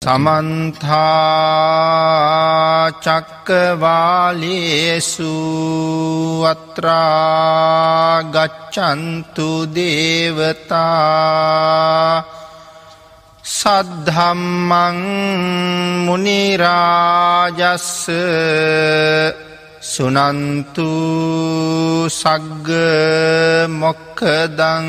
සමන්තාචක්කවාලේසු අත්‍රාගච්චන්තු දේවතා සද්ධම්මං මුනිරාජස්ස සුනන්තු සග්ග මොක්කදං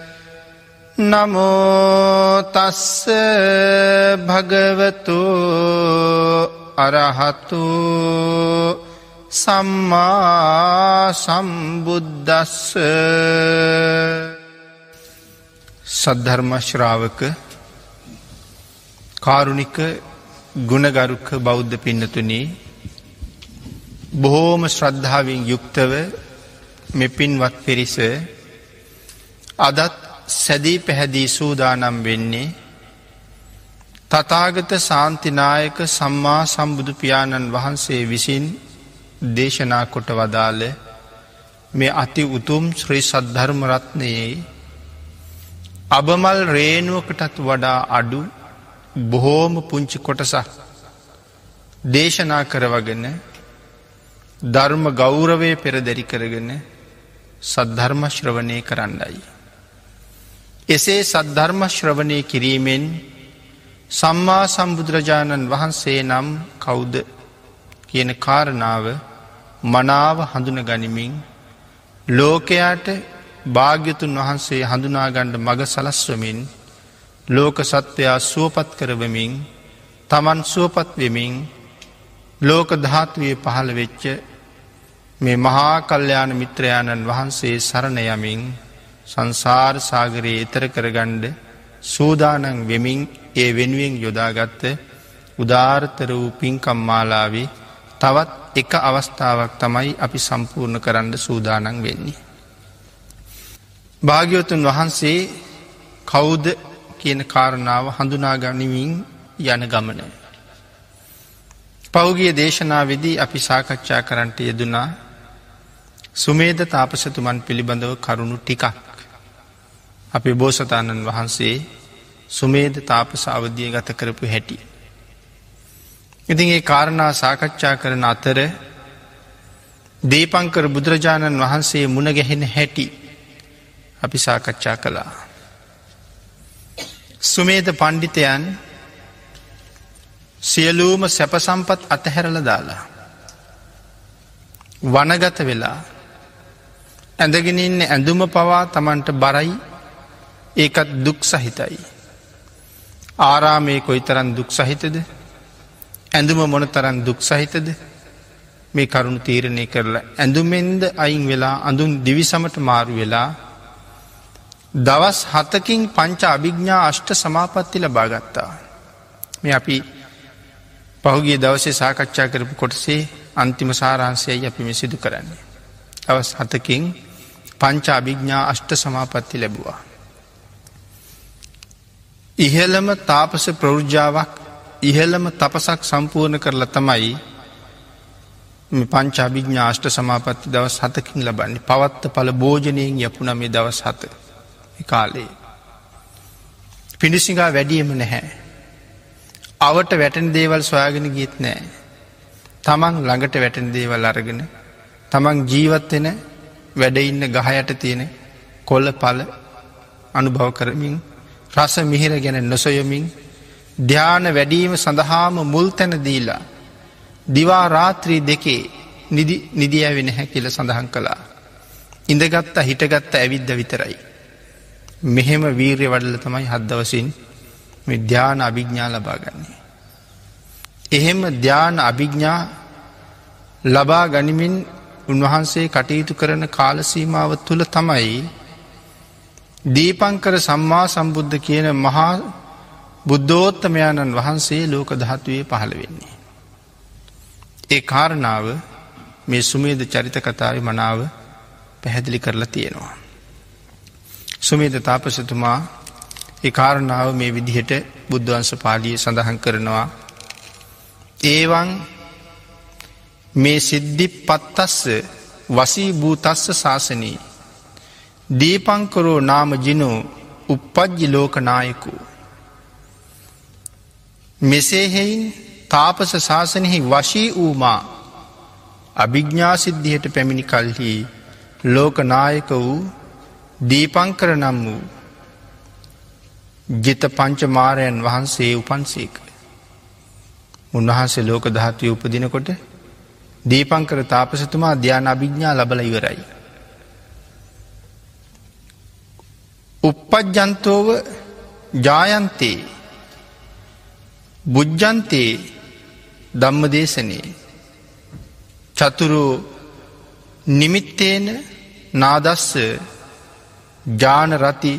නමෝතස්ස භගවතු අරහතු සම්මා සම්බුද්දස්ස සද්ධර්මශ්‍රාවක කාරුණික ගුණගරුක බෞද්ධ පින්නතුනී බොහෝම ශ්‍රද්ධාවෙන් යුක්තව මෙපින්වත් පිරිස අදත් සැදී පැහැදී සූදානම් වෙන්නේ තතාගත සාන්තිනායක සම්මා සම්බුදු පියාණන් වහන්සේ විසින් දේශනා කොට වදාළ මේ අති උතුම් ශ්‍රී සද්ධර්මරත්නයේ අබමල් රේනුවකටත් වඩා අඩු බොහෝම පුංචි කොටසක් දේශනා කරවගෙන ධර්ම ගෞරවය පෙරදැරි කරගෙන සද්ධර්මශ්‍රවනය කරන්නයි. එසේ සද්ධර්ම ශ්‍රවණය කිරීමෙන් සම්මා සම්බුදුරජාණන් වහන්සේ නම් කෞුද කියන කාරණාව මනාව හඳුන ගනිමින් ලෝකයාට භාග්‍යතුන් වහන්සේ හඳුනාගණ්ඩ මග සලස්වමින් ලෝක සත්වයා සුවපත් කරවමින් තමන් සුවපත් වෙමින් ලෝක ධාත්වය පහළ වෙච්ච මේ මහා කල්්‍යයාන මිත්‍රයාණන් වහන්සේ සරණයමින් සංසාර සාගරයේ එතර කරගණ්ඩ සූදානන් වෙමින් ඒ වෙනුවෙන් යොදාගත්ත උදාර්තර වූ පින්කම්මාලාවේ තවත් එක අවස්ථාවක් තමයි අපි සම්පූර්ණ කරන්න සූදානන් වෙන්නේ. භාග්‍යවතුන් වහන්සේ කෞුද කියන කාරණාව හඳුනාගනිමින් යන ගමනය. පෞගිය දේශනාවෙදී අපි සාකච්ඡා කරන්නට යෙදුනා සුමේද තාපසතුමන් පිළිබඳව කරුණු ටිකක් අපේ බෝසතාණන් වහන්සේ සුමේද තාපස අවධිය ගත කරපු හැටි. ඉතින් ඒ කාරණා සාකච්ඡා කරන අතර දීපංකර බුදුරජාණන් වහන්සේ මුණගැහෙන හැටි අපි සාකච්ඡා කළා. සුමේද පණ්ඩිතයන් සියලූම සැපසම්පත් අතහැරල දාලා. වනගත වෙලා ඇඳගෙන ඉන්න ඇඳුම පවා තමන්ට බරයි ඒකත් දුක් සහිතයි. ආරාමේ කොයි තරන් දුක් සහිතද ඇඳුම මොන තරන් දුක් සහිතද මේ කරුණු තීරණය කරලා ඇඳුමෙන්ද අයින් වෙලා අඳුන් දිවිසමට මාරු වෙලා දවස් හතකින් පංච අභිග්ඥා අෂ්ට සමාපත්ති ලබාගත්තා. මේ අපි පහුගේ දවසේ සාකච්ඡා කරපු කොටසේ අන්තිම සාරහන්සයයි අපි මෙ සිදු කරන්නේ. අවස් හතකින් පංච අභිග්ඥා අෂ්ට සමාපත්ති ලැබවා. ඉහළම තාපස ප්‍රෞෘජාවක් ඉහළම තපසක් සම්පූර්ණ කරලා තමයි පංචාභිඥාෂ්ට සමාපත්ති දවස් හතකින් ලබන්නේ පවත්ත පල භෝජනයෙන් යපුන මේ දවස් හත කාලේ. පිඩිසිඟා වැඩියම නැහැ. අවට වැටන දේවල් සොයාගෙන ගීත් නෑ. තමන් ළඟට වැටන දේවල් අරගෙන තමන් ජීවත්වෙන වැඩඉන්න ගහයට තියෙන කොල්ල පල අනුභව කරමින් රස මිහිර ගැන නොසොයමින් ධ්‍යාන වැඩීම සඳහාම මුල් තැන දීලා දිවා රාත්‍රී දෙකේ නිදියවෙන හැ කියල සඳහන් කළා. ඉඳගත්ත හිටගත්ත ඇවිද්ද විතරයි. මෙහෙම වීර්ය වඩල තමයි හද්දවසින් විද්‍යාන අභිග්ඥා ලබාගන්නේ. එහෙම ධ්‍යාන අභිග්ඥා ලබා ගනිමින් උන්වහන්සේ කටයුතු කරන කාලසීමාව තුළ තමයි දීපංකර සම්මා සම්බුද්ධ කියන මහා බුද්ධෝත්තමයාණන් වහන්සේ ලෝක දහත්වයේ පහළ වෙන්නේ. ඒ කාරණාව මේ සුමේද චරිත කතාව මනාව පැහැදිලි කරලා තියෙනවා. සුමේද තාපසතුමා ඒ කාරණාව මේ විදිහට බුද්ධවන්ස පාලිය සඳහන් කරනවා. ඒවන් මේ සිද්ධි පත්තස්ස වසී භූතස්ස ශාසනී. දීපංකරෝ නාම ජිනෝ උපපජ්ජි ලෝකනායකු. මෙසේහෙයින් තාපස ශාසනයෙහි වශී වූමා අභිග්ඥා සිද්ධියට පැමිණි කල්හි ලෝකනායක වූ දීපංකර නම් වූ ජිත පංචමාරයන් වහන්සේ උපන්සේක. උන්වහන්සේ ලෝක දහත්වය උපදිනකොට දීපංකර තාපසතුමා ධ්‍යාන අභිග්ඥා ලබල ඉවරයි. උපපජ්ජන්තෝව ජායන්තේ බුද්ධන්තේ ධම්ම දේශනයේ චතුරු නිමිත්තේන නාදස්ස ජානරති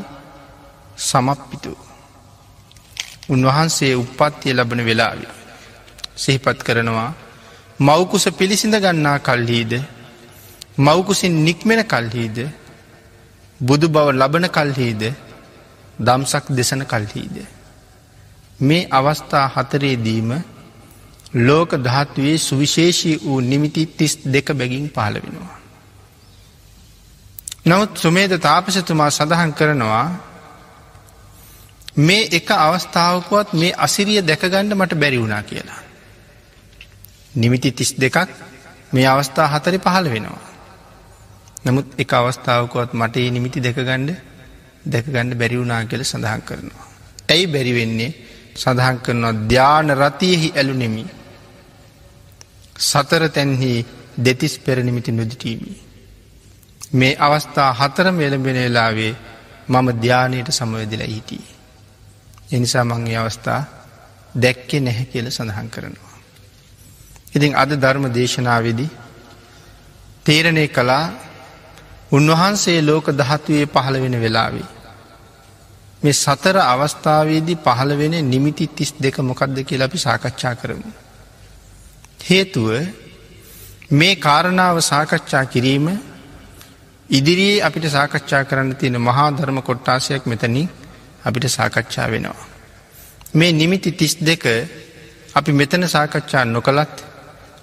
සමප්පිතු. උන්වහන්සේ උපත්තිය ලබන වෙලාවි. සිහිපත් කරනවා මවකුස පිළිසිඳ ගන්නා කල්හිද මවකුසින් නික්මෙන කල්හිද බුදු බව ලබන කල්හිද දම්සක් දෙසන කල්හිද. මේ අවස්ථා හතරේදීම ලෝක ධාත්වයේ සුවිශේෂී වූ නිමිති තිස් දෙක බැගින් පාල වෙනවා. නමුත් සුමේද තාපසතුමා සඳහන් කරනවා මේ එක අවස්ථාවකුවත් මේ අසිරිය දැකගණ්ඩ මට බැරි වුණා කියලා. නිමිති තිස් දෙකක් මේ අවස්ථා හතරි පහළ වෙනවා. නමුත් එක අවස්ථාවකුවත් මට ඒ නිමිති දෙකගණ්ඩ දැකගණ්ඩ බැරිවුනා කියල සඳහන් කරනවා. ඇයි බැරිවෙන්නේ සඳහන් කරනවා ධ්‍යාන රතියෙහි ඇලු නෙමි. සතර තැන්හි දෙතිස් පෙරනිමිති නොදිටීමි. මේ අවස්ථා හතර මෙලඹෙන වෙලාවේ මම ධ්‍යානයට සමවදිලා හිටිය. එනිසා මංගේ අවස්ථා දැක්කෙ නැහැ කියල සඳහන් කරනවා. ඉතින් අද ධර්ම දේශනාවේදී තේරණය කලා උන්වහන්සේ ලෝක දහත්වයේ පහළ වෙන වෙලාවේ. මේ සතර අවස්ථාවේදී පහළ වෙන නිමිති තිස් දෙක මොකක්ද කියලා අපි සාකච්ඡා කරමු. හේතුව මේ කාරණාව සාකච්ඡා කිරීම ඉදිරියේ අපිට සාකච්ඡා කරන්න තියෙන මහා ධර්ම කොට්ටාසයක් මෙතනින් අපිට සාකච්ඡා වෙනවා. මේ නිමිති තිස් දෙක අපි මෙතන සාකච්ඡා නොකළත්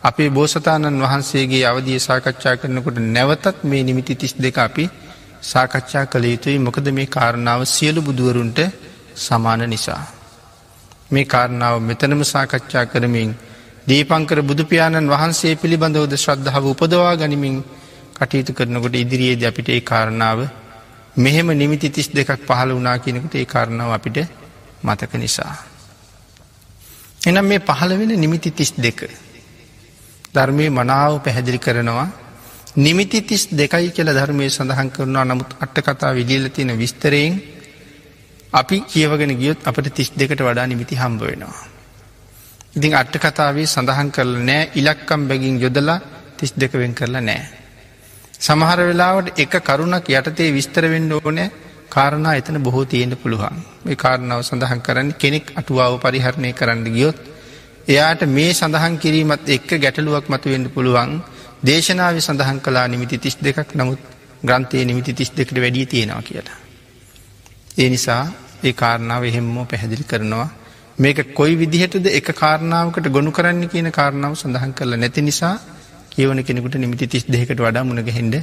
අපේ බෝසතාණන් වහන්සේගේ අවදිය සාකච්ඡා කරනකොට නැවතත් මේ නිමිති තිස් දෙක අපි සාකච්ඡා කළ යුතුයි මොකද මේ කාරණාව සියලු බුදුවරුන්ට සමාන නිසා. මේ කාරණාව මෙතනම සාකච්ඡා කරමින් දීපංකර බුදුපාණන් වහන්සේ පිළිබඳවද ශ්‍රද්ධාව උපදවා ගනිමින් කටයුතු කරනකොට ඉදිරියේද අපිට ඒ කාරණාව මෙහෙම නිමිති තිස් දෙකක් පහළ වනා කියනකට ඒ කාරණාව අපිට මතක නිසා. එනම් මේ පහළ වෙන නිමිති තිස් දෙක. ධර්මය මනාව පැහැදිලි කරනවා. නිමිති තිස් දෙකයි කියල ධර්මය සඳහන් කරනවා. නමුත් අට්ට කතා විදිල තියෙන විස්තරයෙන් අපි කියවගෙන ගියොත් අපට තිස් දෙකට වඩා නිමිති හම්බ වෙනවා. ඉතින් අට්ට කතාවේ සඳහන් කරල නෑ. ඉලක්කම් බැගින් යොදලා තිස් දෙකවෙන් කරලා නෑ. සමහර වෙලාවට එක කරුණක් යටතේ විස්තරවෙන්න ඕනෑ. කාරණා එතන බොහෝ තියෙන්ට පුළුවන්. මේ කාරණාව සඳහන් කරන්න කෙනෙක් අටුවාව පරිහරණය කරන්න ගියොත් එයාට මේ සඳහන් කිරීමත් එක්ක ගැටලුවක් මතුවෙන්ට පුළුවන් දේශනාව සඳහන් කලා නිමිති තිස් දෙකක් නමුත් ග්‍රන්ථයේ නිමිති තිස් දෙකට වැඩිය තියෙනවා කියලා. ඒ නිසා ඒ කාරණාව එහෙම්මෝ පැහැදිලි කරනවා මේක කොයි විදිහටද එක කාරණාවකට ගොුණු කරන්න කියන කාරණාව සඳහන් කරලා නැති නිසා කියවන කෙනෙකුට නිමිති තිස් දෙකට වඩා මුණගහෙන්ඩ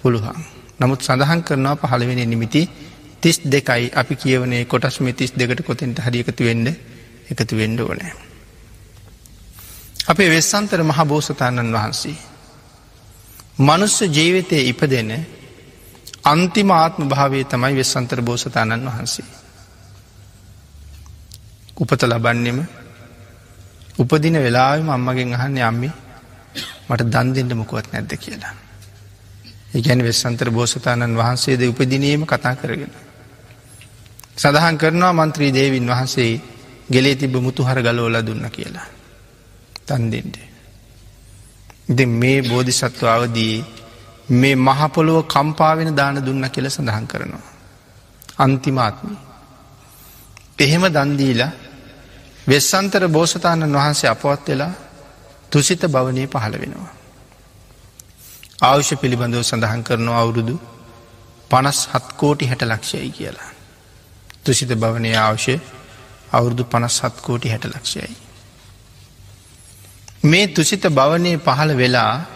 පුළුවන්. නමුත් සඳහන් කරනවා පහළවෙෙන නිමිති තිස් දෙකයි අපි කියවනේ කොටස් මේ තිස් දෙකට කොතෙන්ට හරිියකතු වෙන්ඩ එකතු වෙන්ඩ ඕනෑ. අපේ වෙස්සන්තර මහ බෝසතාණන් වහන්සේ. මනුස්ස ජීවිතය ඉපදෙන අන්තිම ආත්ම භාවය තමයි වෙස්සන්තර බෝසතාණන් වහන්සේ. උපත ලබන්නෙම උපදින වෙලාම අම්මගෙන් අහන්න අම්මි මට දන් දෙන්න මොකුවත් නැද්ද කියලා. ඒගැන වෙස්සන්තර බෝසතාණන් වහන්සේද උපදිනීම කතා කරගෙන. සඳහන් කරනවා මන්ත්‍රී දේවින් වහන්සේ ගෙලේ තිබ මුතුහර ගලෝල දුන්න කියලා. තන්දෙන්ට. ඉති මේ බෝධිසත්ව අවදී මේ මහපොළොව කම්පාවෙන දාන දුන්න කියල සඳහන් කරනවා. අන්තිමාත්මි. එහෙම දන්දීලා වෙස්සන්තර බෝසතාණන් වහන්සේ අපවත් වෙලා තුසිත භවනය පහළ වෙනවා. ආවශ්‍ය පිළිබඳව සඳහන් කරනවා අවුරුදු පනස් හත්කෝටි හැට ලක්ෂයයි කියලා. තුසිත භවනය අවශ්‍ය අවුරුදු පනස් සත්කෝටි හැට ලක්ෂයයි. මේ තුසිත භවනය පහළ වෙලා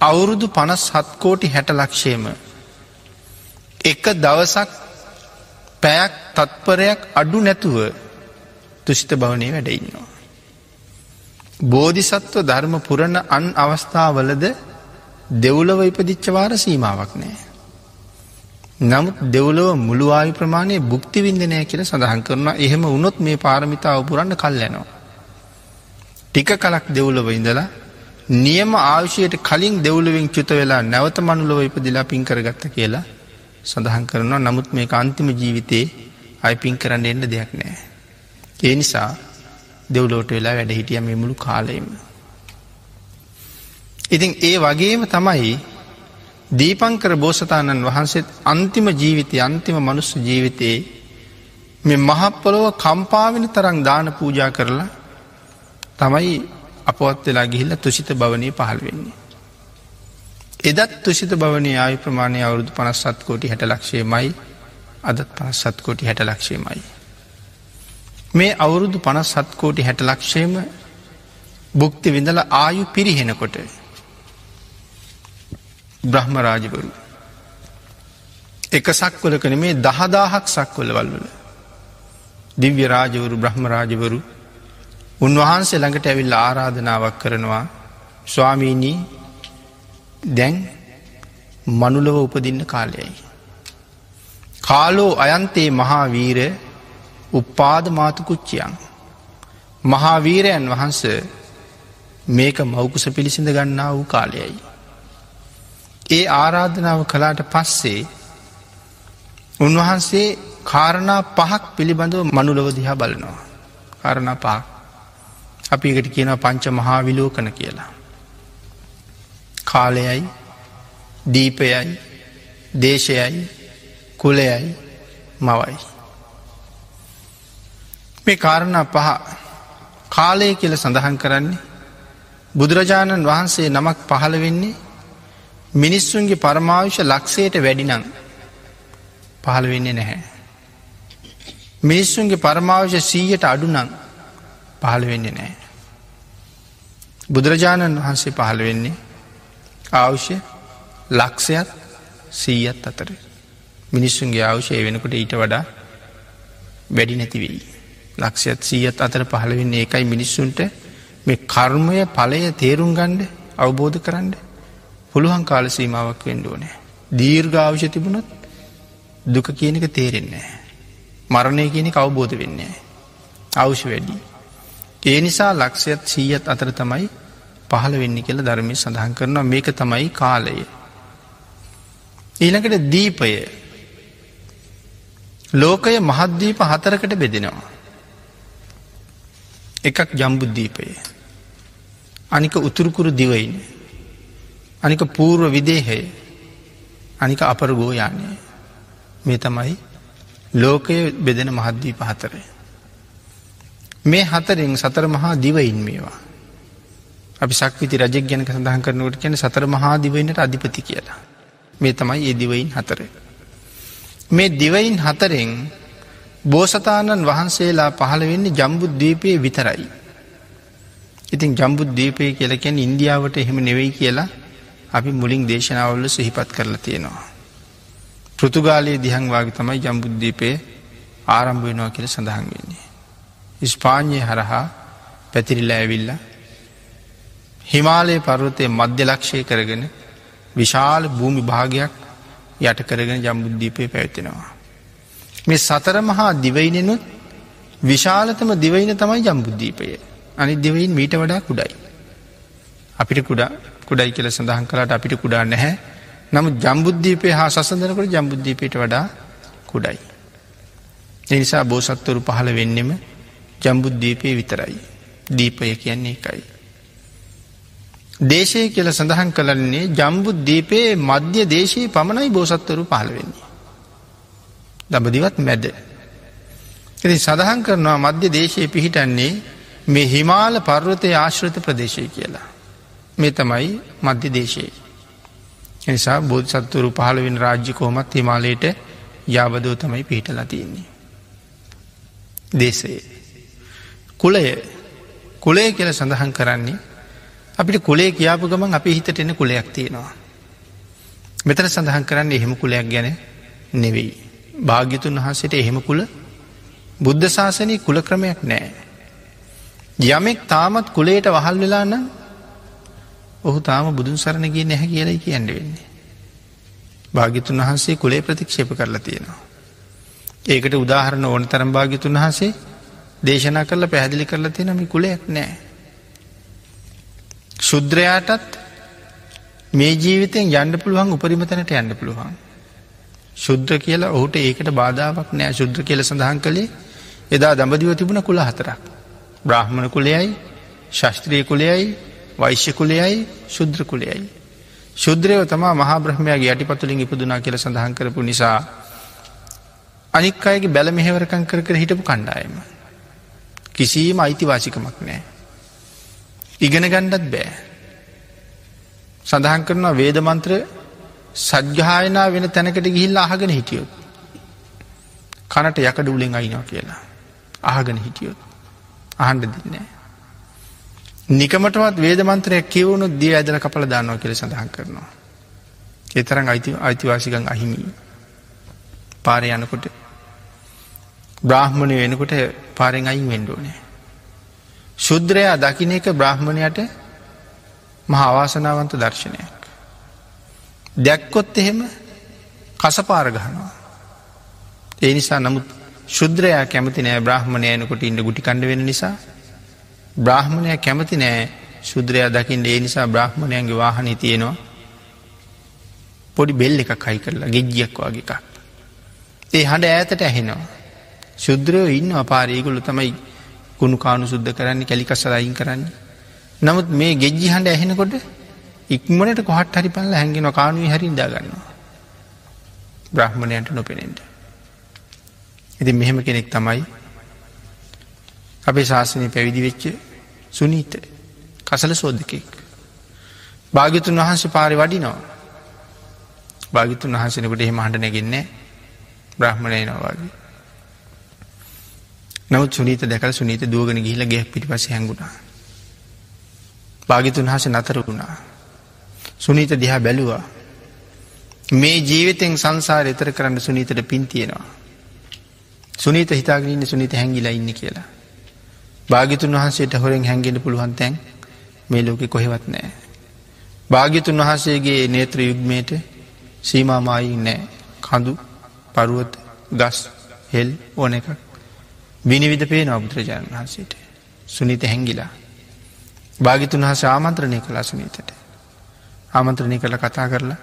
අවුරුදු පනස් හත්කෝටි හැට ලක්ෂයම එක දවසක් පැයක් තත්පරයක් අඩු නැතුව තුෂිත භවනය වැඩඉන්නවා. බෝධිසත්ව ධර්ම පුරණ අන් අවස්ථාවලද දෙව්ලව ඉපදිච්චවාර සීමාවක් නෑ. නමුත් දෙව්ලව මුළුවායු ප්‍රමාණය බුක්ති විින්දනය කියල සඳහන් කරනවා එහෙම උනොත් මේ පාරමිතාව පුරන්න කල්ලනවා. ටික කලක් දෙව්ලව ඉඳලා නියම ආවශයට කලින් දෙව්ලවින් චුත වෙලා නැවත මනුලොව ඉපදිලා පින් කරගත්ත කියලා සඳහන් කරනවා නමුත් මේ අන්තිම ජීවිතයේ අයි පින් කරන්න එන්න දෙයක් නෑ. ඒ නිසා දෙව්ලෝට වෙලා වැඩ හිටිය මේ මුළු කාලයම. ඉතින් ඒ වගේම තමයි දීපංකර බෝසතාණන් වහන්සේත් අන්තිම ජීවිතය අන්තිම මනුස්ස ජීවිතයේ මෙ මහප්පොලොව කම්පාවෙන තරං දාන පූජා කරලා තමයි අපවත් වෙලා ගිහිල්ල තුසිත භවනය පහළ වෙන්නේ. එදත් තුසිත භවනය ආයු ප්‍රමාණය අවුරුදු පනස්සත් කෝටි හැට ලක්ෂය මයි අදත් පනස්සත් කෝටි හැට ලක්ෂය මයි. මේ අවුරුදු පනස් සත්කෝටි හැට ලක්ෂයම බුක්ති විඳල ආයු පිරිහෙනකොට බ්‍රහ්මරාජවරු එක සක්වලකන මේ දහදාහක් සක්වල වල්වල දිව්‍ය රාජවරු බ්‍රහ්මරාජවරු උන්වහන්සේ ළඟට ඇවිල් ආරාධනාවක් කරනවා ස්වාමීනී දැන් මනුලව උපදින්න කාලයයි. කාලෝ අයන්තේ මහාවීර උපාද මාතුකුච්චියන්. මහාවීරයන් වහන්ස මේක මවකුස පිළිසිඳ ගන්නා වූ කාලයයි. ඒ ආරාධනාව කලාට පස්සේ උන්වහන්සේ කාරණා පහක් පිළිබඳව මනුලව දිහා බලනවා. කාරණා පහක්. අපි එකට කියන පංච මහා විලෝකන කියලා. කාලයයි දීපයයි දේශයයි කුලයයි මවයි. මේ කාරණා පහ කාලය කියල සඳහන් කරන්නේ බුදුරජාණන් වහන්සේ නමක් පහළ වෙන්නේ මිනිස්සුන්ගේ පරමාවිශ ලක්ෂයට වැඩිනං පහළ වෙන්නේ නැහැ. මිනිස්සුන්ගේ පරමාවිශ සීයට අඩුනං පහළ වෙන්නේ නෑ. බුදුරජාණන් වහන්සේ පහළ වෙන්නේ අවශ්‍ය ලක්ෂයක් සීයත් අතර මිනිස්සුන්ගේ අවශ්‍යය වෙනකොට ඊට වඩා වැඩි නැතිවෙයි. ලක්ෂයත් සීයත් අතර පහළවෙන්නේ ඒකයි මිනිස්සුන්ට මේ කර්මය පලය තේරුම් ගණ්ඩ අවබෝධ කරන්න පුළුවන් කාල සීමාවක් වෙන්ඩුවනෑ. දීර්ඝාවශ තිබුණොත් දුක කියනක තේරෙන්නේ. මරණය කියනෙ අවබෝධ වෙන්නේ. අවශ්‍ය වැඩි. ඒ නිසා ලක්ෂයත් සීයත් අතර තමයි පහළ වෙන්න කියල ධර්මය සඳහන් කරනවා මේක තමයි කාලය. ඊළඟට දීපය ලෝකය මහද්දීප හතරකට බෙදෙනවා. එකක් ජම්බුද්දීපය. අනික උතුරුකුරු දිවයින. අනික පූර්ව විදේහය අනික අපර ගෝයානය මේ තමයි ලෝකය බෙදෙන මහද්දී පහතරය. මේ හතරෙන් සතර මහා දිවයින් මේවා. අපි සක්විති රජෙක් ගැනක සඳහන් කරනවට කියන සතර මහා දිවයිනට අධිපති කියලා. මේ තමයි ඒ දිවයින් හතර. මේ දිවයින් හතරෙන් බෝසතාණන් වහන්සේලා පහළ වෙන්නේ ජම්බුද්දීපය විතරයි. ඉතින් ජම්බුද්දීපය කියලකැන් ඉන්දියාවට එහෙම නෙවෙයි කියලා අපි මුලින් දේශනාවල්ල සිහිපත් කරලා තියෙනවා. පෘතුගාලයේ දිහංවාගේ තමයි ජම්බුද්දීපය ආරම්භ වෙනවා කියල සඳහන් වෙන්නේ. ස්පාඥය හරහා පැතිරිල්ල ඇවිල්ල හිමාලය පර්වතය මධ්‍ය ලක්ෂය කරගෙන විශාල භූමි භාගයක් යට කරගෙන ජම්බුද්දීපය පැවතිනවා. මේ සතර මහා දිවයිනෙනුත් විශාලතම දිවයින තමයි ජම්බුද්ධීපය. අනි දෙවයින් මීට වඩා කුඩයි. අපිට කුඩා කුඩයි කියල සඳහන් කලාට අපිට කුඩා නැහැ නමුත් ජම්බුද්ධීපය හා සසඳනකට ජම්බුද්ධීපයට වඩා කුඩයි. එනිසා බෝසත්වරු පහළ වෙන්නෙම ජම්බුද්ධීපය විතරයි. දීපය කියන්නේ එකයි. දේශය කියල සඳහන් කලන්නේ ජම්බුද්ධීපයේ මධ්‍ය දේශයේ පමණයි බෝසත්වරු පහළ වෙන්නේ. දඹදිවත් මැද. ඇති සඳහන් කරනවා මධ්‍ය දේශය පිහිටන්නේ මේ හිමාල පර්වතය ආශ්‍රත ප්‍රදේශය කියලා. මේ තමයි මධ්‍ය දේශයේ. එනිසා බෝධ සත්තුරු පහළවෙන් රාජ්‍ය කෝමත් හිමාලයට යාබදෝ තමයි පිහිටලා තියන්නේ. දේශයේ. කුලය කුලය කියල සඳහන් කරන්නේ අපිට කුලේ කියාපු ගමන් අපි හිතට එන්න කුලයක් තියෙනවා. මෙතන සඳහන් කරන්න එහෙම කුලයක් ගැන නෙවෙයි. භාග්‍යතුන් වහන්සේට එහෙම කුල බුද්ධ ශාසනය කුල ක්‍රමයක් නෑ. යමෙක් තාමත් කුලේට වහල් වෙලා නම් ඔහු තාම බුදුන් සරණ ගිය නැහැ කියලයි කියන්න වෙන්නේ. භාගිතුන් වහන්සේ කුලේ ප්‍රතික්ෂේප කරලා තියෙනවා. ඒකට උදාහරණ ඕන තරම් භාගිතුන් වහන්සේ දේශනා කරලා පැහැදිලි කරලා තියෙනම කුලයක් නෑ. ශුද්‍රයාටත් මේ ජීවිතයෙන් යන්න පුළුවන් උපරිම තැනට යන්න පුළුවන්. ශුද්ධ කියලා ඔහුට ඒකට බාධාවක් නෑ ශුද්ධ කියල සඳහන් කළේ එදා දඹදිව තිබුණ කුල හතරක්. බ්‍රහ්මණ කුලයයි ශස්ත්‍රිය කුලයයි වෛශ්‍ය කුලයයි ශුද්‍ර කුලයයි. ශුද්‍රයව තමා මහා බ්‍රහ්මයාගේ යටිපතුලින් ඉපදුනා කියල සඳහන් කරපු නිසා අනික් අයගේ බැල මෙහෙවරකං කර කර හිටපු කණ්ඩායම. කිසිීම අයිතිවාසිකමක් නෑ. ඉගෙන ගණ්ඩත් බෑ. සඳහන් කරනවා වේදමන්ත්‍ර සජ්්‍යායනා වෙන තැනකට ගිහිල්ලා අහගෙන හිටියොත්. කනට යකඩ උලෙන් අයිනවා කියලා. අහගෙන හිටියොත්. අහන්ඩ දින්නේ. නිකමටවත් වේදමන්ත්‍රයක් කියවුණු දී ඇදල කපල දාන්නවා කියල සඳහන් කරනවා. එතරම් අයිති අයිතිවාසිකං අහිමි පාරය යනකොට බ්‍රාහ්මණය වෙනකොට පාරෙන් අයින් වෙන්ඩෝනෑ. ශුද්‍රයා දකින එක බ්‍රහ්මණයට මහ අවාසනාවන්ත දර්ශනයක්. දැක්කොත් එහෙම කසපාර ගහනවා. ඒ නිසා නමුත් ශුද්‍රයා කැමති නෑ බ්‍රහ්මණයනකොට ඉන්න ගුටි කණ්ඩ වෙන නිසා බ්‍රහ්මණය කැමති නෑ ශුද්‍රයා දකිින් ඒ නිසා බ්‍රහ්මණයන්ගේ වාහනය තියෙනවා පොඩි බෙල්ල එක කයි කරලා ගෙජ්ජියක් වගේ එකක්. ඒ හඬ ඈතට ඇහෙනවා. ශුද්‍රයෝ ඉන්න අපාරයගුලු තමයි ගුණු කානු සුද්ධ කරන්න කැලිකසරයින් කරන්න. නමුත් මේ ගෙජ්ජි හඬ ඇහෙනකොට ඉක්මනට කොහට හරි පල්ල හැඟෙන කානුව හරි දාගන්නවා. බ්‍රහ්මණයන්ට නොපෙනෙන්ට. ඉති මෙහෙම කෙනෙක් තමයි අපේ ශාසනය පැවිදි වෙච්ච සුනීත කසල සෝදකෙක්. භාගිතුන් වහන්සේ පාරි වඩිනවා. භාගිතුන් වහන්සෙනකට එහෙම හඬ නැගෙන්නේ බ්‍රහ්මණය නවාගේ. නවත් සුනීත දැකල් සුනීත දුවගෙන ගිහිල ගේ පිටි පස හැඟුණා. භාගිතුන් හස නතර වුණා. සුනීත දිහා බැලුවා. මේ ජීවිතෙන් සංසාර එතර කරන්න සුනීතට පින් තියෙනවා. සුනීත හිතාගන්න සුනීත හැඟිලා ඉන්න කියලා. භාගිතුන් වහන්සේට හොරෙන් හැඟෙන පුළුවන් තැන් මේ ලෝකෙ කොහෙවත් නෑ. භාගිතුන් වහන්සේගේ නේත්‍ර යුග්මයට සීමාමායි නෑ කඳු පරුවත ගස් හෙල් ඕන එකක් විනිවිධ පේන බුදුරජාණන් වහන්සේට සුනිත හැංගිලා. භාගිතුන් හස ආමන්ත්‍රණය කලා සුනීතට. ආමන්ත්‍රණය කළ කතා කරලා.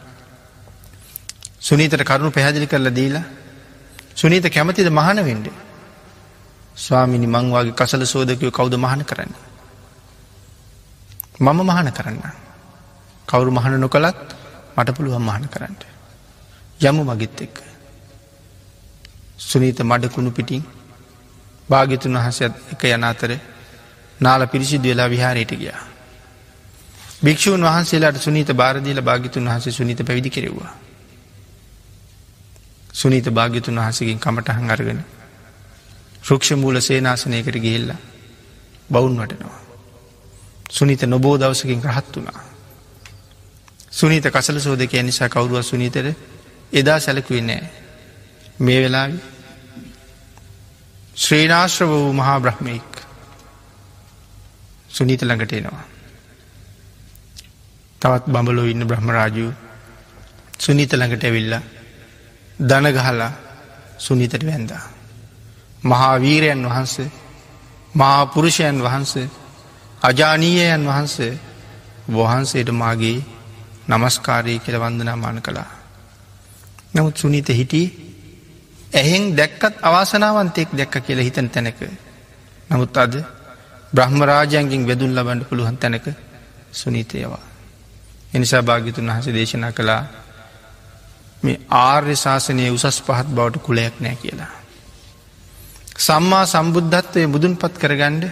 සුනීතට කරුණු පැහැදිලි කරලා දීලා සුනීත කැමතිද මහන වෙන්ඩ. ස්වාමිනි මංවාගේ කසල සෝදකයෝ කවුද මහන කරන්න. මම මහන කරන්න. කවුරු මහන නොකළත් මට පුළුවන් මහන කරන්නට. යමු මගිත් එක්ක. සුනීත මඩකුණු පිටින් භාගිතුන් වහසත් එක යන අතර නාල පිරිසිදු වෙලා විහාරයට ගියා. භික්‍ෂූන් වහන්සේලාට සුනීත භාරදීල භාගිතුන් වහස සුනිත පැවිදි කෙරෙව්වා. සුනීත භාග්‍යතුන් වහසකින් කමටහන් අරගෙන රුක්ෂ මූල සේනාසනයකට ගිහිල්ලා බවුන් වටනවා. සුනිත නොබෝ දවසකින් රහත් වුණා. සුනීත කසල සෝදක නිසා කවරුව සුනීතර එදා සැලකුවේ නෑ මේ වෙලාවි ශ්‍රීනාශ්‍රව වූ මහා බ්‍රහ්මයෙක් සුනීත ළඟට එනවා. තවත් බඹලෝ ඉන්න බ්‍රහ්මරාජූ සුනීත ළඟට ඇවිල්ල දනගහලා සුනීතට වැන්දා. මහා වීරයන් වහන්සේ මහා පුරුෂයන් වහන්සේ අජානීයයන් වහන්සේ වහන්සේට මාගේ නමස්කාරය කියල වන්දනා මාන කළා. නමුත් සුනීත හිටී ඇහෙන් දැක්කත් අවාසනාවන්තයෙක් දැක්ක කියල හිතන තැනක. නමුත් අද බ්‍රහ්මරාජයන්ගෙන් වෙදුල් ලබන්ඩ පුළුවන් තැනක සුනීතයවා. එනිසා භාගිතුන් වහස දේශනා කළා මේ ආර්ය ශාසනය උසස් පහත් බවට කුලයක් නෑ කියලා. සම්මා සම්බුද්ධත්වය මුදුන් පත් කරගණ්ඩ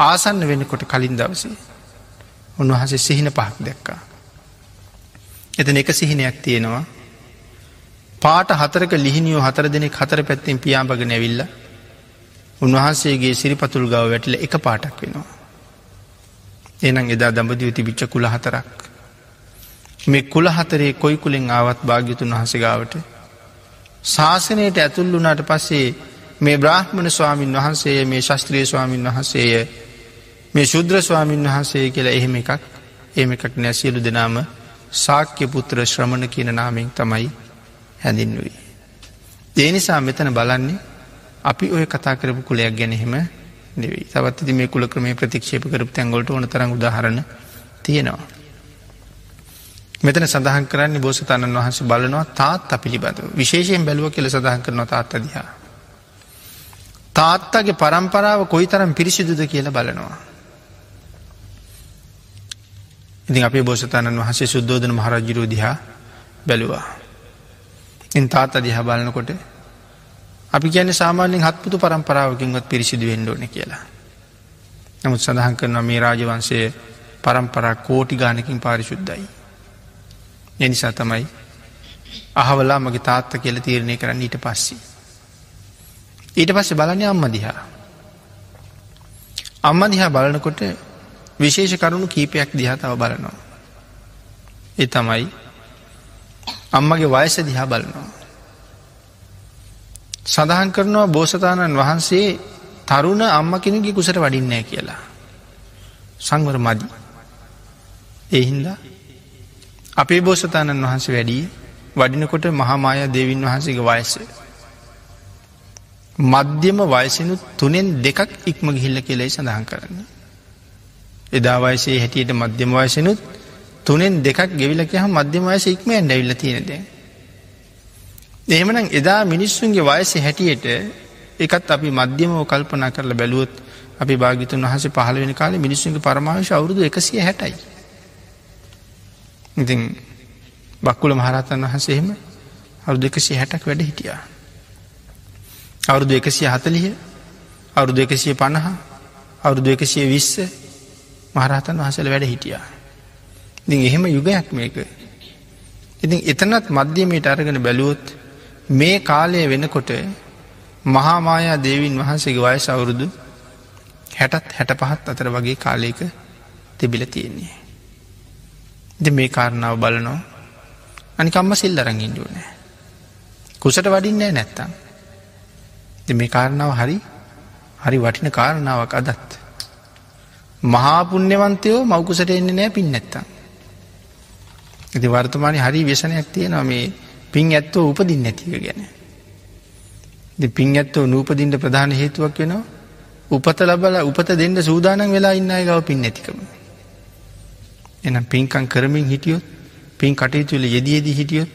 ආසන්න වෙනකොට කලින් දවසේ උන්වහසේ සිහින පහක් දැක්කා. එතන එක සිහිනයක් තියෙනවා පාට හතරක ලිහිනියෝ හතර දෙනෙක් හතර පැත්තිෙන් පියාඹග නැවිල්ල උන්වහන්සේගේ සිරිපතුල් ගව වැටිල එක පාටක් වෙනවා. එනම් එදා දඹදිව තිබිච්ච කුල හතරක්. මේ කුල හතරේ කොයි කුලෙන් ආවත් භාග්‍යතුන් වහසගාවට ශාසනයට ඇතුල් වුනාට පස්සේ මේ බ්‍රාහ්මණ ස්වාමීන් වහන්සේ මේ ශස්ත්‍රිය ස්වාමීන් වහන්සේය මේ ශුද්‍ර ස්වාමීන් වහන්සේ කියලා එහෙම එකක් එම එකක් නැසියලු දෙනාම සාක්‍ය පුත්‍ර ශ්‍රමණ කියන නාමෙන් තමයි හැඳින්වී. ඒ නිසා මෙතන බලන්නේ අපි ඔය කතා කරපු කුලයක් ගැනහෙම නෙවෙයි තවත් ති මේ කුල ක්‍රමේ ප්‍රතික්ෂේප කරපු තැන්ගොලට ඕන තරම් උදාහරණ තියෙනවා. මෙතන සඳහන් කරන්න බෝසතන්නන් වහන්සේ බලනවා තාත් පිළිබඳව විශේෂයෙන් බැලුව කෙල සඳහන් කරන තාත් අදිහා. තාත්තගේ පරම්පරාව කොයි තරම් පිරිසිදුද කියලා බලනවා. ඉතින් අපේ බෝසතාණන් වහසේ සුද්දෝධන මහරජිරෝ දිහා බැලුවා. ඉන් තාත්ත දිහා බලනකොට අපි කියන සාමාන්‍යෙන් හත්පුතු පරම්පරාවකින්වත් පිරිසිදු වෙන්ඩෝන කියලා. නමුත් සඳහන් කරනවා මේ රාජවන්සේ පරම්පරා කෝටි ගානකින් පාරිශුද්ධයි. එනිසා තමයි අහවලා මගේ තාත්ත කියල තීරණය කරන්න ඊට පස්සි. ඊට පස්සේ බලන්න අම්ම දිහා. අම්ම දිහා බලනකොට විශේෂ කරුණු කීපයක් දිහාතාව බලනවා. ඒ තමයි අම්මගේ වයස දිහා බලනවා. සඳහන් කරනවා බෝසතාණන් වහන්සේ තරුණ අම්ම කෙනගේ කුසට වඩින්නෑ කියලා. සංවර මදි. එහින්ද අපේ බෝසතාණන් වහන්සේ වැඩී වඩිනකොට මහාමාය දෙවින් වහන්සේගේ වයස. මධ්‍යම වයසනුත් තුනෙන් දෙකක් ඉක්ම ගිහිල්ල කෙලෙයි සඳහන් කරන්නේ. එදා වයසේ හැටියට මධ්‍යම වයසනුත් තුනෙන් දෙකක් ගෙවිලක හම මධ්‍යම වයස ඉක්මයෙන් ඩැවිල්ල තියෙනද. එහෙමනම් එදා මිනිස්සුන්ගේ වයස හැටියට එකත් අපි මධ්‍යමෝ කල්පනා කරලා බැලුවොත් අපි භාගිතුන් වහස පහල වෙන කාල මිනිස්සුන්ගේ පරමාශ අවුරුදු එකසිය හැටයි. ඉතින් බක්කුල මහරතන් වහසේහෙම අවුදු එකසිය හැටක් වැඩ හිටියා. අවුරුදු එකසිය හතලිය අවුරුදු එකසිය පණහ අවුරුදු එකසිය විස්ස මහරහතන් වහසල වැඩ හිටියා. ඉතින් එහෙම යුගයක් මේක. ඉතින් එතනත් මධ්‍යමයට අරගෙන බැලුවොත් මේ කාලය වෙනකොට මහාමායා දේවින් වහන්සේගේ වයස අවුරුදු හැටත් හැට පහත් අතර වගේ කාලයක තිබිල තියෙන්නේ. ද මේ කාරණාව බලනෝ අනිකම්ම සිල් අරංගින්ඩුව නෑ. කුසට වඩින්නේ නැත්තම්. මේ කාරණාව හරි හරි වටින කාරණාවක් අදත්. මහාපුුණ්‍යවන්තයෝ මවකුසට එන්නේ නෑ පින් නැත්තම්. ඇති වර්තමානය හරි වෙසනයක් තියෙනවා මේ පින් ඇත්තෝ උපදින් නැතික ගැන. පින් ඇත්තෝ නූපදින්ට ප්‍රධාන හේතුවක් වෙනවා උපත ලබල උපත දෙන්න සූදානන් වෙලා ඉන්න ගව පින් නැතිකම. එනම් පින්කං කරමින් හිටියොත් පින් කටයුතුල යෙදියදී හිටියොත්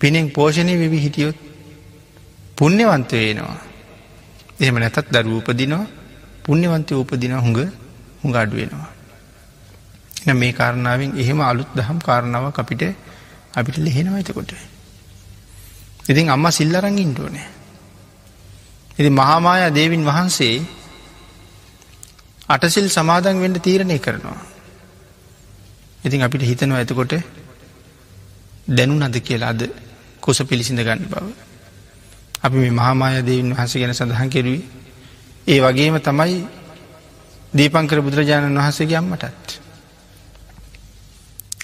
පිනෙන් පෝෂණය වෙවි හිටියොත් පුුණ්‍යවන්ත වේනවා. එහෙම නැතත් දරු උපදිනවා පුුණ්‍යවන්තය උපදින හුඟ හුඟ අඩුවෙනවා. එ මේ කාරණාවෙන් එහෙම අලුත් දහම් කාරණාවක් අපිට අපිට ලෙහෙනවා එතකොට. ඉතින් අම්ම සිල්ලරංගින් ටෝනෑ. ඉති මහාමාය දේවින් වහන්සේ අටසිල් සමාදන් වෙන්ඩ තීරණය කරනවා. ඉතින් අපිට හිතනවා ඇතකොට දැනු නද කියලා අද කොස පිළිසිඳ ගන්න බව. අපි මේ මහාමාය දේවන් වහස ගැන සඳහන් කෙරුවේ ඒ වගේම තමයි දීපංකර බුදුරජාණන් වහන්සේගේ අම්මටත්.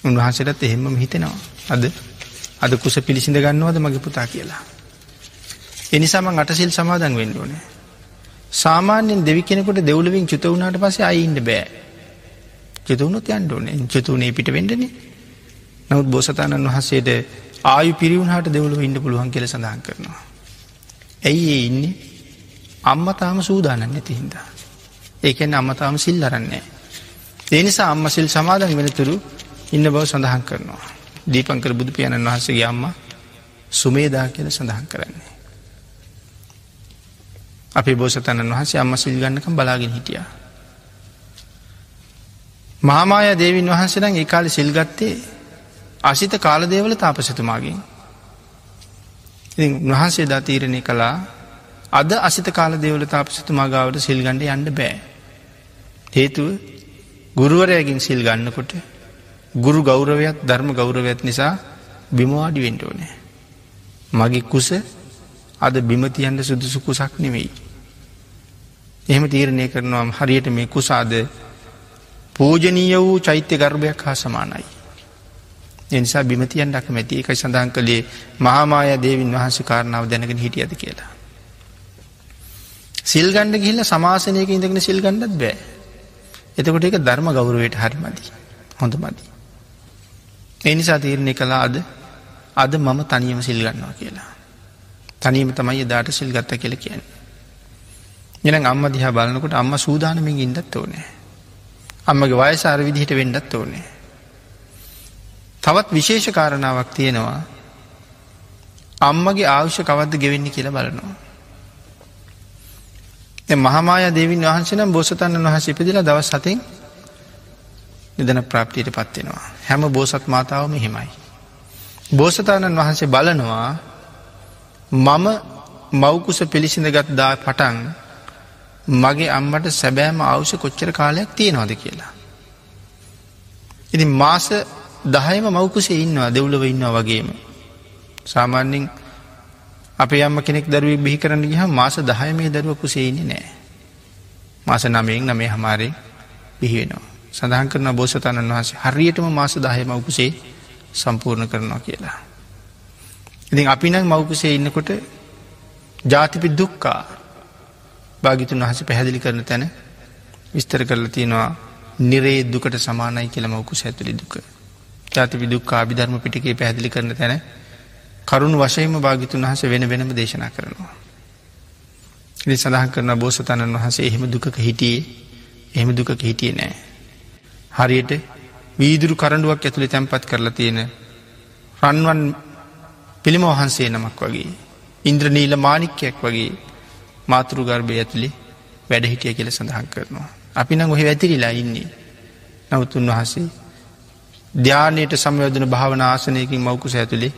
උන්වහන්සේටත් එහෙමම හිතෙනවා. අද අද කුස පිළිසිඳ ගන්නවද මගේ පුතා කියලා. එනිසාම අටසිල් සමාදන් වෙන්න ඕනේ. සාමාන්‍යෙන් දෙවි කෙනෙකුට දෙව්ලවින් චුත වුණට පසේ අයින්ට බෑ. චතුවුණොත් යන්ට ඕනේ චතුවනේ පිට වෙඩනේ. නමුත් බෝසතාණන් වහන්සේට ආයු පිරිවුණහට දෙවුලු ඉන්න පුළුවන් කෙල සඳහන් කරනවා. ඇයි ඒ ඉන්නේ අම්ම තාම සූදානන්න නැති හින්දා. ඒකැන අම්මතාම සිල් අරන්නේ. ඒ නිසා අම්ම සිල් සමාදන් වෙනතුරු ඉන්න බව සඳහන් කරනවා. දීපංකර බුදු පියාණන් වහසගේ අම්ම සුමේදා කියල සඳහන් කරන්නේ. අපේ බෝසතණන් වහන්සේ අම්ම සිල් ගන්නකම් බලාගෙන හිටිය. මහාමාය දේවින් වහන්සේනම් ඒ කාලි සිල්ගත්තේ අසිත කාලදේවල තාපසතුමාගෙන්. ඉතින් උන්වහන්සේ දා තීරණය කළා අද අසිත කාල දෙවල තාපසතුමාගාවට සිල්ගණඩ යන්න බෑ. හේතුව ගුරුවරයගින් සිල් ගන්නකොට ගුරු ගෞරවයක් ධර්ම ගෞරවයක් නිසා බිමවාඩි වෙන්ඩ ඕනෑ. මගේ කුස අද බිමතියන්ට සුදුසු කුසක් නෙවෙයි. එහෙම තීරණය කරනවාම් හරියට මේ කුසාද පූජනීය වූ චෛත්‍ය ගර්භයක් හා සමානයි. එනිසා බිමතියන් ඩක් මැති එකයි සඳහන් කළේ මහාමාය දේවින් වහන්සේ කාරණාව දැනගෙන හිටියද කියලා. සිල්ගණ්ඩ ගිල්ල සමාසනයක ඉඳගෙන සිල්ගණ්ඩත් බෑ. එතකොට එක ධර්ම ගෞරුවයට හරි මදි. හොඳ මදි. එනිසා තීරණය කළා අද අද මම තනියම සිල්ගන්නවා කියලා. තනීම තමයි දාට සිල්ගත්ත කියල කියන. එන අම්ම දිහා බලනකොට අම්ම සූදානමින් ඉන්නත් ඕනෑ. අම්මගේ වයසාර විදිහට වෙන්ඩත් ඕනේ. තවත් විශේෂ කාරණාවක් තියෙනවා අම්මගේ ආවශ්‍ය කවද්ද ගෙවෙන්නේ කියලා බලනවා. මහමාය දෙවින් වහන්සේනම් බෝසතන්න වහස ඉපදිලා දවස් සතින් නිදන ප්‍රාප්තියට පත්වෙනවා. හැම බෝසත් මාතාවම හෙමයි. බෝසතාණන් වහන්සේ බලනවා මම මවකුස පිළිසිඳගත් දා පටන් මගේ අම්මට සැබෑම අවශ්‍ය කොච්චර කාලයක් තියෙනවාද කියලා. ඉති මාස දහයම මවකුසේ ඉන්නවා දෙව්ලව ඉන්නවා වගේම. සාමාන්‍යින් අපේ අම්ම කෙනෙක් දරුව බිහි කරන්න ගහ මාස දහය මේ දරුව කුසේන්නේ නෑ. මාස නමයෙන් නමේ හමාරය බිහිවෙනවා. සඳහන් කරන බෝසතණන් වහසේ හරියටම මාස දහය මවකුසේ සම්පූර්ණ කරනවා කියලා. ඉතින් අපි නම් මවකුසේ ඉන්නකොට ජාතිපි දුක්කා භාගිතුන් වහස පැහැදිලි කරන තැන විස්තර කරලා තියෙනවා නිරේ දුකට සමානයි කියල මවකුස ඇතුළි දුක. ජාතිපි දුක්කා අභිධර්ම පිටිකේ පැහැදිලි කරන තැන කරුණු වශයම භාගිතුන් වහස වෙන වෙනම දේශනා කරනවා. ඉදි සඳහන් කරන බෝසතණන් වහසේ එහෙම දුක හිටියේ එහෙම දුක හිටිය නෑ. හරියට වීදුරු කරඩුවක් ඇතුළි තැන්පත් කරලා තියෙන රන්වන් පිළිම වහන්සේ නමක් වගේ. ඉන්ද්‍රනීල මානික්‍යයක් වගේ මාතෘ ගර්භය ඇතුළි වැඩහිටිය කියල සඳහන් කරනවා. අපි නම් ඔහෙ ඇතිරිලා ඉන්නේ. නමුත් උන්වහසේ ධ්‍යානයට සමයෝධන භාවන ආසනයකින් මවකුස ඇතුළේ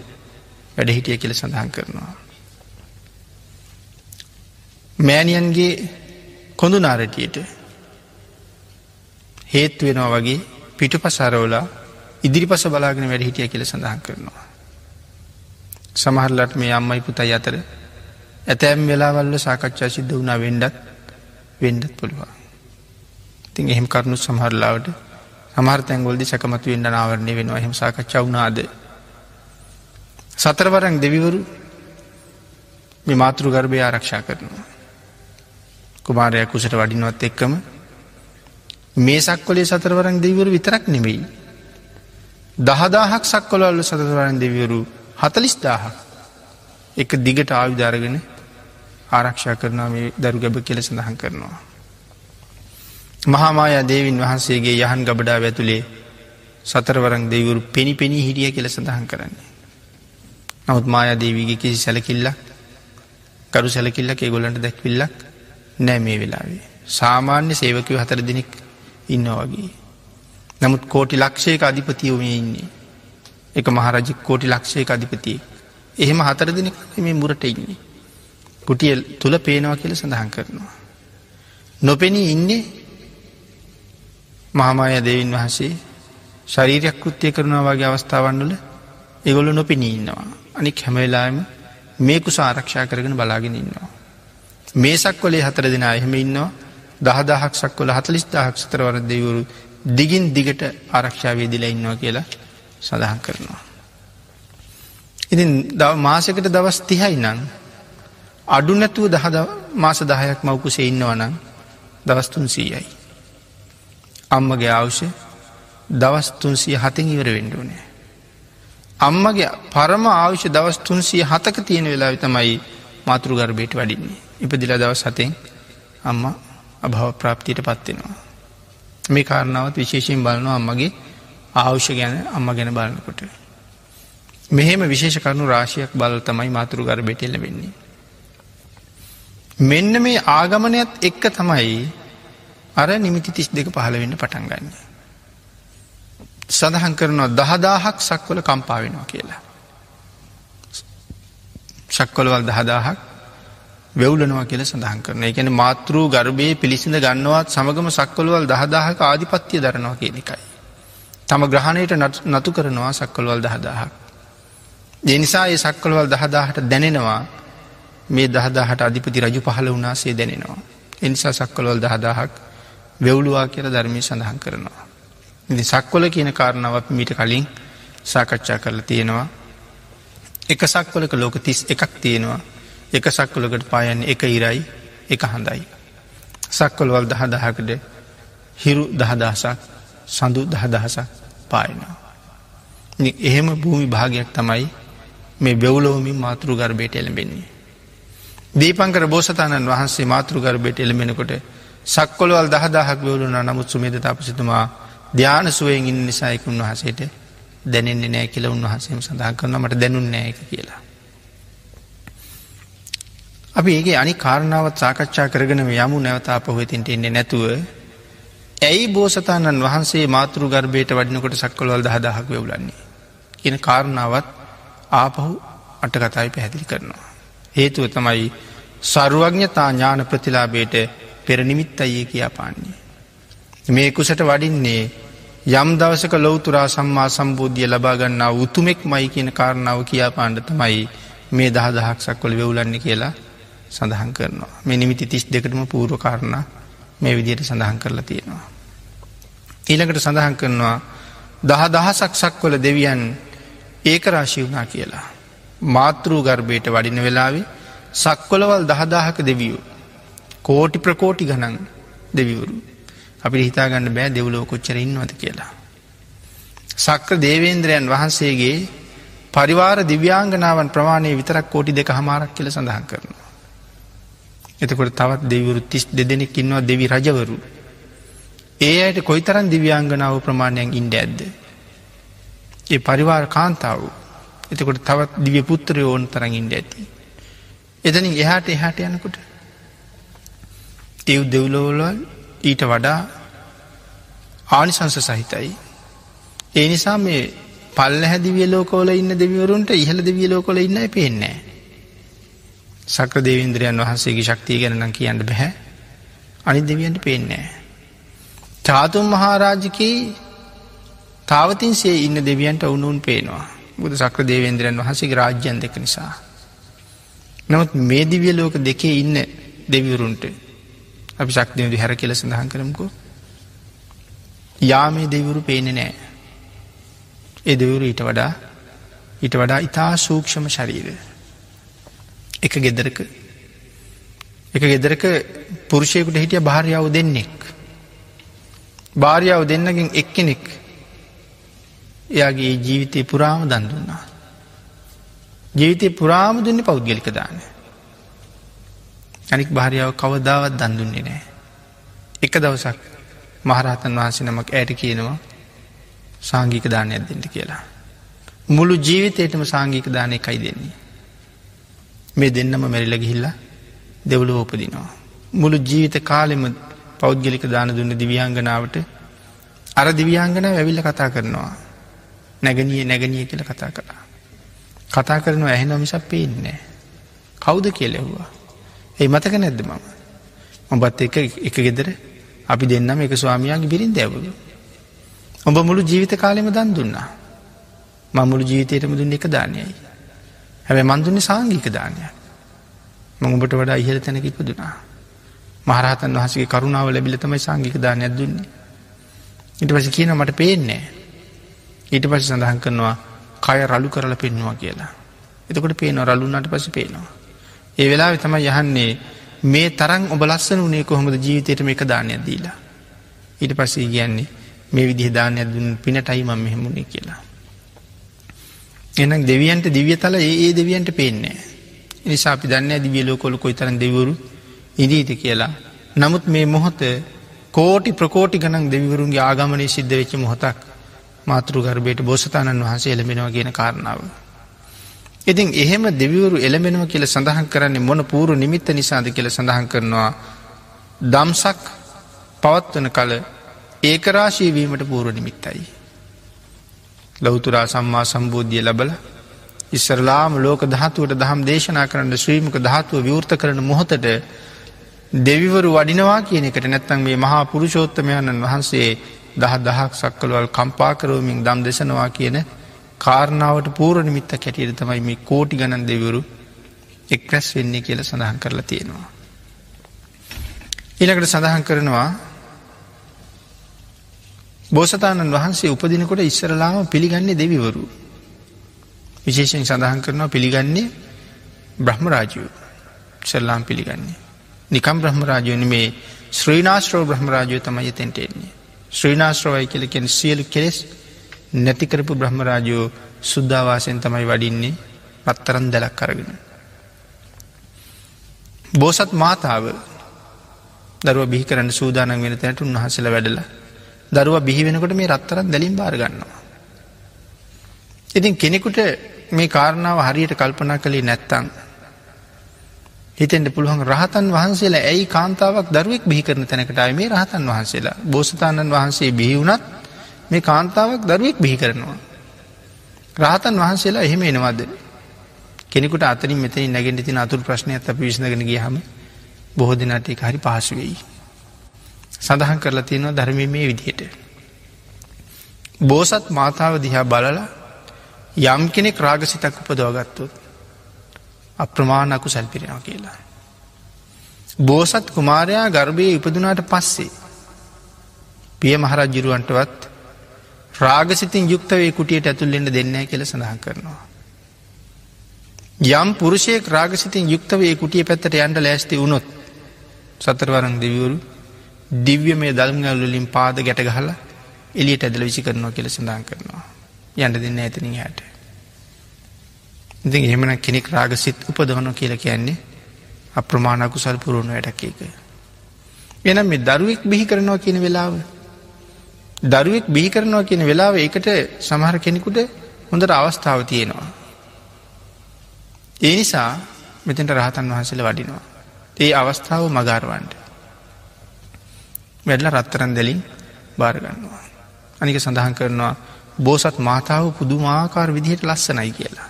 වැඩ හිටිය කියල සඳහන් කරනවා. මෑනියන්ගේ කොඳු නාරටියට හේත් වෙනවා වගේ පිටු පසරෝලා ඉදිරි පස බලාගෙන වැඩ හිටිය කියල සඳහන් කරනවා. සමහරලට මේ අම්මයි පුතයි අතර ඇතැම් වෙලාවල්ල සාකච්ඡා සිද්ධ වුණා වෙන්ඩත් වෙන්ඩත් පුළුවන්. තින් එහෙම කරුණු සමහරලාවට සමහර තැන්ගොල්දි සැකමතු වෙන්ඩ නාවරණය වෙනවා එහෙම සාකච්ඡා වුණාද සතරවරං දෙවිවරු මේ මාතෘ ගර්භය ආරක්ෂා කරනවා. කුමාරය කුසට වඩිනවත් එක්කම මේ සක්කොලේ සතරවරං දෙවිවරු විතරක් නෙවෙයි. දහදාහක් සක්කොලල්ල සතරවරන් දෙවිවරු හතලිස් දාහක් එක දිගට ආවිධාරගෙන ආරක්ෂා කරනවා මේ දරු ගැබ කෙල සඳහන් කරනවා. මහාමාය දේවින් වහන්සේගේ යහන් ගබඩා ඇතුළේ සතරවරං දෙවරු පෙනි පෙනී හිටිය කෙල සඳහන් කරන්නේ. නමුත් මායාදේවීගේ කිසි සැලකිල්ලක් කරු සැලකිල්ලක් ඒ ගොලන්ට දැක්විල්ලක් නෑ මේ වෙලාවේ. සාමාන්‍ය සේවකව හතර දෙනෙක් ඉන්න වගේ. නමුත් කෝටි ලක්ෂයක අධිපතියෝමය ඉන්නේ. එක මහරජ කෝටි ලක්ෂයක අධිපතිය. එහෙම හතර දෙනෙක් මේ මුරට ඉන්නේ. කුටිය තුළ පේනවා කියල සඳහන් කරනවා. නොපෙනී ඉන්නේ මහාමාය දෙවින් වහසේ ශරීරයක් කෘත්තිය කරනවා වගේ අවස්ථාවන්වල එගොලු නොපෙනී ඉන්නවා. අනික් හැමවෙලාම මේකු සාරක්ෂා කරගෙන බලාගෙන ඉන්නවා. මේ සක්වලේ හතර දෙනා එහෙම ඉන්නවා දහදහක් සක්වල හතලිස් දහක් සතරවර දෙවරු දිගින් දිගට ආරක්ෂාවේ දිල ඉන්නවා කියලා සඳහන් කරනවා. ඉතින් මාසකට දවස් තිහයි නං අඩු නැතුව දහද මාස දහයක් මවකුසේ ඉන්නවා නම් දවස්තුන් සීයයි. අම්මගේ අවශ්‍ය දවස්තුන්සිය හතින් ඉවර වෙන්ඩුවනේ. අම්මගේ පරම ආවිශ දවස් තුන්සිය හතක තියෙන වෙලා තමයි මාතෘ ගර්භයට වඩින්නේ. ඉපදිල දවස් හතෙන් අම්ම අභව ප්‍රාප්තියට පත්වෙනවා. මේ කාරණාවත් විශේෂයෙන් බලනවා අම්මගේ ආවුෂ ගැන අම්ම ගැන බලනකොට. මෙහෙම විශේෂ කරුණු රාශියක් බල තමයි මාතුරු ගර බෙටෙල්ල වෙන්නේ. මෙන්න මේ ආගමනයත් එක්ක තමයි අර නිමිති තිස් දෙක පහළ වෙන්න පටන් ගන්න. සඳහන් කරනවා දහදාහක් සක්වල කම්පාවෙනවා කියලා. ශක්කොලවල් දහදාහක් වෙව්ලනවා කියල සඳහන් කරන එකැන මාතෘ ගර්භය පිළිසිඳ ගන්නවත් සමගම සක්කොළුවල් දහදාහක ආධිපත්තිය දරනවා කියන එකයි. තම ග්‍රහණයට නතු කරනවා සක්කොළුවල් දහදාහක්. දෙනිසා ඒ සක්කොළුවල් දහදාහට දැනෙනවා මේ දහදාහට අධිපති රජු පහල වනාසේ දැනෙනවා. එනිසා සක්කොළුවල් දහදාහක් වෙව්ලුවා කියල ධර්මය සඳහන් කරනවා. ඉදි සක්කොල කියන කාරණාවත් මීට කලින් සාකච්ඡා කරලා තියෙනවා. එක සක්වලක ලෝක තිස් එකක් තියෙනවා එක සක්කොලකට පායන්න එක ඉරයි එක හඳයි. සක්කොළවල් දහදහකට හිරු දහදහසක් සඳු දහදහසක් පායනවා. එහෙම භූමි භාගයක් තමයි මේ බෙව්ලෝමින් මාතෘ ගර්බයට එළඹෙන්නේ. දීපංකර බෝසතාණන් වහන්සේ මාතෘ ගර්බයට එළමෙනකොට සක්කොළවල් දහදාහක් වෙවලුන නමුත් සුමේද තාපසිතුමා ධ්‍යාන සුවයෙන් ඉන්න නිසායකුන් වහසේට දැනෙන්නේ නෑ කියල උන්වහසේම සඳහන් කරන මට දැනුන්නෑ කියලා. අපි ඒගේ අනි කාරණාවත් සාකච්ඡා කරගෙන යමු නැවතා පොහතින්ට එන්නේ නැතුව ඇයි බෝසතාණන් වහන්සේ මාතෘ ගර්භයට වඩිනකොට සක්කොළවල් දහදාහක් වෙවලන්නේ. කියන කාරණාවත් ආපහු අට කතායි පැහැදිලි කරනවා. හේතුව තමයි සරුවඥතා ඥාන ප්‍රතිලාබේට පෙරනිමිත් අයේ කියා පාන්නේ. මේ කුසට වඩින්නේ යම් දවසක ලොවතුරා සම්මා සම්බෝධිය ලබාගන්නා උතුමෙක් මයි කියන කාරණාව කියා පාණ්ඩ තමයි මේ දහ දහක් සක්වල වෙවුලන්න කියලා සඳහන් කරනවා. මේ නිමිති තිස් දෙකටම පූර්ව කාරණ මේ විදියට සඳහන් කරලා තියෙනවා. ඊළඟට සඳහන් කරනවා දහ දහසක් සක්වල දෙවියන් ඒක රාශි වුනා කියලා. මාතෘ ගර්භයට වඩින වෙලාවේ සක්වලවල් දහදාහක දෙවියූ. කෝටි ප්‍රකෝටි ගණන් දෙවිවරු. අපි හිතාගන්න බෑ දෙව්ලෝ කොච්චර ඉන්නවද කියලා. සක්‍ර දේවේන්ද්‍රයන් වහන්සේගේ පරිවාර දිව්‍යාංගනාවන් ප්‍රමාණය විතරක් කෝටි දෙක හමාරක් කියල සඳහන් කරනවා. එතකොට තවත් දෙවරු තිස් දෙදෙනෙක් ඉන්නවා දෙවි රජවරු. ඒ අයට කොයිතරන් දිව්‍යාංගනාව ප්‍රමාණයක් ඉන්ඩ ඇද්ද. ඒ පරිවාර කාන්තාව එතකොට තවත් දිවිය පුත්‍රය ඕන තරන් ඉන්ඩ ඇති. එතනින් එහාට එහාට යනකොට තිව් දෙව්ලෝවලල් ඊට වඩා ආනිසංස සහිතයි. ඒ නිසා මේ පල්ල හැදිවිය ලෝකෝල ඉන්න දෙවිවරුන්ට ඉහළ දෙවිය ලෝකොල ඉන්න පේෙන්නේ. සක්‍ර දේවේන්ද්‍රයන් වහන්සේගේ ශක්තිය ගැනනම් කියන්න බැහැ අනි දෙවියන්ට පේෙන්නේ. චාතුම් මහාරාජිකී තාවතින්සේ ඉන්න දෙවියන්ට ඔවුනුන් පේනවා. බුදු සක්‍ර දේවේන්ද්‍රයන් වහසේ රාජ්‍යන් දෙක නිසා. නමුත් මේ දිවිය ලෝක දෙකේ ඉන්න දෙවිවරුන්ට අපි ශක්තියදි හැර කියල සඳහන් කරමකෝ. යාමේ දෙවුරු පේනෙ නෑ. ඒ දෙවුරු ඊට වඩා ඊට වඩා ඉතා සූක්ෂම ශරීර එක ගෙදරක. එක ගෙදරක පුරුෂයකුට හිටිය භාරයාව දෙන්නෙක්. භාරයාව දෙන්නකින් එක්කෙනෙක් එයාගේ ජීවිතය පුරාම දන් දුන්නා. ජීවිතය පුරාම දුන්නේ පෞද්ගලික දාන අනික් භාරයාව කවදාවත් දන් දුන්නේ නෑ එක දවසක් මහරහතන් වහන්සේ නමක් ඇයට කියනවා සාංගික දානයක් දෙට කියලා. මුළු ජීවිතයටම සාංගික දානය එකයි දෙන්නේ. මේ දෙන්නම මැරිල ගිහිල්ලා දෙවුල ඕපදිනවා. මුළු ජීවිත කාලෙම පෞද්ගලික දාන දුන්න දිවියංගනාවට අර දිවියංගන ඇවිල්ල කතා කරනවා. නැගනිය නැගනිය කියල කතා කළා. කතා කරනවා ඇහෙන මිසක් පේන්නේ. කෞුද කියලෙව්වා. ඒ මතක නැද්ද මම. මොබත් එක එක ගෙදර අපි දෙන්නම එක ස්වාමයාගේ බිරින් දැවලු. ඔබ මුළු ජීවිත කාලෙම දන් දුන්නා. මමුළු ජීවිතයටම දුන්න එක දානයයි. හැබැ මන්දුන්නේ සාංගික දානයක්. මඟුඹට වඩා ඉහල තැනක ඉපදුනා. මහරහතන් වහසගේ කරුණාව ලැබිල තමයි සංගික දානයක් දුන්නේ. ඉට පස කියන මට පේන්නේ. ඊට පස සඳහන් කරනවා කය රලු කරල පෙන්නවා කියලා. එතකොට පේන රලුන්නට පස පේනවා. ඒ වෙලා තම යහන්නේ මේ තරන් ඔබ ලස්සන වනේ කොහොමද ජීවිතයට මේ එක දානයක් දීලා. ඊට පස්සේ කියන්නේ මේ විදිහ දානයක් දුන් පිනටයි මම මෙහෙමුණේ කියලා. එනම් දෙවියන්ට දිවිය තල ඒ දෙවියන්ට පේන්නේ. නිසා අපි දන්න දිවිය ලෝකොල කොයි තරන් දෙවරු ඉදීති කියලා. නමුත් මේ මොහොත කෝටි ප්‍රකෝටි ගනන් දෙවිවරුන්ගේ ආගමනය සිද්ධ වෙච්ච මොහොතක් මාතෘ ගර්භයට බෝසතාණන් වහන්සේ එළමෙනවා කියන කාරණාව. ඉතින් එහෙම දෙවිවරු එළමෙනව කියල සඳහන් කරන්නේ මොන පූරු නිමිත්ත නිසාද කියල සඳහන් කරනවා දම්සක් පවත්වන කල ඒකරාශීවීමට පූරු නිමිත්තයි. ලෞතුරා සම්මා සම්බෝධිය ලබල ඉස්සරලාම ලෝක දහතුවට දහම් දේශනා කරන්න ශ්‍රීමක ධාතුව විවෘත කරන මොහොතට දෙවිවරු වඩිනවා කියන එකට නැත්තන් මේ මහා පුරුෂෝත්තමයණන් වහන්සේ දහ දහක් සක්කලවල් කම්පාකරෝමින් දම් දෙසනවා කියන කාරණාවට පූරණමිත්ත කැටියට තමයි මේ කෝටි ගණන් දෙවරු එක්රැස් වෙන්නේ කියල සඳහන් කරලා තියෙනවා. ඊළකට සඳහන් කරනවා බෝසතාණන් වහන්සේ උපදිනකොට ඉස්සරලාම පිළිගන්නේ දෙවිවරු. විශේෂෙන් සඳහන් කරනවා පිළිගන්නේ බ්‍රහ්ම රාජයෝ සල්ලාම් පිළිගන්නේ. නිකම් බ්‍රහ්ම රාජයෝන මේ ශ්‍රීනාශ්‍රෝ බ්‍රහ්ම රාජයෝ තමයි තැන්ට එන්නේ. ශ්‍රීනාශ්‍රවයි කියලකෙන සියලු කෙලෙස් නැතිකරපු බ්‍රහ්ම රාජයෝ සුද්ධවාසයෙන් තමයි වඩින්නේ පත්තරන් දැලක් කරගෙන. බෝසත් මාතාව දරුව බිහි කරන්න සූදානන් වෙන තැනට උන්හසල වැඩලා දරුව බිහි වෙනකොට මේ රත්තරන් දැලින් බාරගන්නවා. ඉතින් කෙනෙකුට මේ කාරණාව හරියට කල්පනා කළේ නැත්තං. හිතෙන්ට පුළුවන් රහතන් වහන්සේලා ඇයි කාන්තාවක් දරුවෙක් බිහි කරන තැනකටයි මේ රහතන් වහන්සේලා බෝසතාණන් වහන්සේ බිහිවුණත් මේ කාන්තාවක් දරුවෙක් බිහි කරනවා. රහතන් වහන්සේලා එහෙම එනවද. කෙනෙකුට අතරින් මෙතන නැගෙන්ට තින අතුර ප්‍රශ්නයක් අප විශ්නගෙන ගියහම බොහෝ දෙනාට එක හරි පහසු වෙයි. සඳහන් කරලා තියෙනවා ධර්මය මේ විදිහට. බෝසත් මාතාව දිහා බලලා යම් කෙනෙක් රාගසිතක් උපදවගත්තුත් අප්‍රමාණකු සැල්පිරෙනවා කියලා. බෝසත් කුමාරයා ගර්භය ඉපදුනාට පස්සේ පිය මහරජ්ජිරුවන්ටවත් රාගසිතින් යුක්තවේ කුටියට ඇතුල්ලෙන්ට දෙන්න කියල සඳහන් කරනවා. යම් පුරුෂයෙක් රාගසිතින් යුක්තවේ කුටිය පැත්තට යන්ට ලෑස්ති වුණොත් සතරවරං දෙවිවරු දිව්‍ය මේ දල්ගල්ලින් පාද ගැට ගහලා එලියට ඇදල විසි කරනවා කියල සඳහන් කරනවා. යන්න දෙන්න ඇතනින් හට. ඉතින් එහෙමන කෙනෙක් රාගසිත් උපදවන කියල කියන්නේ අප්‍රමාණකුසල් පුරුණු වැටක් එක. එනම් මේ දරුවෙක් බිහි කරනවා කියන වෙලාව දරුවෙක් බිහි කරනවා කියන වෙලාව ඒකට සමහර කෙනෙකුට හොඳට අවස්ථාව තියෙනවා. ඒ නිසා මෙතෙන්ට රහතන් වහන්සල වඩිනවා. ඒ අවස්ථාව මගාරවන්ට. වැඩල රත්තරන් දෙලින් භාරගන්නවා. අනික සඳහන් කරනවා බෝසත් මාතාව පුදුමාකාර විදිහයට ලස්සනයි කියලා.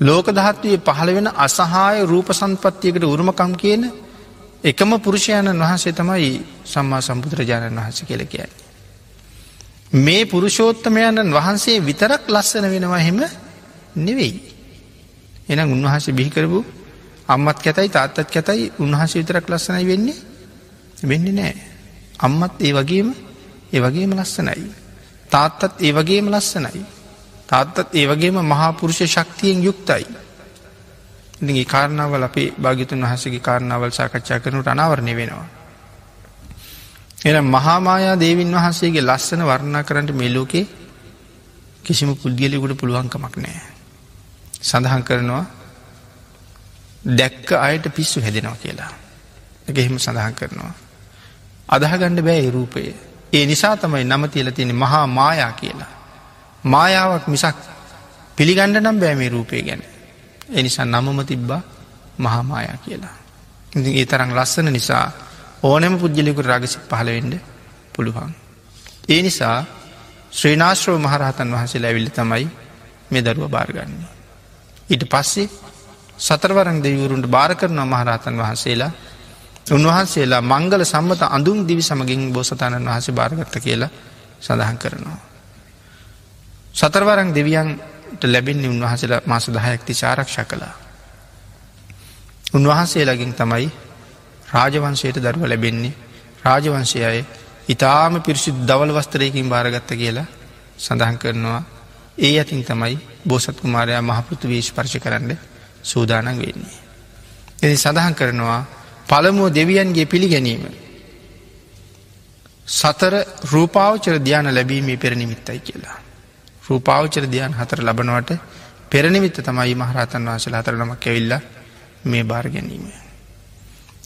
ලෝක දහත්වයේ පහළ වෙන අසහාය රූප සම්පත්තියකට උරුමකම් කියන එකම පුරුෂයණන් වහන්සේ තමයි සම්මා සම්බුදුරජාණන් වහන්ස කියල කියන්නේ. මේ පුරුෂෝත්තමයණන් වහන්සේ විතරක් ලස්සන වෙනවා හෙම නෙවෙයි. එනම් උන්වහස බිහිකරපු අම්මත් කැතයි තාත්තත් කැතයි උන්වහස විතරක් ලස්සනයි වෙන්නේ වෙන්න නෑ. අම්මත් ඒ වගේම ඒ වගේම ලස්සනයි. තාත්තත් ඒ වගේම ලස්සනයි. තාත්තත් ඒ වගේම මහාපුරුෂ ශක්තියෙන් යුක්තයි. ඉතිගේ කාරණාවල් අපේ භාගිතුන් වහසගේ කාරණාවල් සාකච්ඡා කරනු අනාවරණය වෙනවා. එ මහාමායා දේවින් වහන්සේගේ ලස්සන වර්ණා කරන්නට මෙලෝකේ කිසිම පුද්ගලයකුට පුළුවන්කමක් නෑ. සඳහන් කරනවා දැක්ක අයට පිස්සු හැදෙනවා කියලා. එක එහෙම සඳහන් කරනවා. අදහගණ්ඩ බෑ රූපය. ඒ නිසා තමයි නම තියල තියෙන මහා මායා කියලා. මායාවක් මිසක් පිළිගණ්ඩ නම් බෑමේ රූපය ගැන. එනිසා නමම තිබ්බා මහාමායා කියලා. ඉති ඒ තරං ලස්සන නිසා ඕනෑම පුද්ගලිකුට රගසි පහළවෙඩ පුළුවන්. ඒ නිසා ශ්‍රීනාශ්‍රව මහරහතන් වහන්සේ ඇවිල්ල තමයි මේ දරුව භාරගන්නේ. ඊට පස්සේ සතරවරං දෙවරුන්ට භාර කරනවා මහරහතන් වහන්සේලා උන්වහන්සේලා මංගල සම්මත අඳුම් දිවි සමගින් බෝසතාණන් වහස භාරගත්ත කියලා සඳහන් කරනවා. සතරවරං දෙවියන්ට ලැබෙන්නේ උන්වහසලා මාස දහයක්ති චාරක්ෂ කලා. උන්වහන්සේලගින් තමයි රාජවංශයට දරුව ලැබෙන්නේ රාජවංශය අය ඉතාම පිරිසිදු දවල් වස්තරයකින් භාරගත්ත කියලා සඳහන් කරනවා ඒ ඇතින් තමයි බෝසත් කුමාරයා මහපෘතු වේශ පර්ශ කරන්න සූදානන් වෙන්නේ. එදි සඳහන් කරනවා පළමුුව දෙවියන්ගේ පිළිගැනීම. සතර රූපාවචර ධ්‍යාන ලැබීමේ පෙරනිමිත්තයි කියලා. රූපාවචර ධ්‍යාන් හතර ලබනවට පෙරනිමිත්ත තමයි මහරතන් වහසල හතර නමක් ඇවිල්ල මේ භාර ගැනීම.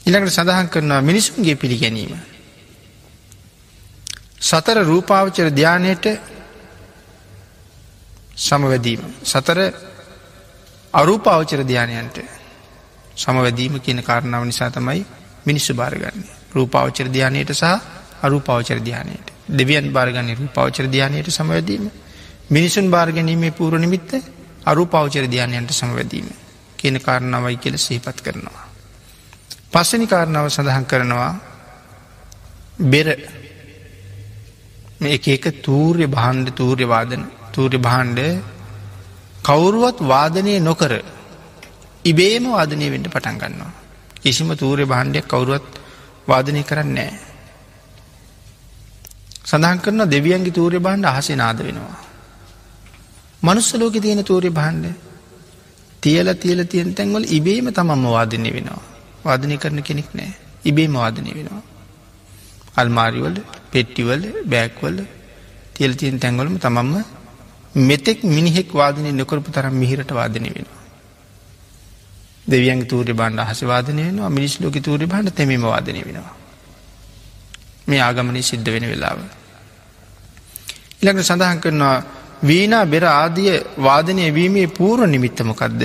ඉළඟට සඳහන් කරනවා මිනිසුන්ගේ පිළිගැනීම. සතර රූපාවචර ධ්‍යානයට සමවැදීම. සතර අරූපාවචර ධ්‍යානයන්ට සමවැදීම කියන කාරණාව නිසා තමයි මිනිස්සු භාරගන්නේ. රූපාවචර ධ්‍යානයට සහ අරූපාවචර ධ්‍යානයට. දෙවියන් භාරගන්න රූපාවචර ධ්‍යානයට සමවැදීම. මිනිසුන් භාර්ගැනීමේ පූර නිමිත්ත අරූපාවචර ධ්‍යානයන්ට සමවැදීම. කියන කාරණාවයි කියල සහිපත් කරනවා. පස්සනි කාරණාව සඳහන් කරනවා බෙර එක එක තූර්ය බහන්්ඩ තූර්ය වාදන තූර්ය බහන්්ඩ කවුරුවත් වාදනය නොකර ඉබේම වාදනය වෙන්ට පටන් ගන්නවා. කිසිම තූරය බහන්්ඩයක් කවුරුවත් වාදනය කරන්නේ. සඳහන් කරන දෙවියන්ගේ තූරය බහන්්ඩ අහසේ නාද වෙනවා. මනුස්සලෝක තියෙන තූරය බහන්්ඩ තියල තියල තියෙන් තැන්වල ඉබේම තමම්ම වාදනය වෙනවා. වාදනය කරන කෙනෙක් නෑ ඉබේම වාදනය වෙනවා. අල්මාරිවල පෙට්ටිවල බෑක්වල තියල තියෙන් තැන්වලම තමම්ම මෙතෙක් මිනිහෙක් වාදනය නොකරපු තරම් මිහිරට වාදනය වෙනවා. දෙවියන් තූර බණ්ඩ හසවාදනය වෙනවා මිනිස් ලෝක තූර බණ්ඩ තෙමීම වාදනය වෙනවා. මේ ආගමනය සිද්ධ වෙන වෙලාව. ඉළඟ සඳහන් කරනවා වීනා බෙර ආදිය වාදනය වීමේ පූර්ව නිමිත්තමකක්ද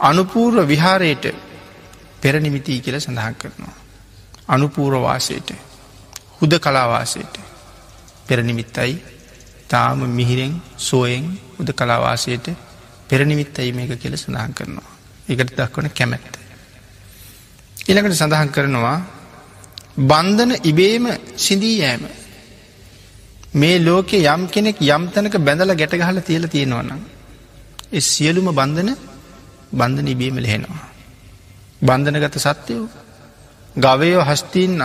අනුපූර්ව විහාරයට පෙරනිමිතිී කියල සඳහන් කරනවා. අනුපූරවාසයට හුද කලාවාසයට පෙරනිමිත්තයි තාම මිහිරෙන් සෝයෙන් උද කලාවාසයට පෙරනිමිත්තයි මේක කියල සඳහන් කරනවා. එකට දක්වන කැමැත්ත. ඉළඟට සඳහන් කරනවා බන්ධන ඉබේම සිදී යෑම. මේ ලෝකෙ යම් කෙනෙක් යම් තැනක බැඳල ගැටගහල තියල තියෙනවනම්. එ සියලුම බන්ධන බන්ධන ඉබේම ලහෙනවා. බන්ධනගත සත්‍යයෝ ගවයෝ හස්තින්න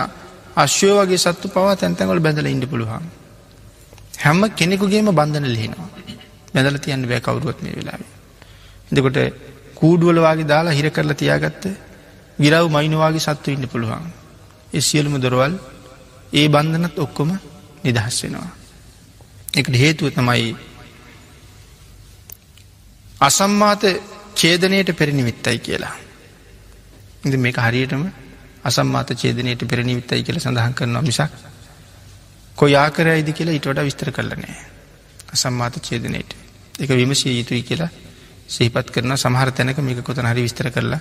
අශ්‍යෝ වගේ සත්තු පවා තැන්තැන්වල බැඳල ඉඩ පුළුවන්. හැම්ම කෙනෙකුගේම බන්ධන ලෙනවා. බැඳල තියන්න බෑ කවරුවත් මේ වෙලාවේ. එදකොට කූඩුවලවාගේ දාලා හිර කරලා තියාගත්ත ගිරව් මයිනවාගේ සත්තු ඉන්න පුළුවන්. එ සියලුම දොරවල් ඒ බන්ධනත් ඔක්කොම නිදහස් වෙනවා. එකට හේතුව තමයි අසම්මාත චේදනයට පෙරනිමිත්තයි කියලා. ඉද මේක හරියටම අසම්මාත චේදනයට පෙරනිමිත්තයි කියල සඳහන් කරනවා මිසක් කොයි ආකරයිද කියලා ඉටට විස්තර කරලනෑ. අසම්මාත චේදනයට එක විමසිය යුතුයි කියලා සහිපත් කරන සමහර තැනක මේක කොතන හරි විස්තර කරලා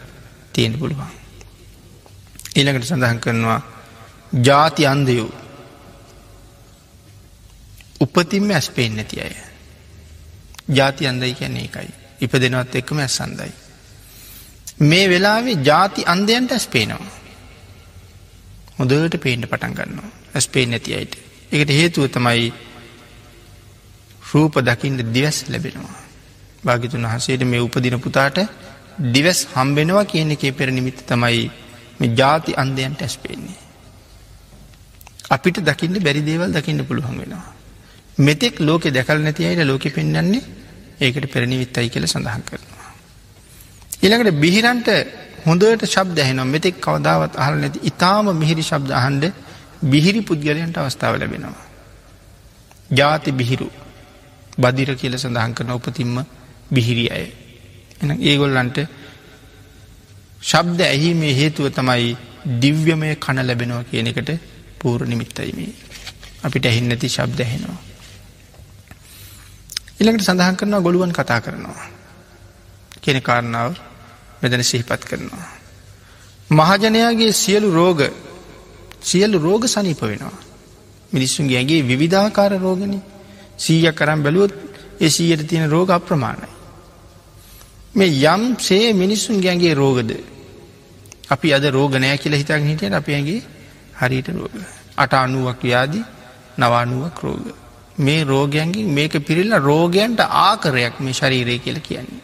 තියෙන පුළුවන්. ඊළඟට සඳහන් කරනවා ජාති අන්දයෝ උපතින්ම ඇස් පේෙන් නැති අය. ජාති අන්දයි කියන්නේ එකයි. ඉප දෙනවත් එක්කම ඇස් සන්දයි. මේ වෙලාවේ ජාති අන්දයන්ට ඇස් පේනවා. හොඳට පේන්ට පටන් ගන්නවා ඇස් පේෙන් නැති අයිට. එකට හේතුව තමයි රූප දකිින්ට දිවස් ලැබෙනවා. භාගිතුන් වහසේට මේ උපදින පුතාට දිවස් හම්බෙනවා කියන එකේ පෙර නිමිත්ත තමයි මේ ජාති අන්දයන්ට ඇස් පේන්නේ. අපිට දකින්න බැරි දේවල් දකින්න පුළුවන් වෙනවා. මෙතෙක් ලෝකෙ දැකල් නැති අයට ලෝකෙ පෙන්න්නන්නේ ඒකට පෙරණිවිත්තයි කියල සඳහන් කරනවා. ඊළඟට බිහිරන්ට හොඳට ශබ්ද ඇහෙනවා මෙතෙක් කවදාවත් අහල නැති ඉතාම මිහිරි ශබ්ද අහන්ඩ බිහිරි පුද්ගලයන්ට අවස්ථාව ලැබෙනවා. ජාති බිහිරු බදිර කියල සඳහන් කරන උපතින්ම බිහිරි අය. එ ඒගොල්ලන්ට ශබ්ද ඇහිමේ හේතුව තමයි දිව්‍යමය කණ ලැබෙනවා කියන එකට පූර නිමිත්තයිමේ. අපිට ඇහින් නැති ශබ්ද ඇහෙනවා. ඉළඟට සඳහන් කරනවා ගොළුවන් කතා කරනවා. කෙන කාරණාව මෙදැන සිහිපත් කරනවා. මහජනයාගේ සියලු රෝග සියල්ලු රෝග සනීප වෙනවා. මිනිස්සුන්ගේ ඇගේ විවිධාකාර රෝගන සීය කරම් බැලුවොත් ඒ සීයට තියෙන රෝග අප්‍රමාණයි. මේ යම් සේ මිනිස්සුන් ගැන්ගේ රෝගද අපි අද රෝගනෑ කියල හිතක් හිටියට අප ඇගේ හරිට රෝග. අට අනුවක් ව්‍යාදි නවානුවක් රෝග. මේ රෝගයන්ගින් මේක පිරිල්ල රෝගයන්ට ආකරයක් මේ ශරීරය කියල කියන්නේ.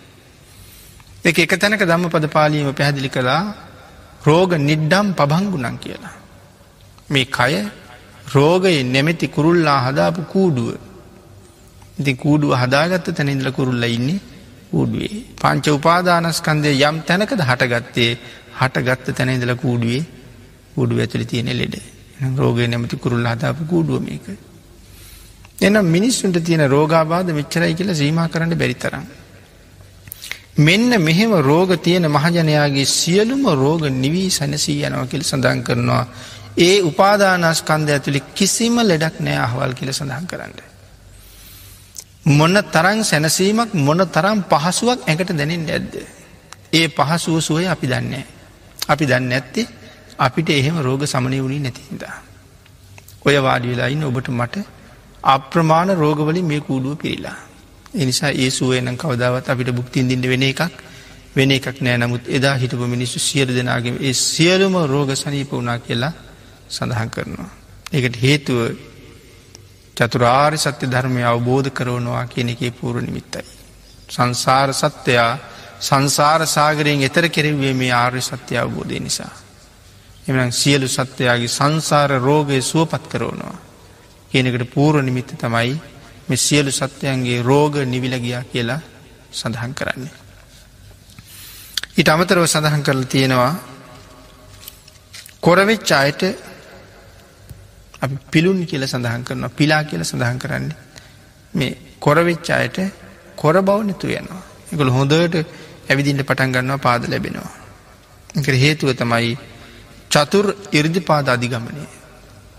එක එක තැනක දම්ම පද පාලීම පැහැදිලි කළා රෝග නිඩ්ඩම් පබංගුණන් කියලා. මේ කය රෝගයේ නෙමැති කුරුල්ලා හදාපු කූඩුව. ඉති කූඩුව හදාගත්ත තැනින්දල කුරුල්ල ඉන්නේ කූඩුවේ. පංච උපාදානස්කන්දය යම් තැනකද හටගත්තේ හටගත්ත තැනඉදල කූඩුවේ කූඩුව ඇතුළි තියෙන ලෙඩ රෝගය නැමති කුරුල්ල හදාපු කූඩුව මේක. එනම් මිනිස්සුන්ට තියෙන රෝගාබාධ මෙච්චරයි කියලා සීම කරන්න බැරිතරම්. මෙන්න මෙහෙම රෝග තියෙන මහජනයාගේ සියලුම රෝග නිවී සැනසී යනව කියල සඳන් කරනවා ඒ උපාදානස්කන්ද ඇතුළි කිසිම ලෙඩක් නෑ අහවල් කියල සඳහන් කරන්න. මොන්න තරං සැනසීමක් මොන තරම් පහසුවක් ඇකට දැනින් ඇද්ද. ඒ පහසුව සුවය අපි දන්නේ. අපි දන්න ඇත්තේ අපිට එහෙම රෝග සමනය වුණේ නැතිහිදා. ඔය වාඩි වෙලායින්න ඔබට මට අප්‍රමාණ රෝගවලින් මේ කූඩුව පිරිලා. එනිසා ඒ සුවයනම් කවදාවත් අපිට බුක්තින්දිට වෙන එකක් වෙන එකක් නෑ නමුත් එදා හිටපු මිනිස්සු සියර දෙනාගේ ඒ සියලුම රෝග සනීප වුණා කියලා සඳහන් කරනවා. ඒකට හේතුව චතුරාරි සත්‍ය ධර්මය අවබෝධ කරවනවා කියන එකේ පූර නිමිත්තයි. සංසාර සත්‍යයා සංසාර සාගරයෙන් එතර කෙරෙවේ මේ ආර්ය සත්‍ය අවබෝධය නිසා. එමනම් සියලු සත්වයාගේ සංසාර රෝගය සුවපත් කරවනවා. කියනකට පූර නිමිත්ත තමයි මෙ සියලු සත්වයන්ගේ රෝග නිවිලගියා කියලා සඳහන් කරන්නේ. ඊට අමතරව සඳහන් කරල තියෙනවා කොරවෙච් අයට අපි පිළුන් කියල සඳහන් කරනවා පිලා කියල සඳහන් කරන්නේ මේ කොරවෙච් අයට කොර බව නැතු යනවා එකළ හොඳට ඇවිදින්ට පටන් ගන්නවා පාද ලැබෙනවා. එක හේතුව තමයි චතුර් ඉර්දිපාද අධිගමනය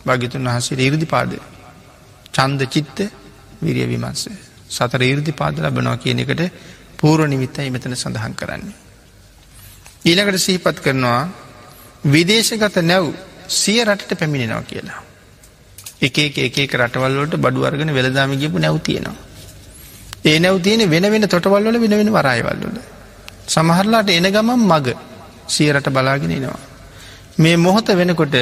භාගිතුන් වහසේ ඉර්දිපාද චන්ද චිත්ත විරිය විමන්ස සතර ඉර්දිපාද ලබනවා කියන එකට පූර නිමිත්තයි මෙතන සඳහන් කරන්නේ. ඊළකට සිහිපත් කරනවා විදේශගත නැව් සිය රටට පැමිණෙනවා කියලා. එක එක රටවල්ලට බඩු අර්ගන වෙළදාම ගිපු නැව් තියෙනවා. ඒ නැව් තියෙන වෙන වෙන තොටවල්වල වෙන වෙන වරයිවල්ලල. සමහරලාට එන ගමන් මග සියරට බලාගෙන එනවා. මේ මොහොත වෙනකොට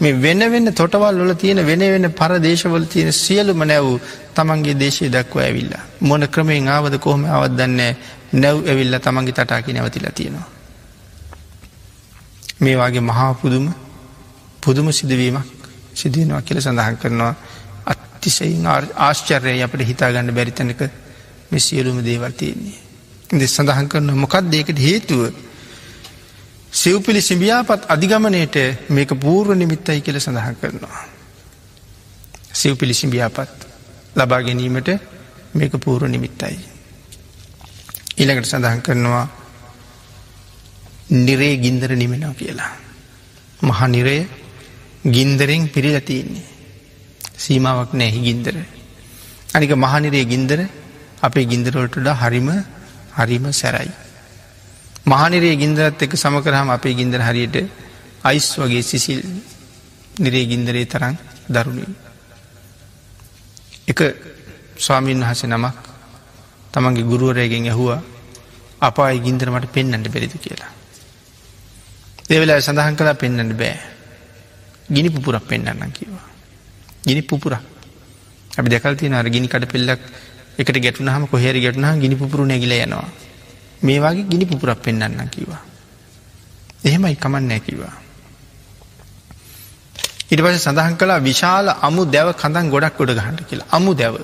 මේ වෙන වෙන්න තොටවල් වල තියෙන වෙන වෙන පරදේශවල තියෙන සියලුම නැව් තමන්ගේ දේශය දක්ව ඇවිල්ලා. මොන ක්‍රමයෙන් ආවද කොහොම අවදන්නේ නැව් ඇවිල්ල තමන්ගේ තටාකි නැවතිලා තියෙනවා. මේ වගේ මහා පුදුම පුදුම සිදුවීමක් සිදුවනවා කියල සඳහන් කරනවා අත්තිසයින් ආශ්චර්යය අපට හිතාගන්න බැරිතනක මෙ සියලුම දේවල් තියෙන්නේ. දෙ සඳහන් කරන මොකක් දේකට හේතුව සිව්පිලි සිඹියාපත් අධිගමනයට මේක පූර්ව නිමිත්තයි කියල සඳහන් කරනවා. සිව්පිලි සිඹියාපත් ලබා ගැනීමට මේක පූර්ව නිමිත්තයි. ඊළඟට සඳහන් කරනවා නිරේ ගින්දර නිමෙනව කියලා. මහ නිරය ගින්දරෙන් පිරිලතියන්නේ. සීමාවක් නැහි ගින්දර. අනික මහනිරේ ගින්දර අපේ ගින්දරවලටඩ හරිම හරිම සැරයි. මහනිරේ ගින්දරත් එක සම කරහම අපේ ගින්දර හරියට අයිස් වගේ සිසිල් නිරේ ගින්දරේ තරන් දරුණින්. එක ස්වාමීන් වහස නමක් තමන්ගේ ගුරුවරයගෙන් ඇහුවා අපායි ගින්දර මට පෙන්න්නට බෙරිදු කියලා. දෙවෙලා සඳහන් කලා පෙන්න්නට බෑ ගිනි පුපුරක් පෙන්න්න කිවා. ගිනි පුපුරක් අපි දෙකල් තියන අර ගිනි කට පෙල්ලක් එකට ගැටුනහම කොහෙරි ගැටුනහ ගිනි පුපුරු නැගිල යනවා. මේ වගේ ගිනි පුපුරක් පෙන්න්න කිවා. එහෙමයි කමන්නෑ කිවා. ඉට පස සඳහන් කලා විශාල අමු දැව කඳන් ගොඩක් ගොඩ ගහන්ට කියලා අමු දැව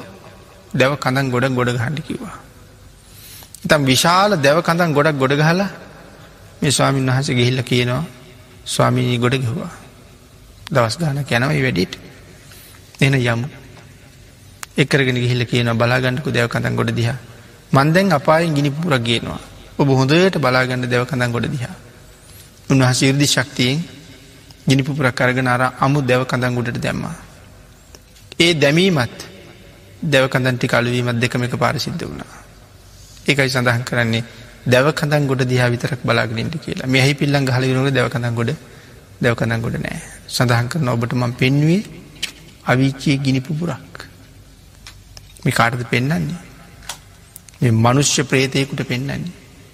දැව කඳන් ගොඩ ගොඩ ගහන්ඩ කිවා. ඉතම් විශාල දැව කඳන් ගොඩක් ගොඩ ගහලා මේ ස්වාමීන් වහස ගිහිල්ල කියනවා ස්වාමීනී ගොඩ ගහවා දවස් ගාන කැනවයි වැඩිට එන යමු එකරගෙන ගිහිල්ල කියන බලාගන්නකු දැව කඳන් ගොඩ දිහා මන්දැන් අපායෙන් ගිනි පුරක් ගේනවා ඔබ හොඳට බලාගන්න දෙව කඳන් ගොඩ දිහා. උන්වහස ඉර්දි ශක්තියෙන් ගිනිපුපුරක් අරගෙන අර අමු දෙව කඳන් ගොඩට දැම්මා. ඒ දැමීමත් දැව කඳන්ටි කලුවීමත් දෙකම එක පාරසිද්ධ වුණා. ඒකයි සඳහන් කරන්නේ දැව කඳන් ගොඩ දිහා විතරක් බලාගනින්ට කියලා මෙහි පිල්ලන් හලිනක දෙව කඳන් ගොඩ දෙව කඳන් ගොඩ නෑ සඳහන් කරන ඔබට මං පෙන්වේ අවිච්චිය ගිනිපුපුරක් මේ කාටද පෙන්න්නන්නේ මනුෂ්‍ය ප්‍රේතයකුට පෙන්න්නන්නේ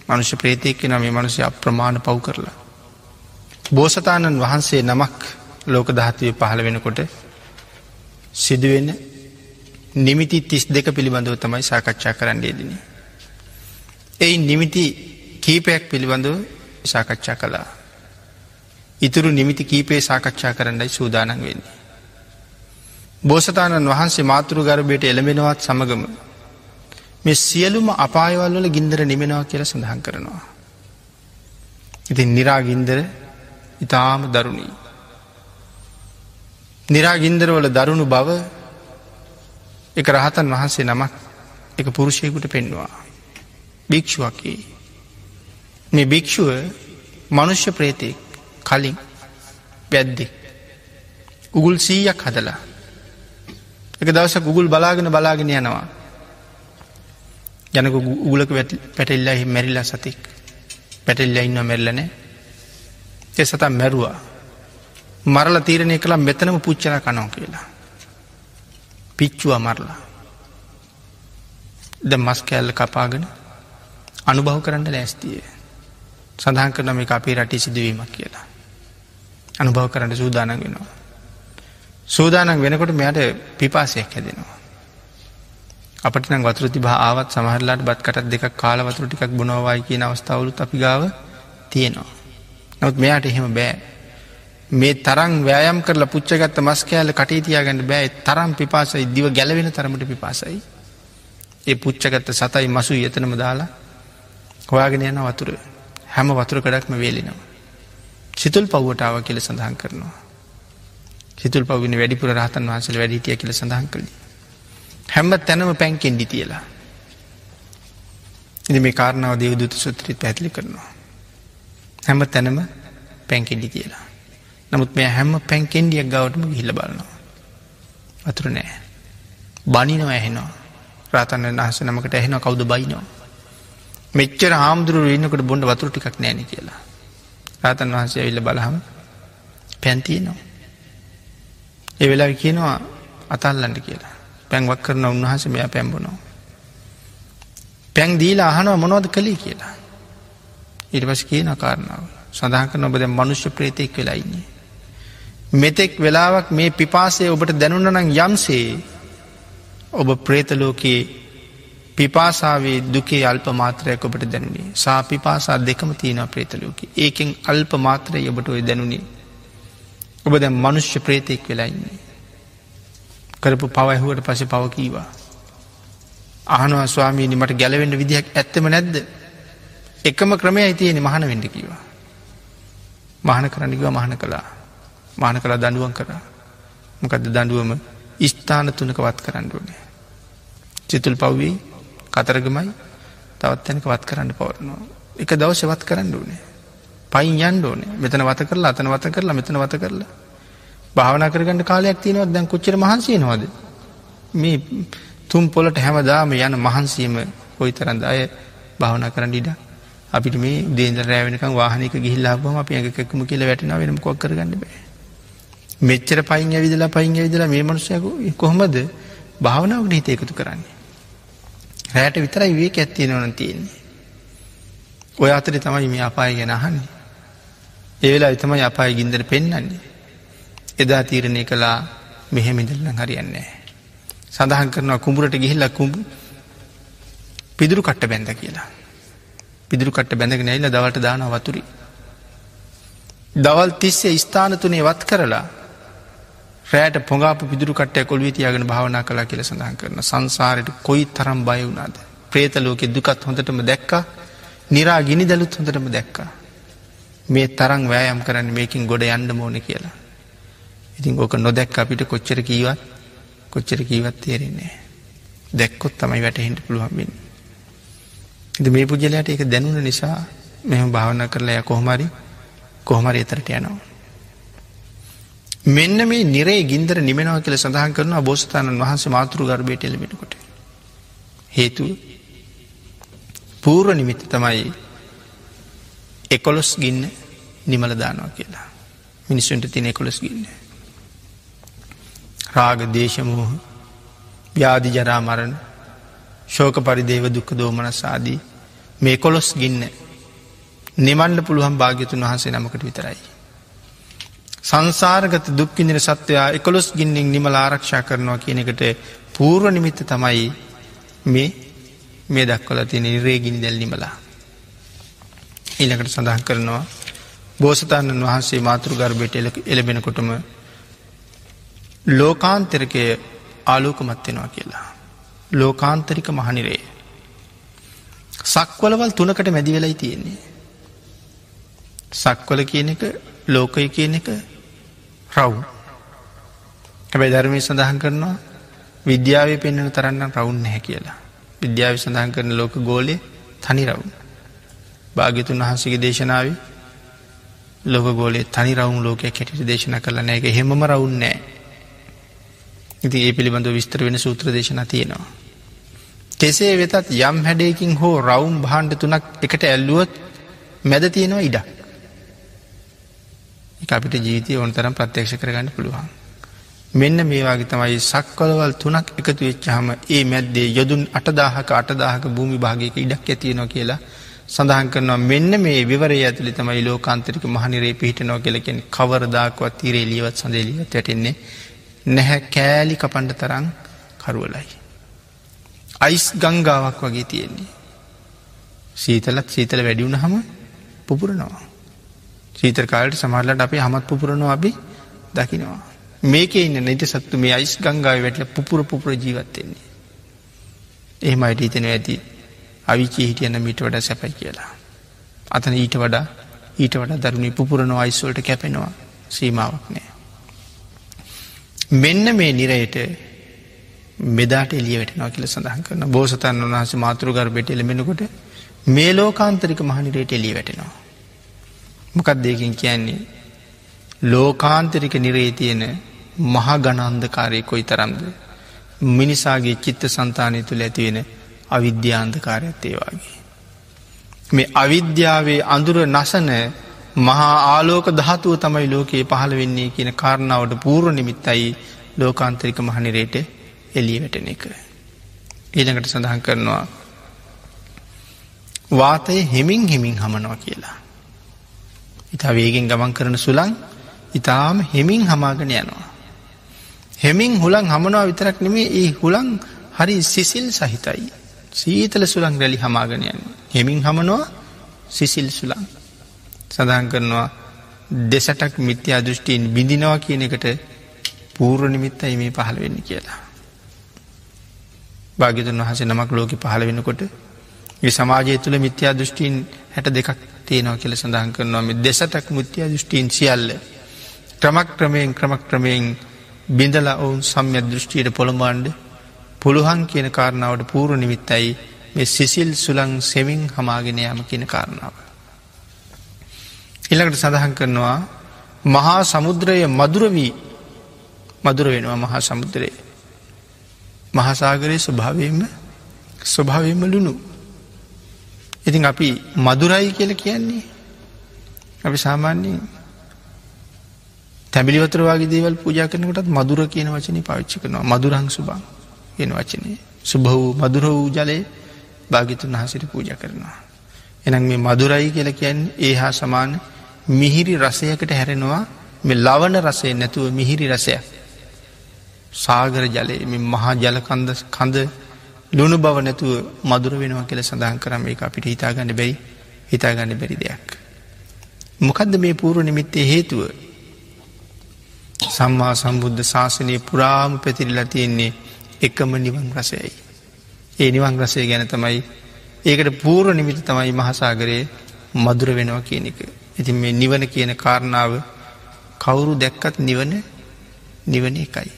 මනුෂ්‍ය ප්‍රේතයක්ක නම් මේ මනුසය අප්‍රමාණ පව් කරලා. බෝසතාණන් වහන්සේ නමක් ලෝක දහත්වය පහළ වෙනකොට සිදුවෙන නිමිති තිස් දෙක පිළිබඳව තමයි සාකච්ඡා කරන්න යෙදෙන. එයි නිමිති කීපයක් පිළිබඳව සාකච්ඡා කළා. ඉතුරු නිමිති කීපේ සාකච්ඡා කරන්නයි සූදානන් වෙන්නේ. බෝසතාණන් වහන්සේ මාතෘ ගර්භයට එළඹෙනවත් සමගම මේ සියලුම අපායවල් වල ගින්දර නිමෙනවා කියල සඳහන් කරනවා. ඉතින් නිරාගින්දර ඉතාම දරුණී. නිරාගින්දරවල දරුණු බව එක රහතන් වහන්සේ නමක් එක පුරුෂයකුට පෙන්වා. භික්ෂුවකි. මේ භික්‍ෂුව මනුෂ්‍ය ප්‍රේතයෙක් කලින් පැද්දෙක් උගුල් සීයක් හදලා. එක දවස ගුගුල් බලාගෙන බලාගෙන යනවා. යනක උගලක පැටෙල්ලා මැරිල්ලා සතික්. පැටෙල්ල ඉන්න මැල්ලනෑ එ සතා මැරුවා. මරල තීරණය කළා මෙතනම පුච්චර කනෝ කියලා. පිච්චුව මරලා. ද මස් කෑල්ල කපාගෙන අනුභව කරන්න ලෑස්තිය. සඳහන් කරන මේ අපේ රටි සිදුවීමක් කියලා. අනුභව කරන්න සූදානන් වෙනවා සූදානන් වෙනකොට මෙයට පිපාසයක් හැදෙනවා අපට නම් වතුර තිබා ආවත් සමහරලාට බත් කටත් දෙක කාල වතුර ටිකක් බොනවයි කියන අවස්ථාවලුත් අපි ගාව තියෙනවා. නොත් මෙයාට එහෙම බෑ. මේ තරම් වෑයම් කරලා පුච්චගත්ත මස් කෑල කටේ තියාගන්න බෑ තරම් පිපාසයි දිව ගැලවෙන තරමට පිපාසයි. ඒ පුච්චගත්ත සතයි මසු එතනම දාලා හොයාගෙන යන වතුර හැම වතුර කඩක්ම වේලෙනවා. සිතුල් පව්වටාව කියල සඳහන් කරනවා. සිතුල් පවගෙන වැඩිපුර රහතන් වහන්සල වැඩිටිය කියල සඳහන් කළේ. හැම්ම තැනම පැන්කෙන්ඩි තියලා. ඉදි මේ කාරණාව දේවදුත සුත්‍රිත් පැත්ලි කරනවා. හැම තැනම පැන්කෙන්ඩි කියලා. නමුත් මේ හැම පැන්කෙන්ඩියක් ගවටම හිල්ල බලනවා. වතුර නෑ. බනිනව ඇහෙනවා රාතන්න අහස නමකට ඇහෙන කවුද බයිනවා. මෙච්චර හාමුදුරු ඉන්නකට බොන්ඩ වතුර ටිකක් නෑන කියලා. රාතන් වහන්සේ ඇවිල්ල බලහම පැන්තියනවා. ඒ වෙලා කියනවා අතල්ලන්ට කියලා. පැන්වක් කරන උන්වහස මෙයා පැම්බුණෝ. පැන් දීලා අහනව මොනවද කළේ කියලා. ඉට පස් කියන කාරණාව සඳහන් කරන ඔබද මනුෂ්‍ය ප්‍රේතෙක් වෙලායින්නේ. මෙතෙක් වෙලාවක් මේ පිපාසය ඔබට දැනුනනං යම්සේ ඔබ ප්‍රේතලෝකයේ පිපාසාවේ දුකේ අල්ප මාත්‍රයක් ඔබට දැනුනේ සා පිපාසා දෙකම තියෙන ප්‍රේතලෝක ඒකෙන් අල්ප මාත්‍රය ඔබට ඔය දැනුනේ ඔබ දැ මනුෂ්‍ය ප්‍රේතෙක් වෙලායින්නේ කරපු පවයිහුවට පස පවකීවා. අහනවා ස්වාමීනි මට ගැලවෙන්න විදිහක් ඇත්තම නැද්ද. එකම ක්‍රමය අයිතියෙන මහන වෙඩ කිවා. මහන කරන්නකිව මහන කළා මාන කලා දඩුවන් කරා. මොකද දඩුවම ස්ථාන තුනක වත් කරන්නඩුවනේ. චිතුල් පව්වී කතරගමයි. තවත් තැනක වත් කරන්න පවරනවා. එක දවශවත් කරන්න ඕනේ. පයින් යන්න ඕනේ. මෙතන වත කරලා අතන වත කරලා මෙතන වත කරලා. භාවනා කරගන්න කාලයක් තියෙනවත් දැන් කොච්චර මහන්සිය නොවද මේ තුම් පොලට හැමදාම යන මහන්සීම කොයි තරන්ද අය භාවනා කරන්න ඉඩ අපිට මේ දේන්ද රෑවෙනකම් වාහනක ගිහිල්ලාබම අප ඇකෙක්ම කියල වැටෙන වෙනම කොක් කරගන්න බෑ. මෙච්චර පයින් ඇවිදලා පයින් ඇවිදලා මේ මනුසයක කොහොමද භාවනාවට හිත එකතු කරන්නේ? රෑට විතරයි වේ ඇත්තිය නොන තියෙන්නේ ඔය අතර තමයි මේ අපාය ගැන අහන්නේ ඒවෙලා එතමයි අපාය ගින්දර පෙන්න්නන්නේ එදා තීරණය කළා මෙහෙමිදල්ලං හරියන්නේ. සඳහන් කරනවා කුඹුරට ගිහිල්ල කුඹ පිදුරු කට්ට බැඳ කියලා. පිදුරු කට්ට බැඳගෙන ඇල්ල දවට දාන වතුරි. දවල් තිස්සේ ස්ථාන තුනේ වත් කරලා රෑට පොගාප පිදුරු කට්ටය කොල්වී තියාගෙන භාවනා කලා කියල සඳහන් කරන සංසාරයට කොයි තරම් බය වුණාද. ප්‍රේතලෝකෙ දුකත් හොඳටම දැක්ක නිරා ගිනි දලුත් හොඳටම දැක්කා. මේ තරං වෑයම් කරන්න මේකින් ගොඩ යන්න මෝන කියලා. ඉතින් ඕක නොදැක් අපිට කොච්චර කීවත් කොච්චර කීවත් තේරෙන්නේ දැක්කොත් තමයි වැටහෙන්ට පුළුවන්වෙන්න. ඉද මේ පුද්ගලයට එක දැනුන නිසා මෙම භාවන කරලා ය කොහොමරි කොහොමරි එතරට යනවා. මෙන්න මේ නිරේ ගින්දර නිමෙනව කියල සඳහන් කරන බෝස්ථානන් වහන්ස මාතෘ ගර්භයට එලබෙනකොට. හේතුව පූර්ව නිමිත්ත තමයි එකොලොස් ගින්න නිමල දානවා කියලා. මිනිස්සුන්ට තින එකොලොස් ගින්නේ. රාග දේශමූහ ව්‍යාධි ජරා මරණ ශෝක පරිදේව දුක්ක දෝමනසාදී මේ කොළොස් ගින්න නිමන්ඩ පුළුවන් භාග්‍යතුන් වහන්සේ නමකට විතරයි. සංසාරගත දුක්කිදින සත්වයා එකොළොස් ගින්නෙන් නිමල ආරක්ෂා කරනවා කියන එකට පූර්ව නිමිත්ත තමයි මේ මේ දක්වල තියෙන රේගිනි දැල් නිමලා. ඊළකට සඳහන් කරනවා බෝසතාණන් වහන්සේ මාතෘ ගර්භයට එලබෙනකොටම ලෝකාන්තරකය ආලෝකමත් වෙනවා කියලා. ලෝකාන්තරික මහනිරේ. සක්වලවල් තුනකට මැදි වෙලයි තියෙන්නේ. සක්වල කියන එක ලෝකය කියන එක රව්. හැබැයි ධර්මය සඳහන් කරනවා විද්‍යාව පෙන්න්නන තරන්න රවුන් හැ කියලා. විද්‍යාව සඳහන් කරන ලෝක ගෝලය තනි රවුන්. භාගිතුන් වහන්සගේ දේශනාව ලොක ගෝලේ තනි රවුන් ලෝකයක් හැටිට දේශන කරලන එක හෙමම රවුන්නෑ ඉති ඒ පිළිබඳ විස්තර වෙන සූත්‍ර දේශන තියෙනවා. කෙසේ වෙතත් යම් හැඩයකින් හෝ රවුම් බහන්්ඩ තුනක් එකට ඇල්ලුවොත් මැද තියෙනවා ඉඩක්. එක අපිට ජීවිතය ඕනතරම් ප්‍රත්‍යක්ෂ කරගන්න පුළුවන්. මෙන්න මේවාගේ තමයි සක්වලවල් තුනක් එකතු වෙච්චහම ඒ මැද්දේ යොදුන් අටදාහක අටදාහක භූමි භාගයක ඉඩක් ඇතියනො කියලා සඳහන් කරනවා මෙන්න මේ විවරය ඇතුළි තමයි ලෝකාන්තරික මහනිරේ පිහිටනෝ කෙලකෙන් කවරදාකවත් තිරේ ලියවත් සඳේලියවත් වැටෙන්නේ නැහැ කෑලි කපන්ඩ තරං කරුවලයි. අයිස් ගංගාවක් වගේ තියෙන්නේ. සීතලත් සීතල වැඩියුණ හම පුපුරනවා. සීතර කාලට සමරලට අපි හමත් පුපුරනවා අපි දකිනවා. මේක ඉන්න නැති සත්තු මේ අයිස් ගංගාව වැටල පුපුර පුපුර ජීවත්වෙන්නේ. එහෙම අයට හිතන ඇති අවිචී හිටියන්න මීට වඩා සැපයි කියලා. අතන ඊට වඩා ඊට වඩා දරුණි පුපුරනවා අයිස්වලට කැපෙනවා සීමාවක් නෑ. මෙන්න මේ නිරයට මෙදාට එලිය වැටෙනවා කියල සඳහන් කරන බෝසතන් වහන්ස මාතෘගර්බෙට එළමෙනකොට මේ ලෝකාන්තරික මහනිරයට එලිය වැටෙනවා. මොකක් දෙකින් කියන්නේ ලෝකාන්තරික නිරේ තියෙන මහ ගනන්දකාරය කොයි තරම්ද මිනිසාගේ චිත්ත සන්තානය තුළ ඇතිවෙන අවිද්‍යාන්දකාරයත් ඒවාගේ. මේ අවිද්‍යාවේ අඳුර නසන මහා ආලෝක ධාතුව තමයි ලෝකයේ පහළ වෙන්නේ කියන කාරණාවට පූර්ව නිමිත්තයි ලෝකාන්තරික මහනිරේට එලිය වැටෙන එක. ඊළඟට සඳහන් කරනවා වාතය හෙමින් හෙමින් හමනවා කියලා. ඉතා වේගෙන් ගමන් කරන සුළං ඉතාම හෙමින් හමාගෙන යනවා. හෙමින් හුළං හමනවා විතරක් නෙමේ ඒ හුළං හරි සිසිල් සහිතයි. සීතල සුළං රැලි හමාගෙනයන්. හෙමින් හමනවා සිසිල් සුළං. සඳහන් කරනවා දෙසටක් මිත්‍යා දෘෂ්ටීන් බිඳිනවා කියන එකට පූර්ව නිමිත්තයි මේ පහළ වෙන්න කියලා. භාගිතුන් වහස නමක් ලෝක පහළ වෙනකොට ඒ සමාජය තුළ මිත්‍යා දෘෂ්ටීන් හැට දෙකක් තියෙනව කියල සඳහන් කරනවා මෙ දෙසටක් මුත්‍යා දෘෂ්ටීන් සියල්ල ක්‍රමක් ක්‍රමයෙන් ක්‍රමක් ක්‍රමයෙන් බිඳලා ඔවුන් සම්ය දෘෂ්ටියට පොළඹාන්ඩ පුළුවන් කියන කාරණාවට පූරු නිමිත්තයි මේ සිසිල් සුළං සෙමින් හමාගෙන යාම කියන කාරණාව. ඉළඟට සඳහන් කරනවා මහා සමුද්‍රය මදුරවී මදුර වෙනවා මහා සමුද්‍රයේ. මහාසාගරයේ ස්වභාවයෙන්ම ස්වභාවයෙන්ම ලුණු. ඉතින් අපි මදුරයි කියල කියන්නේ අපි සාමාන්‍යයෙන් තැබිලිවතර වගේ දේවල් පූජා කරනකටත් මදුර කියන වචනය පාවිච්චි කරනවා මදුරං සුබං කියන වචනය සුභ වූ මදුර වූ ජලය භාගිතුන් වහසිට පූජ කරනවා. එනම් මේ මදුරයි කියල කියන්නේ ඒ හා සමාන මිහිරි රසයකට හැරෙනවා මෙ ලවන රසය නැතුව මිහිරි රසයක්. සාගර ජලය මහා ජලකන්ද කඳ ලුණු බව නැතුව මදුර වෙනවා කියල සඳහන් කරම එක අපිට හිතාගන්න බැයි හිතාගන්න බැරි දෙයක්. මොකදද මේ පූරු නිමිත්තේ හේතුව සම්මා සම්බුද්ධ ශාසනය පුරාම පැතිරිලා තියෙන්නේ එකම නිවන් රසයයි. ඒ නිවන් රසය ගැන තමයි ඒකට පූර්ව නිමිති තමයි මහසාගරයේ මදුර වෙනවා කියන එක. ඉතින් මේ නිවන කියන කාරණාව කවුරු දැක්කත් නිවන නිවන එකයි.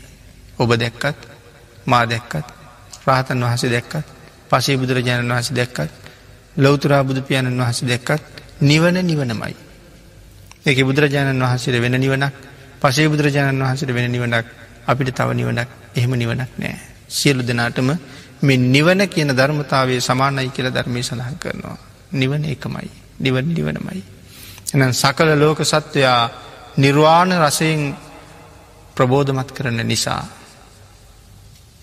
ඔබ දැක්කත් මා දැක්කත් රාතන් වහස දැක්කත් පසේ බුදුරජාණන් වහස දැක්කත් ලෞතුරා බුදු පියාණන් වහස දැක්කත් නිවන නිවනමයි. එක බුදුරජාණන් වහන්සේට වෙන නිවනක් පසේ බුදුරජාණන් වහන්සට වෙන නිවනක් අපිට තව නිවනක් එහෙම නිවනක් නෑ. සියලු දෙනාටම මෙ නිවන කියන ධර්මතාවය සමානයි කියල ධර්මය සඳහන් කරනවා. නිවන එකමයි. නිවන් නිවනමයි. එනම් සකල ලෝක සත්වයා නිර්වාණ රසයෙන් ප්‍රබෝධමත් කරන නිසා.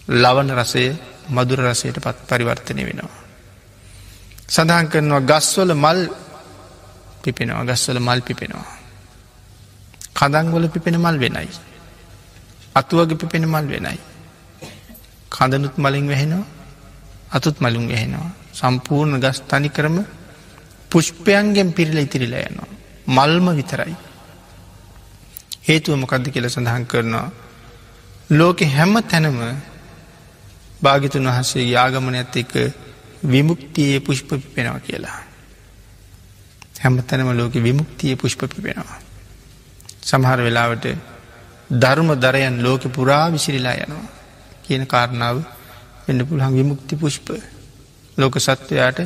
ලවන රසය මදුර රසයට පත් පරිවර්තනය වෙනවා. සඳහන් කරනවා ගස්වල මල් පිපෙනවා ගස්වල මල් පිපෙනවා. කදංගොල පිපෙන මල් වෙනයි. අතුවග පිපෙන මල් වෙනයි. කඳනුත් මලින් වැහෙනවා අතුත් මලුම් වැහෙනවා. සම්පූර්ණ ගස් තනි කරම පුෂ්පයන්ගෙන් පිරිල ඉතිරිලා යනවා. මල්ම විතරයි. හේතුව මොකක්ද කියල සඳහන් කරනවා. ලෝකෙ හැම තැනම භාගිතුන් වහන්සේ යාගමන ඇත් එක්ක විමුක්තියේ පුෂ්ප පිපෙනවා කියලා. හැම තැනම ලෝක විමුක්තිය පුෂ්ප පිපෙනවා. සමහර වෙලාවට ධර්ම දරයන් ලෝක පුරා විසිරිලා යනවා කියන කාරණාව වෙන්න පුළහන් විමුක්ති පුෂ්ප ලෝක සත්වයාට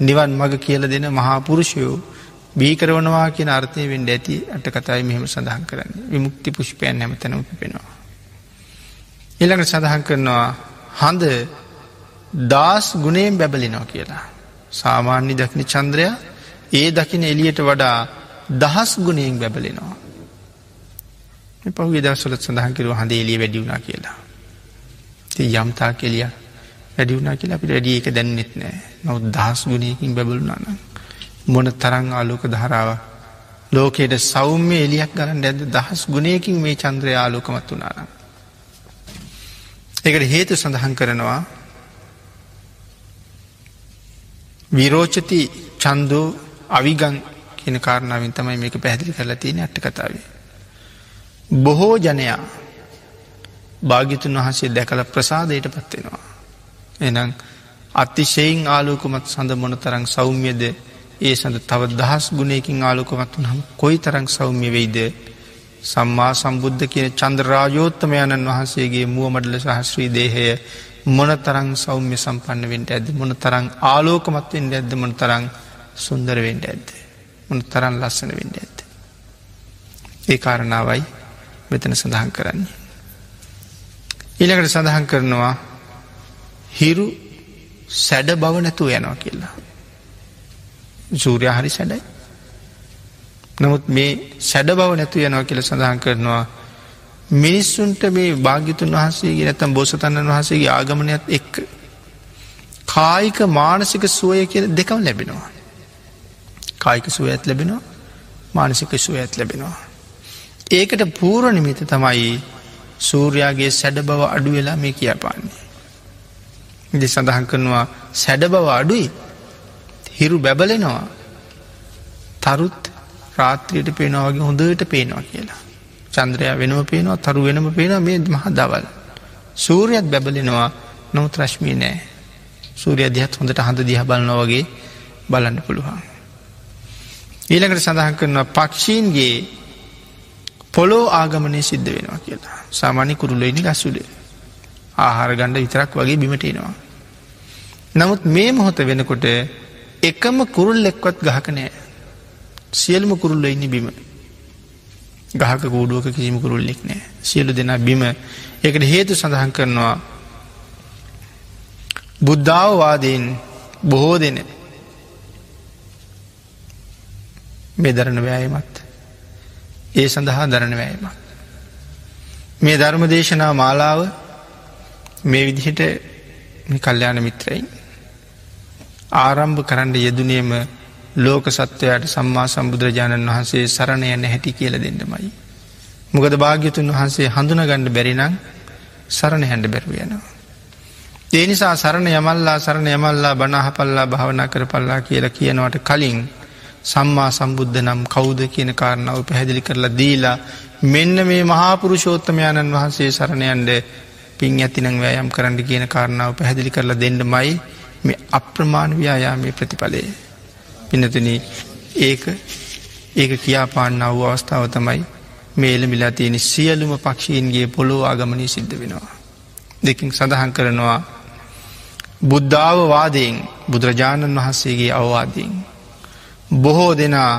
නිවන් මග කියල දෙන මහා පුරුෂයෝ බීකරවනවා කිය අර්ථය වෙන්ඩ ඇති අට කතයි මෙහෙම සඳහන් කරන්න විමුක්ති පුෂ්පයන් නැමතැනම පිපෙනවා. එළඟට සඳහන් කරනවා හඳ දස් ගුණයෙන් බැබලිනෝ කියලා. සාමාන්‍ය දකින චන්ද්‍රය ඒ දකින එලියට වඩා දහස් ගුණයෙන් බැබලෙනවා. පහුගේ දවසලත් සඳහන් කිරුව හඳ එලිය වැඩියුණා කියලා. ති යම්තා කෙලිය වැඩියුණා කියලා අපිට වැඩිය එක දැන්නෙත් නෑ නොත් දහස් ගුණයකින් බැබලුනාන. මොන තරං ආලෝක ධාරාව ලෝකයට සෞම්‍ය එලියක් ගන්න ඇද දහස් ගුණයකින් මේ චන්ද්‍රය ආලෝකමත් වනානම්. එකට හේතු සඳහන් කරනවා විරෝචති චන්දෝ අවිගං කියන කාරණාවෙන් තමයි මේක පැහැදිලි කරලා තියෙන අට්ට කතාවේ. බොහෝ ජනයා භාගිතුන් වහන්සේ දැකල ප්‍රසාදයට පත්වෙනවා. එනම් අතිශයෙන් ආලෝකමත් සඳ මොන තරං සෞම්‍යද ඒ සඳ තව දහස් ගුණයකින් ආලෝකමත් වනම් කොයි තරං සෞම්‍ය වෙයිද සම්මා සම්බුද්ධ කියන චන්ද්‍රරාජෝත්තමයණන් වහන්සේගේ මුවමඩල සහස්්‍රී දේහය මොන තරං සෞම්‍ය සම්පන්නවෙන්ට ඇද මොන තරං ආලෝකමත්වෙන්ට ඇද මොන තරං සුන්දරවෙන්ට ඇද මොන තරන් ලස්සන වෙන්ඩ ඇද. ඒ කාරණාවයි මෙතන සඳහන් කරන්නේ. ඊළකට සඳහන් කරනවා හිරු සැඩ බව නැතුව යනවා කියලා. සූරය හරි සැඩයි නමුත් මේ සැඩ බව නැතු යනවා කියල සඳහන් කරනවා මිනිස්සුන්ට මේ භාගිතුන් වහන්සේගේ නැතම් බෝසතන්නන් වහසේගේ ආගමනයත් එක්ක කායික මානසික සුවය කිය දෙකම ලැබෙනවා. කායික සුවඇත් ලැබෙනවා මානසික සුවඇත් ලැබෙනවා. ඒකට පූර නිමිත තමයි සූරයාගේ සැඩ බව අඩු වෙලා මේ කියපාන්නේ. ඉදි සඳහන් කරනවා සැඩ බව අඩුයි හිරු බැබලෙනවා තරුත් රාත්‍රියට පේනවාගේ හොඳට පේනවා කියලා. චන්ද්‍රයා වෙනම පේනවා තරු වෙනම පේන මේ මහ දවල්. සූරියත් බැබලෙනවා නොමුත් රශ්මී නෑ. සූරිය දිහත් හොඳට හඳ දිහ බලනවගේ බලන්න පුළුවන්. ඊළඟට සඳහන් කරනවා පක්ෂීන්ගේ පොලෝ ආගමනය සිද්ධ වෙනවා කියලා සාමාන්‍ය කුරුල්ලයිනි ගස්සුඩේ ආහාර ගණ්ඩ විතරක් වගේ බිමටේනවා. නමුත් මේ මොහොත වෙනකොට එකම කුරුල් එක්වත් ගහක නෑ සියල්ම කුරුල්ල ඉන්න බිම. ගහක කූඩුවක කිසිම කුරුල්ලෙක් නෑ සියලු දෙනා බිම. එකට හේතු සඳහන් කරනවා බුද්ධාවවාදයෙන් බොහෝ දෙන මේ දරණ වෑයමත් ඒ සඳහා දරණ වෑයමක් මේ ධර්ම දේශනා මාලාව මේ විදිහට කල්්‍යයාන මිත්‍රයින් ආරම්භ කරන්න යෙදනේම ලෝක සත්වයට සම්මා සම්බුදුරජාණන් වහන්සේ සරණ යන්න හැටි කියල දෙන්නමයි. මොකද භාග්‍යතුන් වහන්සේ හඳුනගණ්ඩ බැරිනං සරණ හැන්ඩ බැරුවයනවා. ඒ නිසා සරණ යමල්ලා සරණ යමල්ලා බනාහපල්ලා භාවනා කර පල්ලා කියලා කියනවට කලින් සම්මා සම්බුද්ධ නම් කෞුද කියන කාරණාව පැහැදිලි කරලා දීලා මෙන්න මේ මහාපුරුෂෝත්තමයාණන් වහන්සේ සරණයන්ඩ පින් ඇතිනං වෑයම් කරන්න කියන කාරණාව පැහැදිලි කරලා දෙන්නමයි මේ අප්‍රමාණ ව්‍යයාමේ ප්‍රතිඵලේ. පිනතුන ඒක ඒක කියාපාන්න අව් අවස්ථාව තමයි මේල මිලා තියෙන සියලුම පක්ෂීන්ගේ පොළොව ආගමනී සිද්ධ වෙනවා. දෙකින් සඳහන් කරනවා බුද්ධාව වාදයෙන් බුදුරජාණන් වහන්සේගේ අවවාදයෙන්. බොහෝ දෙනා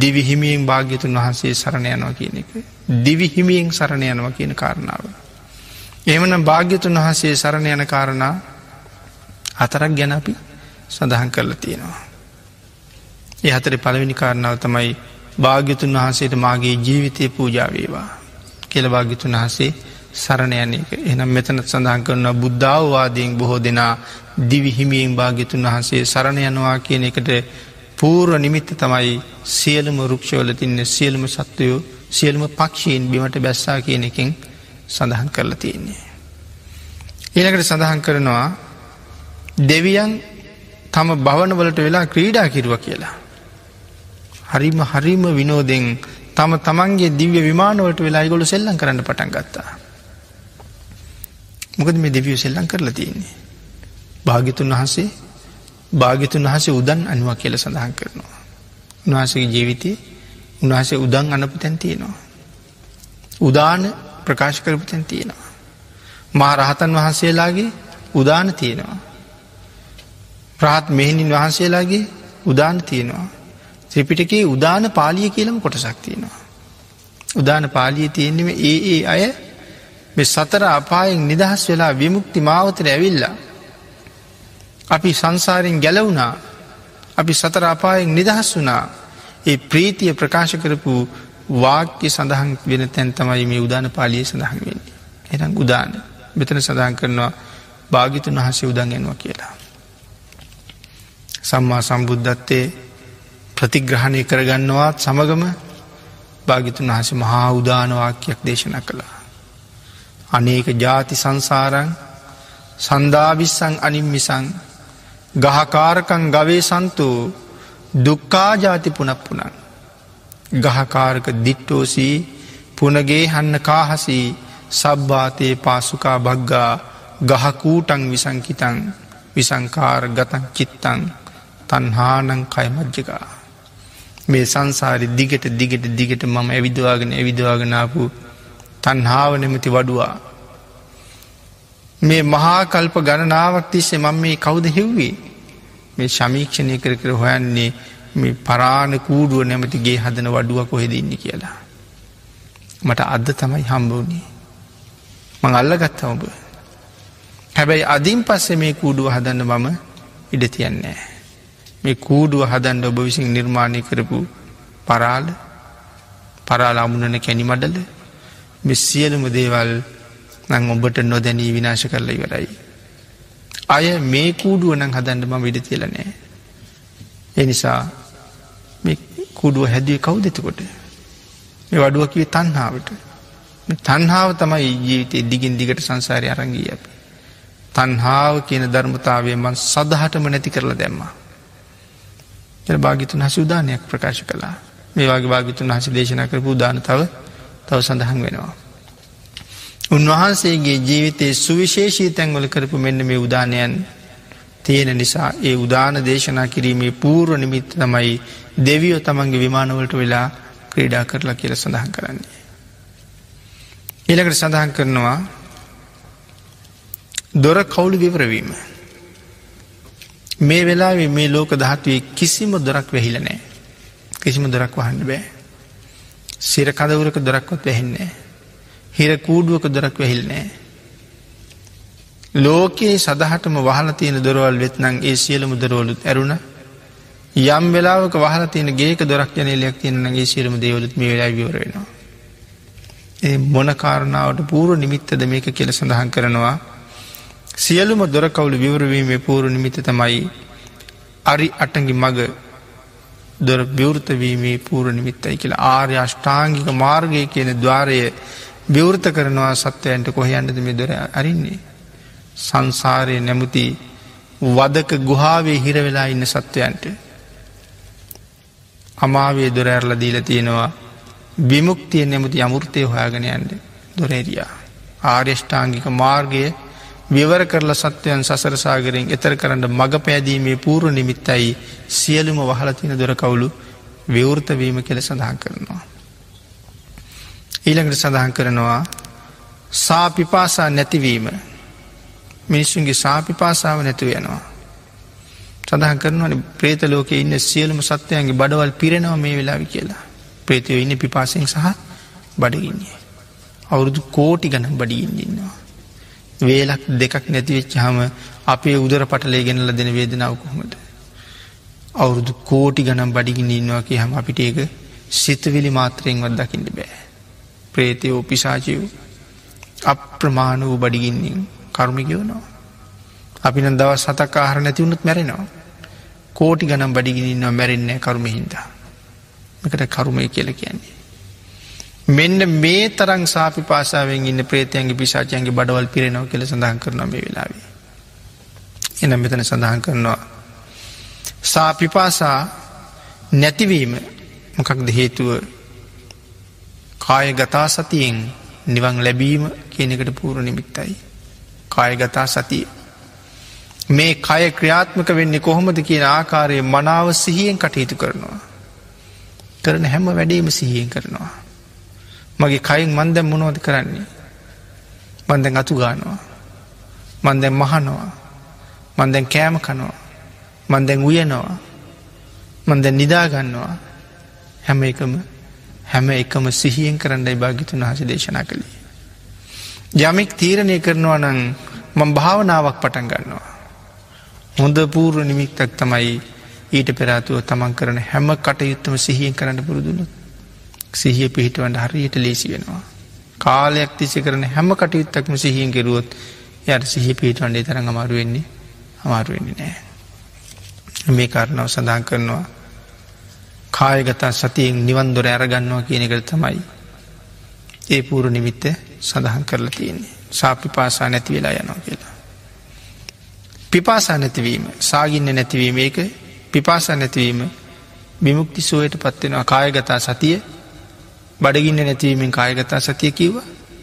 දිවිහිමියෙන් භාග්‍යතුන් වහන්සේ සරණ යනවා කියන එක. දිවිහිමියෙන් සරණ යනවා කියන කාරණාව. එමන භාග්‍යතුන් වහන්සේ සරණ යන කාරණා හතරක් ගැන අපි සඳහන් කරලා තියෙනවා. ඒ හතර පළවෙනි කාරණාව තමයි භාග්‍යතුන් වහන්සේට මාගේ ජීවිතය පූජාවේවා කෙල භාග්‍යතුන් වහසේ සරණයන එක එනම් මෙතනත් සඳහන් කරන බුද්ධාවවාදයෙන් බොහෝ දෙනා දිවිහිමියෙන් භාග්‍යතුන් වහන්සේ සරණ යනවා කියන එකට පූර්ව නිමිත්ත තමයි සියලුම රුක්ෂවල තින්න සියලුම සත්වයෝ සියලුම පක්ෂීන් බිමට බැස්සා කියන එකින් සඳහන් කරලා තියෙන්නේ. ඒනකට සඳහන් කරනවා දෙවියන් තම භවනවලට වෙලා ක්‍රීඩා කිරුව කියලා. හරිම හරිම විනෝදෙන් තම තමන්ගේ දිව්‍ය විමානුවට වෙලා ගොලු සෙල්ලං කරන්න පටන් ගත්තා. මොකද මේ දෙවිය සෙල්ලං කරලා තියෙන්නේ. භාගිතුන් වහන්සේ භාගිතුන් වහසේ උදන් අනුව කියල සඳහන් කරනවා. උන්වහසගේ ජීවිතය උන්වහසේ උදන් අනපු තැන් තියෙනවා. උදාන ප්‍රකාශ කරපු තැන් තියෙනවා. මා රහතන් වහන්සේලාගේ උදාන තියෙනවා. ප්‍රහත් මෙහිණින් වහන්සේලාගේ උදාන තියෙනවා. ත්‍රිපිටකේ උදාන පාලිය කියලම කොටසක් තියෙනවා. උදාන පාලිය තියෙන්නම ඒ ඒ අය මෙ සතර අපායෙන් නිදහස් වෙලා විමුක්ති මාවතර ඇවිල්ලා. අපි සංසාරයෙන් ගැලවුණා අපි සතර අපායෙන් නිදහස් වුණා ඒ ප්‍රීතිය ප්‍රකාශ කරපු වාක්‍ය සඳහන් වෙන තැන් තමයි මේ උදාන පාලිය සඳහන් වෙන්නේ. එනම් උදාන මෙතන සඳහන් කරනවා භාගිතුන් වහසේ උදන්ගෙනවා කියලා. සම්මා සම්බුද්ධත්තේ ප්‍රතිග්‍රහණය කරගන්නවාත් සමගම භාගිතුන් වහස මහා උදානවාක්‍යයක් දේශන කළා. අනේක ජාති සංසාරං සන්ධාවිස්සං අනිම්මිසං ගහකාරකං ගවේ සන්තු දුක්කා ජාති පුනප්පුනන්. ගහකාරක දිට්ටෝසී පුනගේ හන්න කාහසී සබ්භාතයේ පාසුකා භග්ගා ගහකූටං විසංකිතං විසංකාර ගතන් චිත්තං තන්හානං කයමජ්ජකා. මේ සංසාරි දිගට දිගට දිගට මම ඇවිදවාගෙන ඇවිදවාගෙනාපු තන්හාාව නෙමති වඩුවා. මේ මහාකල්ප ගණනාවක් තිස්සේ මම මේ කවුද හෙව්වේ මේ ශමීක්ෂණය කර කර හොයන්නේ මේ පරාණ කූඩුව නැමතිගේ හදන වඩුව කොහෙදඉන්න කියලා. මට අද තමයි හම්බවනේ. මං අල්ල ගත්ත ඔබ. හැබැයි අදින් පස්සේ මේ කූඩුව හදන්න මම ඉඩ තියන්නේ. මේ කූඩුව හදන්ඩ ඔබ විසින් නිර්මාණය කරපු පරාල පරාල අමුණන කැනි මඩල මෙ සියලුම දේවල් නං ඔබට නොදැනී විනාශ කරලා ඉවරයි. අය මේ කූඩුව නං හදන්ඩ ම විඩ තියලනෑ. එනිසා කුඩුව හැදිය කවු දෙතකොට මේ වඩුවකිව තන්හාාවට තන්හාාව තමයි ජීවිතය දිගින් දිගට සංසාරය අරංගී අප. තන්හාාව කියන ධර්මතාවය මන් සදහටම නැති කරලා දැම්මා. එ භාගිතුන් හසි උදානයක් ප්‍රකාශ කලා මේ වගේ භාගිතුන් හසි දේශනා කරපු දාන තව තව සඳහන් වෙනවා. උන්වහන්සේගේ ජීවිතයේ සුවිශේෂී තැන්වල කරපු මෙන්න මේ උදානයන් තියෙන නිසා ඒ උදාන දේශනා කිරීමේ පූර්ව නිමිත්ත තමයි දෙවියෝ තමන්ගේ විමානවලට වෙලා ක්‍රීඩා කරලා කියල සඳහන් කරන්නේ. ඊළකට සඳහන් කරනවා දොර කවුළු විවරවීම. මේ වෙලා මේ ලෝක දහත්වේ කිසිම දොරක් වෙහිල නෑ. කිසිම දොරක් වහන්න බෑ. සිර කදවරක දොරක්වත් වැහෙන්නේ. හිර කූඩුවක දොරක් වෙහිල් නෑ. ලෝකයේ සදහටම වහල තියෙන දොරවල් වෙත්නං ඒ සියලම දරවලුත් ඇරුණ යම් වෙලාවක වහල තියෙන ගේක දොරක් යනලයක් තියෙනගේ සියලම දේවලුත් මේ වෙලා විවරෙනවා. ඒ මොන කාරණාවට පූරු නිමිත්තද මේක කියල සඳහන් කරනවා සියලුම දොරකවුළු විවරවීමේ පූරු නිමිත තමයි අරි අටඟි මග දොර විවෘතවීමේ පූර නිමිත්තයි කියලා ආර්ය අෂ්ඨාංගික මාර්ගය කියන ద్వාරය විවෘත කරනවා සත්වයන්ට කොහයන්ටද මේ දොර අරින්නේ. සංසාරය නැමුති වදක ගුහාවේ හිරවෙලා ඉන්න සත්වයන්ට. අමාවේ දොර ඇරල දීල තියෙනවා විමුක්තිය නැමුති අමුෘතය හොයාගෙනයන්ට දොරේරයා. ආර්යෂ්ඨාංගික මාර්ගය විවර කරල සත්වයන් සසරසාගරෙන් එතර කරන්න මඟ පෑදීමේ පූර්ව නිමිත්තයි සියලුම වහලතින දොරකවුලු විවෘතවීම කෙල සඳහන් කරනවා. ඊළඟට සඳහන් කරනවා සාපිපාසා නැතිවීම මිනිස්සුන්ගේ සාපිපාසාව නැතුව යනවා. සඳහන් කරනවන ප්‍රේත ලෝක ඉන්න සියලුම සත්වයන්ගේ බඩවල් පිරෙනව මේ වෙලාවි කියලා. ප්‍රේතයෝ ඉන්න පිපාසෙන් සහ බඩගින්නේ. අවුරුදු කෝටි ගනම් බඩිගින්දින්නවා. වේලක් දෙකක් නැතිවෙච්ච හම අපේ උදර පටලේ ගෙනල දෙන වේදනාව කොහොමද. අවුරුදු කෝටි ගනම් බඩිගින්න ඉන්නවා කිය හම අපිට ඒක සිතවිලි මාත්‍රයෙන් වත් දකිින්ට බෑ. ප්‍රේතයෝ පිසාචයව් අප්‍රමාණ වූ බඩිගින්නින් කරුමි ගෙවනවා. අපි නම් දවස් සතක් ආහර නැතිවුණුත් මැරෙනවා. කෝටි ගනම් බඩිගිනින්නවා මැරෙන්නේ කරුමහින්දා. මකට කරුමය කියල කියන්නේ. මෙන්න මේ තරං සාපි පාසාාවෙන් ඉන්න ප්‍රේතයන්ගේ පිසාචයන්ගේ බඩවල් පිරෙනව කෙල සඳහන් කරනවා මේ වෙලාවේ. එන මෙතන සඳහන් කරනවා. සාපිපාසා නැතිවීම මොකක්ද හේතුව කාය ගතා සතියෙන් නිවන් ලැබීම කියනෙකට පූර නිමිත්තයි. කායගතා සතිය. මේ කය ක්‍රියාත්මක වෙන්නේ කොහොමද කියන ආකාරය මනාව සිහියෙන් කටයුතු කරනවා. කරන හැම වැඩේම සිහියෙන් කරනවා. මගේ කයින් මන්දැම් මොනවද කරන්නේ. මන්දැන් අතු ගානවා. මන්දැන් මහනවා. මන්දැන් කෑම කනවා. මන්දැන් උයනවා. මන්ද නිදාගන්නවා හැම එකම හැම එකම සිහියෙන් කරන්නයි භාගිතුන් හස දේශනා කළේ. යමෙක් තීරණය කරනවා නං මං භාවනාවක් පටන් ගන්නවා. හොඳ පූර්ව නිමික්තක් තමයි ඊට පෙරාතුව තමන් කරන හැම කටයුත්තම සිහියෙන් කරන්න පුරුදුුණු සිහිය පිහිටවන්ට හරියට ලේසි වෙනවා. කාලයක් තිසි කරන හැම කටයුත්තක්ම සිහියෙන් කෙරුවොත් යට සිහි පිහිටවන්ඩේ තරඟ අමාරු වෙන්නේ අමාරුවෙන්නේ නෑ. මේ කාරණාව සඳහන් කරනවා කායගතා සතියෙන් නිවන්දොර ඇරගන්නවා කියන එකට තමයි ඒ පූර නිමිත්ත සඳහන් කරලා තියෙන්නේ සාපි පාසා නැති වෙලා යනවා කියලා. පිපාසා නැතිවීම සාගින්න නැතිවීම ඒක පිපාසා නැතිවීම විමුක්ති සුවයට පත්වෙනවා කායගතා සතිය බඩගින්න නැතිවීමෙන් කායගතා සතිය කිව්ව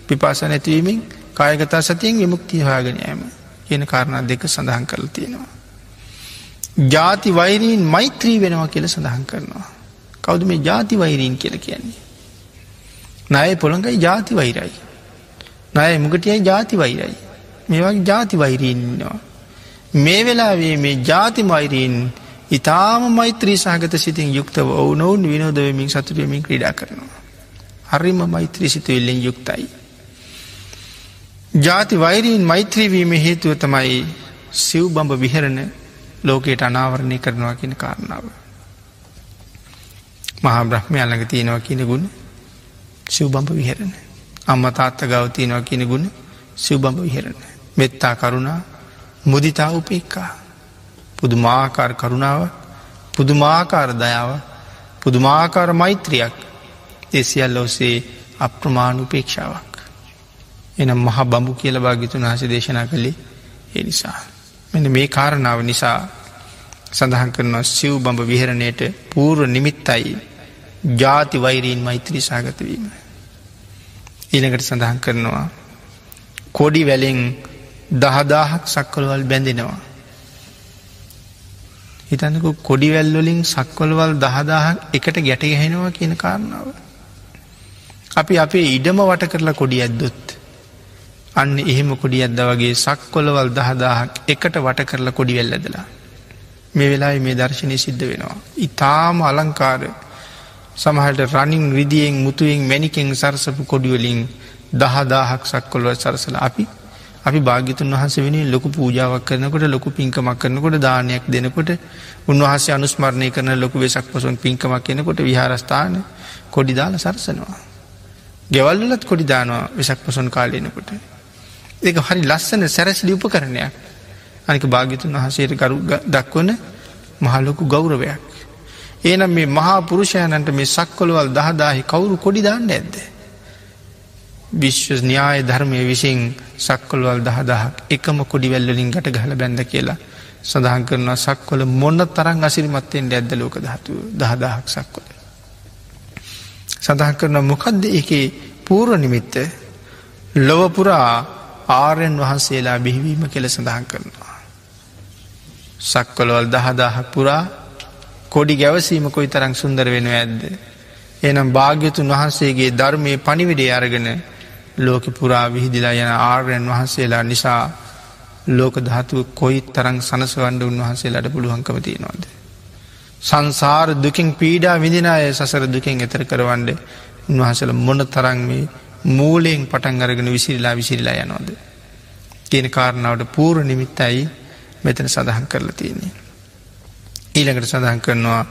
පිපාස නැතිවීමෙන් කායගතා සතියෙන් විමුක්තිය හාගෙනයම කියන කාරණා දෙක සඳහන් කරලා තියෙනවා. ජාති වෛරීන් මෛත්‍රී වෙනවා කියල සඳහන් කරනවා. කවුද මේ ජාති වෛරීන් කියල කියන්නේ. නය පොළඟයි ජාති වෛරයි. නය මුගටියයි ජාති වෛරයි. මේවාගේ ජාති වෛරීන්නවා. මේ වෙලාවේ මේ ජාති මෛරීන් ඉතාම මෛත්‍රී සහගත සිතින් යුක්තව ඔවුනොවුන් විනෝදවමින් සතුටයමින් ක්‍රඩා කරනවා. හරිම මෛත්‍රී සිතුවෙල්ලෙන් යුක්තයි. ජාති වෛරීන් මෛත්‍රීවීම හේතුව තමයි සිව් බඹ විහරණ ලෝකයට අනාවරණය කරනවා කියන කාරණාව. මහා බ්‍රහ්මය අල්ලඟ තියෙනවා කියන ගුණ සිව්බඹ විහරණ. අම්ම තාත්ත ගවතියනවා කියන ගුණ සිව්බඹ විහරණ. මෙත්තා කරුණා මුදිතා උපෙක්කා. පුදුමාකාර කරුණාව පුදුමාකාර දයාව පුදුමාකාර මෛත්‍රියක් එසියල්ල ඔසේ අප්‍රමාණුපේක්ෂාවක්. එනම් මහ බඹු කියල භාගිතුන් හස දේශනා කළේ ඒ නිසා. මෙන මේ කාරණාව නිසා සඳහන් කරනවා සිව් බඹ විහරණයට පූර්ව නිමිත්තයි ජාති වෛරීන් මෛත්‍රී සාගතවීම. ඊළඟට සඳහන් කරනවා කොඩි වැලෙන් දහදාහක් සක්කොළවල් බැඳෙනවා. හිතන්නකු කොඩිවැල්ලොලින් සක්කොළවල් දහදාහක් එකට ගැටගැහෙනවා කියන කාරණාව. අපි අපේ ඉඩම වට කරලා කොඩි ඇද්දොත්. අන්න එහෙම කොඩි ඇද්ද වගේ සක්කොලවල් දහදාහක් එකට වට කරලා කොඩි වෙල්ලදලා. මේ වෙලා මේ දර්ශනය සිද්ධ වෙනවා. ඉතාම අලංකාර සමහට රනිින් රිදියෙන් මුතුවෙන් මැනිකෙන් සරසපු කොඩිවලින් දහදාහක් සක්කොල්ව සරසල අපි අපි භාගිතුන් වහස වෙන ලොකු පූජාවක් කරනකොට ලොකු පින්කමක් කරනකොට දානයක් දෙනකොට උන්වහසේ අනුස්මරණය කරන ලොකු වෙසක් පසුන් පින්කමක් කෙනකොට විහාරස්ථාන කොඩිදාල සරසනවා. ගෙවල්ලත් කොඩි දානවා වෙසක් පසොන් කාලයනකොට. ඒක හරි ලස්සන සැරසිලි උප කරණයක් අනික භාගිතුන් වහසේට කරු දක්වන මහලොකු ගෞරවයක්. ඒනම් මේ මහා පුරුෂයනන්ට මේ සක්කොළවල් දහදාහි කවුරු කොඩි දාන්න ඇද්ද. විශ්ව න්‍යාය ධර්මය විසින් සක්කොල්වල් දහදහක් එකම කොඩිවැල්ලින් ගට ගහල බැඳ කියලා සඳහන් කරනවා සක්කොල මොන්න තරන් අසිරිමත්තෙන් ඇද්ද ලෝක දහතු දහදාහක් සක්කොල. සඳහන් කරන මොකක්ද එකේ පූර්ව නිමිත්ත ලොවපුරා ආර්යන් වහන්සේලා බිහිවීම කෙල සඳහන් කරනවා. සක්කොළවල් දහදාහක් පුරා කොඩි ගැවසීම කොයි තරං සුන්දර වෙන ඇද්ද. එනම් භාග්‍යතුන් වහන්සේගේ ධර්මය පනිවිඩේ අරගෙන ලෝක පුරා විහිදිලා යන ආර්යන් වහන්සේලා නිසා ලෝක ධාතුව කොයි තරං සනසවන්ඩ උන්වහන්සේලාට පුළුවන්කම තියෙනවාද. සංසාර දුකින් පීඩා විදිනාය සසර දුකෙන් එතර කරවන්ඩ උන්වහසල මොන තරං මේ මූලයෙන් පටන් අරගෙන විසිරිලා විසිරිලා යනෝද. තියෙන කාරණාවට පූර නිමිත්තයි මෙතන සඳහන් කරලා තියන්නේ. ඊළඟට සඳහන් කරනවා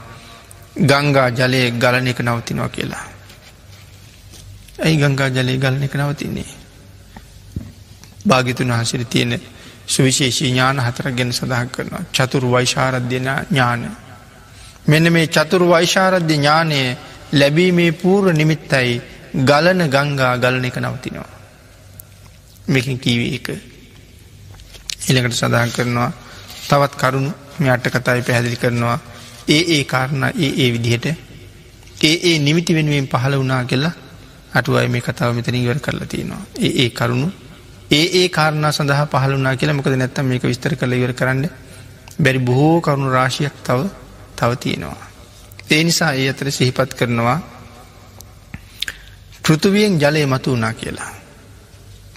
ගංගා ජලය ගලන එක නවතිනවා කියලා. ඇයි ගංගා ජලය ගලන එක නවතින්නේ. භාගිතුන් වහසිර තියෙන සුවිශේෂී ඥාන හතර ගැන සඳහන් කරනවා චතුරු වෛශාරධ්‍යන ඥාන මෙන්න මේ චතුරු වෛශාරද්ධ ඥානය ලැබීමේ පූර්ව නිමිත්තයි ගලන ගංගා ගලන එක නවතිනවා. මෙකින් කීවේ එක. එළකට සඳහන් කරනවා තවත් කරුණු මේ අට්ට කතායි පැහැදිලි කරනවා. ඒ ඒ කාරණ ඒ ඒ විදිහට ඒ ඒ නිමිති වෙනුවෙන් පහළ වනා කියලා අටුවයි මේ කතාව මෙතන ඉවර කරලා තියෙනවා. ඒ ඒ කරුණු ඒ ඒ කාරණ සඳහ පහළුනා කියලා මොකද නැත්තම් මේක විස්තර කළ ඉවර කරන්න බැරි බොහෝ කරුණු රාශියක් තව තව තියෙනවා. ඒ නිසා ඒ අතර සිහිපත් කරනවා පෘතුවියෙන් ජලය මතු වනා කියලා.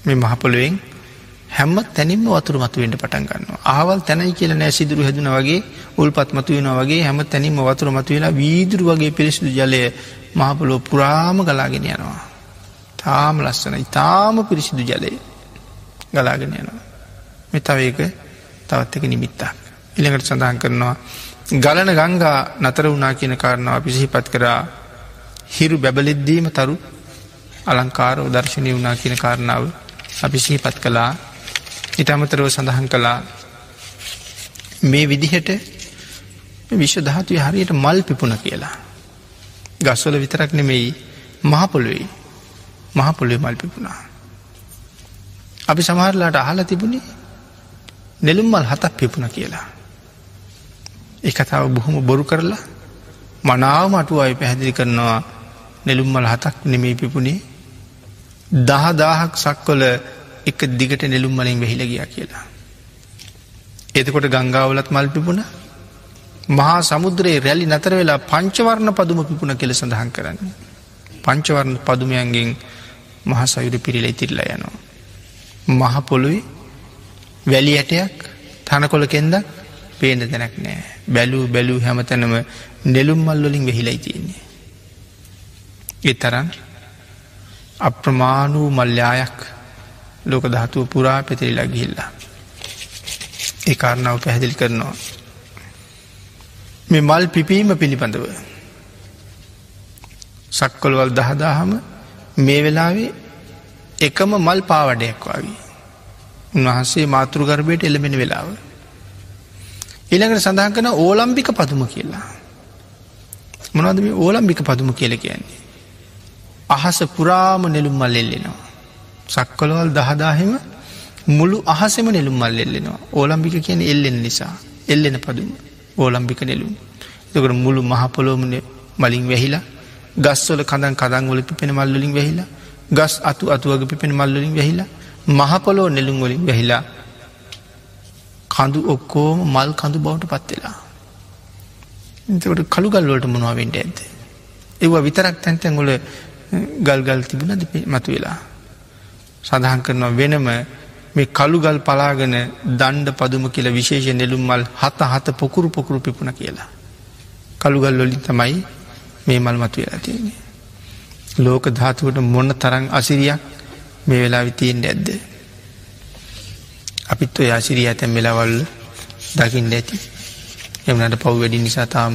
මේ මහපොළුවෙන් හැම තැනින්ම වතුර මතුවෙන්ට පටන් ගන්න ආවල් තැනයි කියල නෑ සිදුරු හැදන වගේ උල්පත් මතුවෙන වගේ හැම තැනින්ම වතුර මතුවෙලා වීදුරු වගේ පිරිසිදු ජලය මහපොලෝ පුරාම ගලාගෙන යනවා. තාම ලස්සන ඉතාම පිරිසිදු ජලය ගලාගෙන යනවා. මෙතවේක තවත් එක නිමිත්තක්. ඉළඟට සඳහන් කරනවා ගලන ගංගා නතර වුනා කියන කාරණාව පිසිහිපත් කරා හිරු බැබලෙද්දීම තරු අලංකාරෝ දර්ශනය වුනා කියන කාරණාව අපි සිහිපත් කළා ඉට අමතරව සඳහන් කළා මේ විදිහට විශ්ව ධාතුය හරියට මල් පිපුණ කියලා. ගස්වල විතරක් නෙමෙයි මහපොළුවයි මහපොළුව මල් පිපුණා. අපි සමහරලාට අහලා තිබුණේ නෙළුම් මල් හතක් පිපුණ කියලා. ඒ කතාව බොහොම බොරු කරලා මනාව මටුව අයි පැහැදිලි කරනවා නෙළුම්මල් හතක් නෙමේ පිපුණේ දහදාහක් සක්කොල එක දිගට නෙළුම් මලින් වෙහිල ගියා කියලා. එතකොට ගංගාවලත් මල් පිපුණ මහා සමුද්‍රයේ රැලි නතර වෙලා පංචවර්ණ පදුම පිපුණ කෙල සඳහන් කරන්නේ. පංචවර්ණ පදුමයන්ගෙන් මහසයුරු පිරිල ඉතිරලා යනවා. මහපොළුයි වැලි ඇටයක් තනකොළ කෙන්දක් පේන තැනක් නෑ බැලූ බැලූ හැමතැනම නෙළුම් මල්වලින් වෙහිලයි තියෙන්නේ. ඒ තරන් අප්‍රමාණූ මල්්‍යායක් ලෝක ධාතුව පුරා පැතිරිලා ගිහිල්ලා. ඒ කාරණාව පැහැදිලි කරනවා. මේ මල් පිපීම පිළිබඳව. සක්කොල්වල් දහදාහම මේ වෙලාවේ එකම මල් පාවඩයක් වගේ. උන්වහන්සේ මාතෘගර්භයට එළමෙන වෙලාව. ඊළඟට සඳහන් කන ඕලම්බික පදුම කියලා. මොනවද මේ ඕලම්බික පදුම කියල කියන්නේ. අහස පුරාම නෙළුම් මල් එල්ලෙනවා. සක්කොලවල් දහදාහෙම මුළු අහසම නෙළුම් මල් එල්ලෙනවා ඕලම්බික කියන එල්ලෙන නිසා එල්ලෙන පදුම ඕලම්බික නෙළුම්. එතකට මුළු මහපොලෝමන මලින් වැහිලා ගස්වල කඳන් කදංවල පිපෙන මල්ලින් වැහිලා ගස් අතු අතුවග පිපෙන මල්ලින් වැහිලා මහපොලෝ නෙළුම් වලින් වැහිලා කඳු ඔක්කෝම මල් කඳු බවට පත්වෙලා. එතකට කළුගල්ලෝට මොනවාවෙන්ට ඇද. ඒවා විතරක් තැන්තැන්ගොල ගල්ගල් තිබුණද මතු වෙලා. සඳහන් කරනවා වෙනම මේ කළුගල් පලාගෙන දණ්ඩ පදුම කියල විශේෂ නෙළුම් මල් හත හත පොකුරු පොකුරු පිපුණ කියලා. කළුගල් ලොලින් තමයි මේ මල් මතු වෙලා තියන්නේ. ලෝක ධාතුවට මොන්න තරං අසිරියක් මේ වෙලා විතියෙන් ඇද්ද. අපිත් ඔය ආසිරී ඇතැම් වෙලාවල්ල දකිින් ඇති එමනට පව් වැඩි නිසා තාම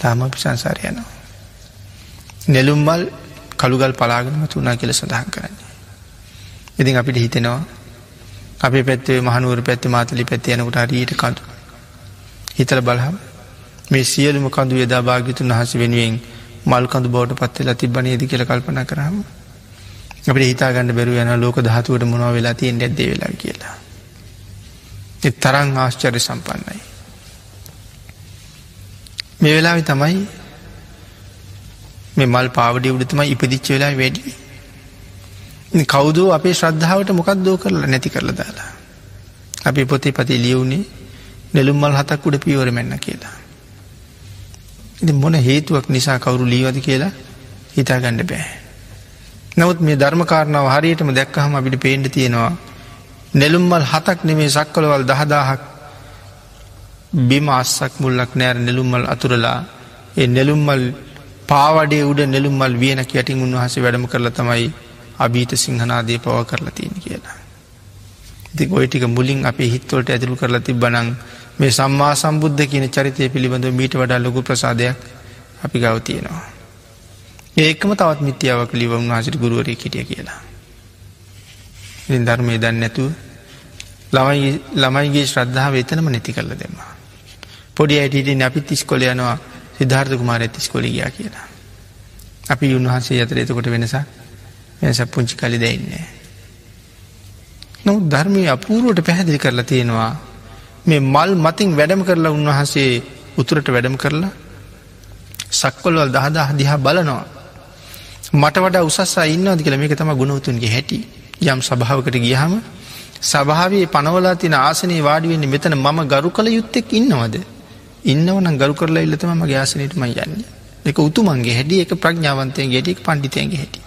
තාම අපි සංසාරයනවා. නෙළුම්මල් කළුගල් පලාගෙනම තුනා කියල සඳහන් කරන්නේ. ඉතින් අපිට හිතෙනවා අපේ පැත්තේ මහනුවර පැත්ති මාතලි පැත්ති යනකට හරියට කඳු. හිතල බලහම මේ සියලුම කඳු යදා භාගිතුන් වහස වෙනුවෙන් මල් කඳු බෝට පත්වෙලා තිබනේද කියල කල්පන කරහම අපට හිතාගන්න බැරු යන ලෝක ධාතුවට මොනව වෙලා තියෙන් ඇද වෙලා කියලා. එ තරං ආශ්චර්ය සම්පන්නයි. මේ වෙලාවෙ තමයි මේ මල් පාවඩි උඩතුම ඉපදිච්ච වෙලා වැඩි. කෞදෝ අපේ ශ්‍රද්ධාවට මොකක් දෝ කරලා නැති කරල දාලා. අපි පොතේ පති ලියවුණේ නෙළුම් මල් හතක් උඩ පියවර මෙන්න කියලා. ඉති මොන හේතුවක් නිසා කවුරු ලීවද කියලා හිතා ගණඩ බෑ. නවත් මේ ධර්මකාරණාව හරියටම දැක්කහම අපිට පේන්ට තියෙනවා නෙළුම්මල් හතක් නෙමේ සක්කොලවල් දහදාහක් බිම අස්සක් මුල්ලක් නෑර නෙළුම්මල් අතුරලා ඒ නෙළුම්මල් පාවඩේ උඩ නෙළුම්මල් වියන යටින් උන්වහසේ වැඩම කරලා තමයි අභීත සිංහනාදේ පව කරලා තියෙන කියලා. ඉති ඔයටික මුලින් අපේ හිත්වලට ඇතුළු කරලා තිබ්බනං මේ සම්මා සම්බුද්ධ කියන චරිතය පිළිබඳව මීට වඩා ලොකු ප්‍රසාදයක් අපි ගව තියෙනවා. ඒකම තවත් මිත්‍යාවක් ලිව උන්හසිට ගුරුවරය කිටිය කියලා. ධර්මය දන්න නැතුව ළමයි ළමයිගේ ශ්‍රද්ධාව එතනම නැති කරල දෙම. පොඩි අයිටට අපි තිස්කොල යනවා සිද්ධාර්ථ කුමාර ඇතිස්කොලි ගයා කියලා. අපි උන්වහන්සේ අතර එතකොට වෙනසක් වෙනස පුංචි කලි දෙන්නේ. නො ධර්මය අපූරුවට පැහැදිලි කරලා තියෙනවා මේ මල් මතින් වැඩම කරලා උන්වහන්සේ උතුරට වැඩම කරලා සක්කොල්වල් දහදා දිහා බලනවා. මට වඩා උසස්සා ඉන්නවද කියලා මේක තම ගුණවතුන්ගේ හැටි යම් සභාවකට ගියහම සභාවේ පනවලා තින ආසනයේ වාඩිවෙන්නේ මෙතන මම ගරු කළ යුත්තෙක් ඉන්නවද. ඉන්නවන ගරු කරලා ඉල්ලතම මගේ ආසනයටම යන්න. එක උතුමන්ගේ හැඩිය එක ප්‍රඥාවන්තය ගෙටික් පණ්ඩිතයන්ගේ හැටි.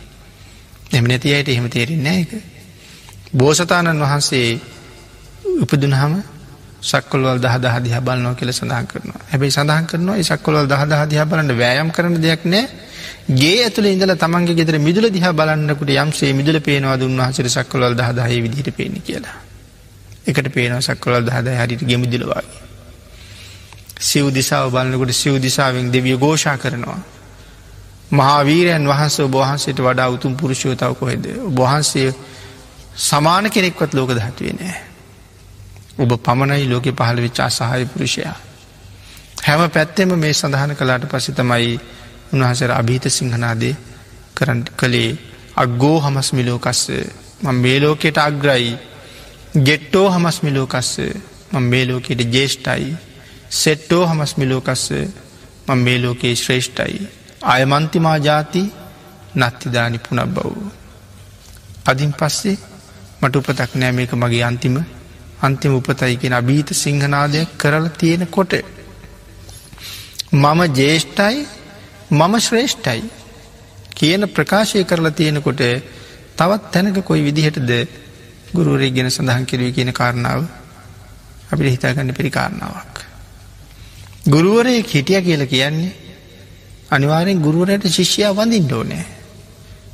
එම නැති අයට එහෙම තේරෙන්නේ එක බෝසතාණන් වහන්සේ උපදුනහම සක්කොල්වල් දහ දහදිහ බලන්නෝ කියල සඳහන් කරනවා. හැබයි සඳහන් කරනවා සක්කොල්වල් දහ දහදිහ බලන්න වෑයම් කරන දෙයක් නෑ. ගේ ඇතුළ ඉඳල තමන්ගේ ගෙදර මිදුල දිහ බලන්නකට යම්සේ මිදුල පේනවා දුන්වහසර සක්කොල්වල් දහදාහය විදිහට පේන කියලා. එකට පේනවා සක්කොලල් දහද හරිට ගෙමුදිලවාගේ සිව් දිසාව බලන්නකොට සිව් දිසාවෙන් දෙවිය ගෝෂා කරනවා. මහාවීරයන් වහන්ස බහන්සේට වඩා උතුම් පුරුෂෝතාව කොහෙද? බහන්සේ සමාන කෙනෙක්වත් ලෝක දහත්වේ නෑ. ඔබ පමණයි ලෝක පහළ විච්චා සහය පුරුෂයා. හැම පැත්තෙම මේ සඳහන කලාට පසි තමයි උන්වහසර අභීත සිංහනාදේ කරන්න කළේ. අග්ගෝ හමස්මිලෝකස්ස ම මේ ලෝකෙට අග්‍රයි. ගෙට්ටෝ හමස්මිලෝකස්ස ම මේ ලෝකෙට ජේෂ්ටයි සෙට්ටෝ හමස්මිලෝකස්ස ම මේ ලෝකයේ ශ්‍රේෂ්ඨයි. අයමන්තිමා ජාති නත්තිදානි පුනක් බව්. අදින් පස්සේ මට උපතක් නෑ මේක මගේ අන්තිම අන්තිම උපතයි කියෙන අභීත සිංහනාදයක් කරල තියෙන කොට. මම ජේෂ්ඨයි මම ශ්‍රේෂ්ඨයි කියන ප්‍රකාශය කරලා තියෙනකොට තවත් තැනක කොයි විදිහටද ගුරුවරේ ගෙන සඳහන් කිරවී කියන කාරණාව අපිට හිතාගන්න පිරිකාරණාවක්. ගුරුවරය හිටිය කියල කියන්නේ අනිවාරෙන් ගුරුවරයට ශිෂ්‍යයා වඳින් ඕනෑ.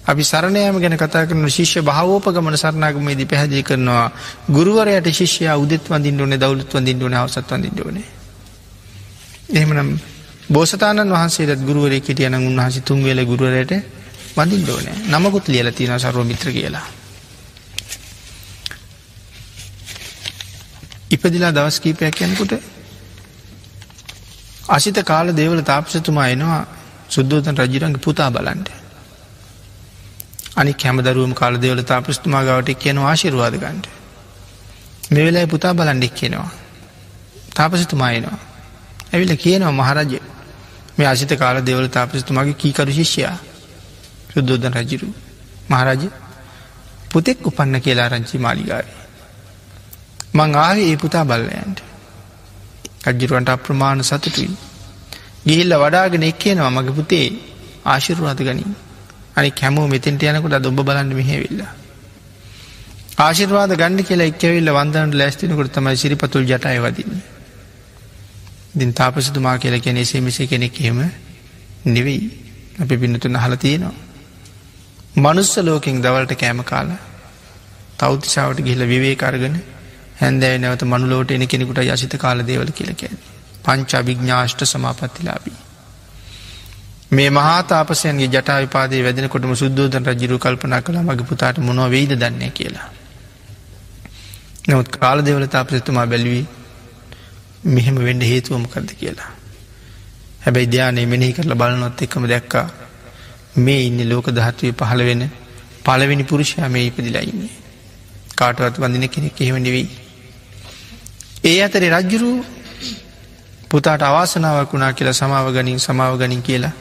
අපි සරණයම ගැන කතා කරන ශිෂ්‍ය භාවෝපගමන සරණාගමේදී පැහැදිි කරනවා ගුරුවරයට ශිෂ්‍යය උදෙත් වඳින් ඕන දවලුත් වඳින් ඕන අවසත් වඳින් ඕන. එහෙමනම් බෝසතාණන් වහන්සේට ගුරුවරේ කිටියන උන්හසි තුන්වෙල ගුරුවරයට වඳින් ඕන නමකුත් ලියල තියෙන සර්ව මිත්‍ර කියලා. ඉපදිලා දවස් කීපයක් යනකුට අසිත කාල දේවල තාපසතුමා එනවා සුද්දෝතන් රජිරන්ගේ පුතා බලන්ට. අනි කැමදරුවම කාල දෙවල තාපස්තුමා ගවට කියන ආශිරවාද ගන්ට. මෙවෙලා පුතා බලන්ඩෙක් කියනවා. තාපසතුමා එනවා. ඇවිල කියනවා මහරජය මේ අසිත කාල දෙවල තාපසතුමාගේ කීකරු ශිෂ්‍යයා සුද්දෝදන් රජිරු මහරජ පුතෙක් උපන්න කියලා රංචි මාලිගාවේ. මං ආවේ ඒ පුතා බල්ලයන්ට රජ්ජිරුවන්ට අප්‍රමාණ සතුටුයි. ගිහිල්ල වඩාගෙන එක් කියනවා මගේ පුතේ ආශිරුවාද ගනින් අනි කැමෝ මෙතෙන්ට යනකොට දොබ බලන්න මෙහෙවිල්ලා. ආශිර්වාද ගණඩ කියලා එක්කවිල්ල වන්දනට ලැස්තිනකොට තමයි සිරිපතුල් ජටය වදින්නේ. දින් තාපසතුමා කියලා කෙනෙ සේමිසි කෙනෙක් එහෙම නෙවෙයි අපි පින්නතුන හල තියෙනවා. මනුස්ස ලෝකින් දවල්ට කෑම කාලා තෞතිසාාවට ගිහිල විවේ කරගන හැන්දෑ නැවත මනුලෝට එන කෙනෙකුට යසිත කාල දේවල කියලකැන. පංච අභිග්ඥාෂ්ට සමාපත්තිලාබී. මේ මහතාපසයන්ගේ ජටා විපාදේ වැදෙනකොටම සුද්දෝදන රජිරු කල්පනා කළ මගේ පුතාට මොනව වෙයිද දන්නේ කියලා. නමුත් කාල දෙවල තාපසතුමා බැලවී මෙහෙම වෙන්ඩ හේතුවමකක්ද කියලා. හැබැයි ධ්‍යානය මෙනෙහි කරලා බලනොත් එක්කම දැක්කා මේ ඉන්න ලෝක දහත්වය පහළ වෙන පලවෙනි පුරුෂයා මේ ඉපදිලා ඉන්නේ. කාටවත් වඳින කෙනෙක් එහෙම නෙවෙයි. ඒ අතරේ රජ්ජුරු පුතාට අවාසනාවක් වුණා කියලා සමාව ගනින් සමාව ගනින් කියලා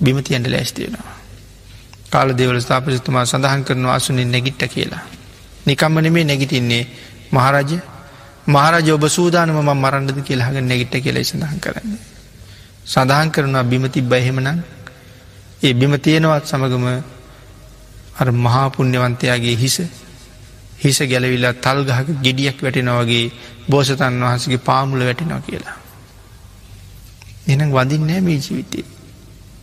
බිමතියන්ට ලෑස්තියෙනවා. කාල දෙවල ස්ථාපසිතුමා සඳහන් කරනවා අසුනින් නැගිට්ට කියලා. නිකම්ම නෙමේ නැගිටින්නේ මහරජ මහරජ ඔබ සූදානම ම මරන්නද කියලාහග නැගිට්ට කියලා සඳහන් කරන්න. සඳහන් කරනවා බිමති බයහෙමනං ඒ බිම තියෙනවත් සමගම අර මහාපුුණ්‍යවන්තයාගේ හිස හිස ගැලවිල්ලා තල්ගහක ගෙඩියක් වැටෙනවගේ බෝසතන් වහසගේ පාමුල වැටෙනවා කියලා. එනම් වඳින්නෑ මේ ජීවිතේ.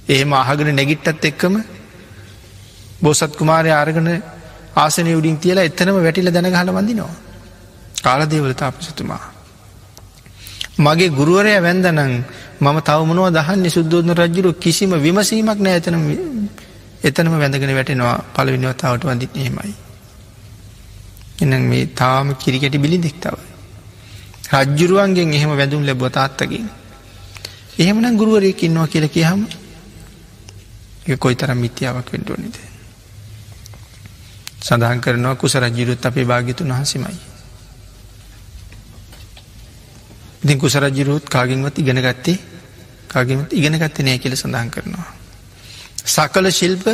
එහෙම අහගෙන නැගිට්ටත් එක්කම බෝසත් කුමාරය ආරගන ආසනය උඩින් තියලා එතනම වැටිල දැනගහල වඳිනවා. කාලදේවල තාපසතුමා. මගේ ගුරුවරය වැන්දනං මම තවමනුව දහන්නේ සුද්දෝධන රජ්ජුරු කිසිම විමසීමක් නෑ එතන එතනම වැඳගෙන වැටෙනවා පලවිනිවතාවට වඳිත් එහෙමයි. එනම් මේ තාම කිරිකැටි බිලි දෙක්තව. රජ්ජුරුවන්ගෙන් එහෙම වැදුම් ලැබව තාත්තකින්. එහෙමනම් ගුරුවරයෙක් ඉන්නවා කියල කියහම කොයි තරම් මිත්‍යාවක් වෙන්ඩුවනිද. සඳහන් කරනවා කුස රජ්ජිරුත් අපේ භාගිතුන් වහසමයි. ඉතින් කුස රජ්ජිරුත් කාගින්වත් ඉගෙන ගත්තේ කාගිමත් ඉගෙන ගත්ත නෑ කියල සඳහන් කරනවා. සකල ශිල්ප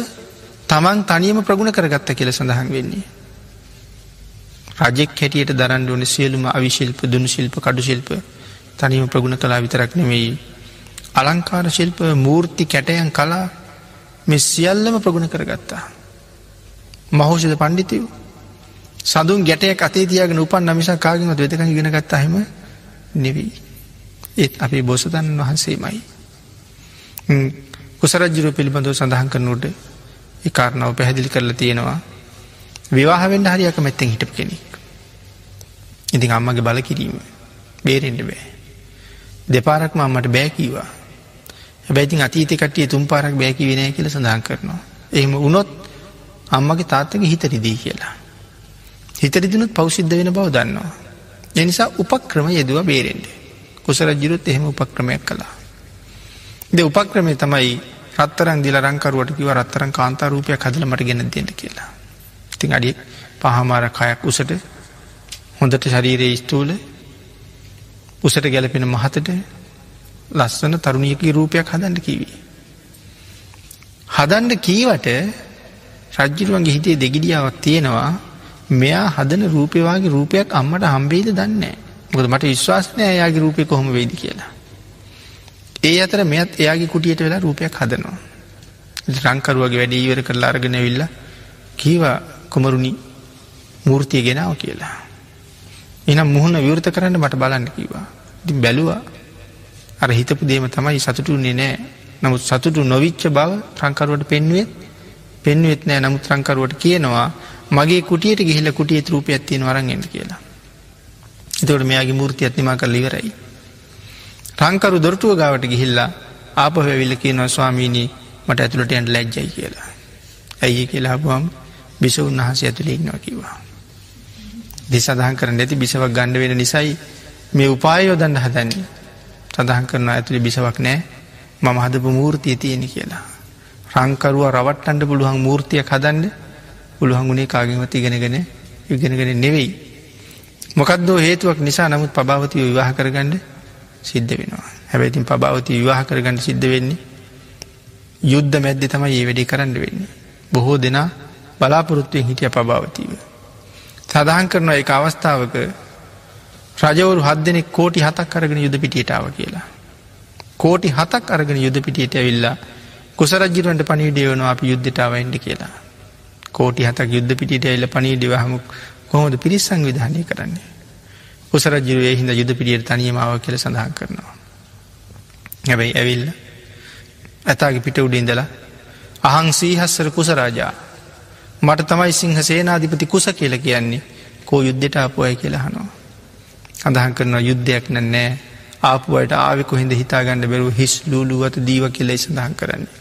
තමන් තනියම ප්‍රගුණ කරගත්ත කියල සඳහන් වෙන්නේ. රජෙක් හැටියට දරන්න ඕන සියලුම අවිශිල්ප දුනු ශිල්ප කඩු ශිල්ප තනියම ප්‍රගුණ කලා විතරක් නෙවෙයි. අලංකාර ශිල්ප මූර්ති කැටයන් කලා මෙ සියල්ලම ප්‍රගුණ කරගත්තා. මහෝෂද පණ්ඩිතයව සඳුන් ගැටය අතේ තියගෙන උපන් නමිසා කාගෙනත් වෙතක ගෙන ගත්තහෙම නෙවී. ඒත් අපේ බෝසතන් වහන්සේමයි. කුසරජ්ජුර පිළිබඳව සඳහන් කරනුට කාරණාව පැහැදිලි කරලා තියෙනවා විවාහවෙන්ට හරියක මෙත්තෙන් හිටප කෙනෙක්. ඉතින් අම්මගේ බල කිරීම බේරෙන්ට බෑ. දෙපාරක්ම අම්මට බෑකීවා. හැබැයිතින් අතීත කටිය තුම් පාරක් බෑකි වෙනය කියල සඳහන් කරනවා. එහෙම උනොත් අම්මගේ තාත්තක හිතරිදී කියලා. හිතරිදිනුත් පෞසිද්ධ වෙන බව දන්නවා. එනිසා උපක්‍රම යෙදව බේරෙන්ට. කුසරජිරුත් එහෙම උපක්‍රමයක් කලා. ද උපක්‍රමය තමයි රත්තරන් දිල රංකරුවට කිව රත්තරන් කාන්තාරූපයක් හදල මට ගෙන දෙන්න කියලා. ඉතින් අඩි පහමාර කයක් උසට හොඳට ශරීරයේ ස්තූල උසට ගැලපෙන මහතට ලස්සන තරුණියකි රූපයක් හදන්න කිවී. හදන්ඩ කීවට රජ්ජිරුවන්ගේ හිතේ දෙගිඩියාවක් තියෙනවා මෙයා හදන රූපයවාගේ රූපයක් අම්මට හම්බේද දන්න මොකද මට විශ්වාසනය එයාගේ රූපය කොහොම වෙයිද කියලා. ඒ අතර මෙත් එයාගේ කුටියට වෙලා රූපයක් හදනවා. රංකරුවගේ වැඩ ඉවර කරලා අරගෙන විල්ල කීවා කොමරුණි මූර්තිය ගෙනාව කියලා. එනම් මුහුණ විවෘත කරන්න මට බලන්න කිවා. ඉතින් බැලුවා අර හිතපු දේම තමයි සතුටුන්නේ නෑ නමුත් සතුටු නොවිච්ච බව ත්‍රංකරුවට පෙන්ුවත් පෙන්වෙත් නෑ නමුත් ත්‍රංකරුවට කියනවා මගේ කුටියට ගිහිල කුටිය රූපය ඇත්තියෙන වරන්ගන්න කියලා. එතවට මෙයාගේ මූර්ති ඇත්නිමා කල් ඉවරයි. රංකරු දොරටුව ගාවට ගිහිල්ලා ආපහැවිල්ල කියනවා ස්වාමීණී මට ඇතුළට ඇන්ට ලැජ්ජයි කියලා. ඇයි කියලා බුවම් බිස උන්වහස ඇතුළේ ඉන්නවා කිවා. දිසඳහන් කරන ඇති බිසවක් ගණ්ඩ වෙන නිසයි මේ උපායෝදන්න හදන්නේ සඳහන් කරන ඇතුළි බිසවක් නෑ මම හදපු මූර්තිය තියෙන කියලා. රංකරුව රවට්ටන්ඩ පුළුවන් මූර්තිය හදන්ඩ පුළුවන්ගුණේ කාගෙන්වත් ඉගෙනගෙන ඉගෙනගෙන නෙවෙයි. මොකක්දෝ හේතුවක් නිසා නමුත් පභාවතිය විවාහ කරගන්න සිද්ධ වෙනවා. හැබැයිතින් පභාවති විවාහ කරගන්න සිද්ධ වෙන්නේ යුද්ධ මැද්දෙ තමයි ඒ වැඩි කරන්න වෙන්නේ. බොහෝ දෙනා බලාපොරොත්තුවෙන් හිටිය පභාවතිීව. සඳහන් කරනවා එක අවස්ථාවක රජවරු හත් දෙනෙක් කෝටි හතක් අරගෙන යුද පිටියටාව කියලා. කෝටි හතක් අරගෙන යුද පිටියට ඇවිල්ලා කුසරජිරුවන්ට පනිවිඩිය වනවා අපි යුද්ධටාවයින්ට කියලා. කෝටි හතක් යුද්ධ පිටිට එල්ල පනීඩිව හමු කොහොමද පිරිස් සංවිධානය කරන්නේ. කුසරජිරුවේ හිද යුද පිටියට තනියමාව කියල සඳහන් කරනවා. හැබැයි ඇවිල්ල ඇතාගේ පිට උඩින්දලා අහං සීහස්සර කුසරාජා මට තමයි සිංහ සේනාධිපති කුස කියල කියන්නේ කෝ යුද්ධට ආපුයයි කියලහනවා. අදහන් කරනවා යුද්ධයක් නෑ ආපුුවට ආවෙ කොහිද හිතාගන්න බැරුව හිස් ලූලුවත දීව කෙලෙ සඳහන් කරන්නේ.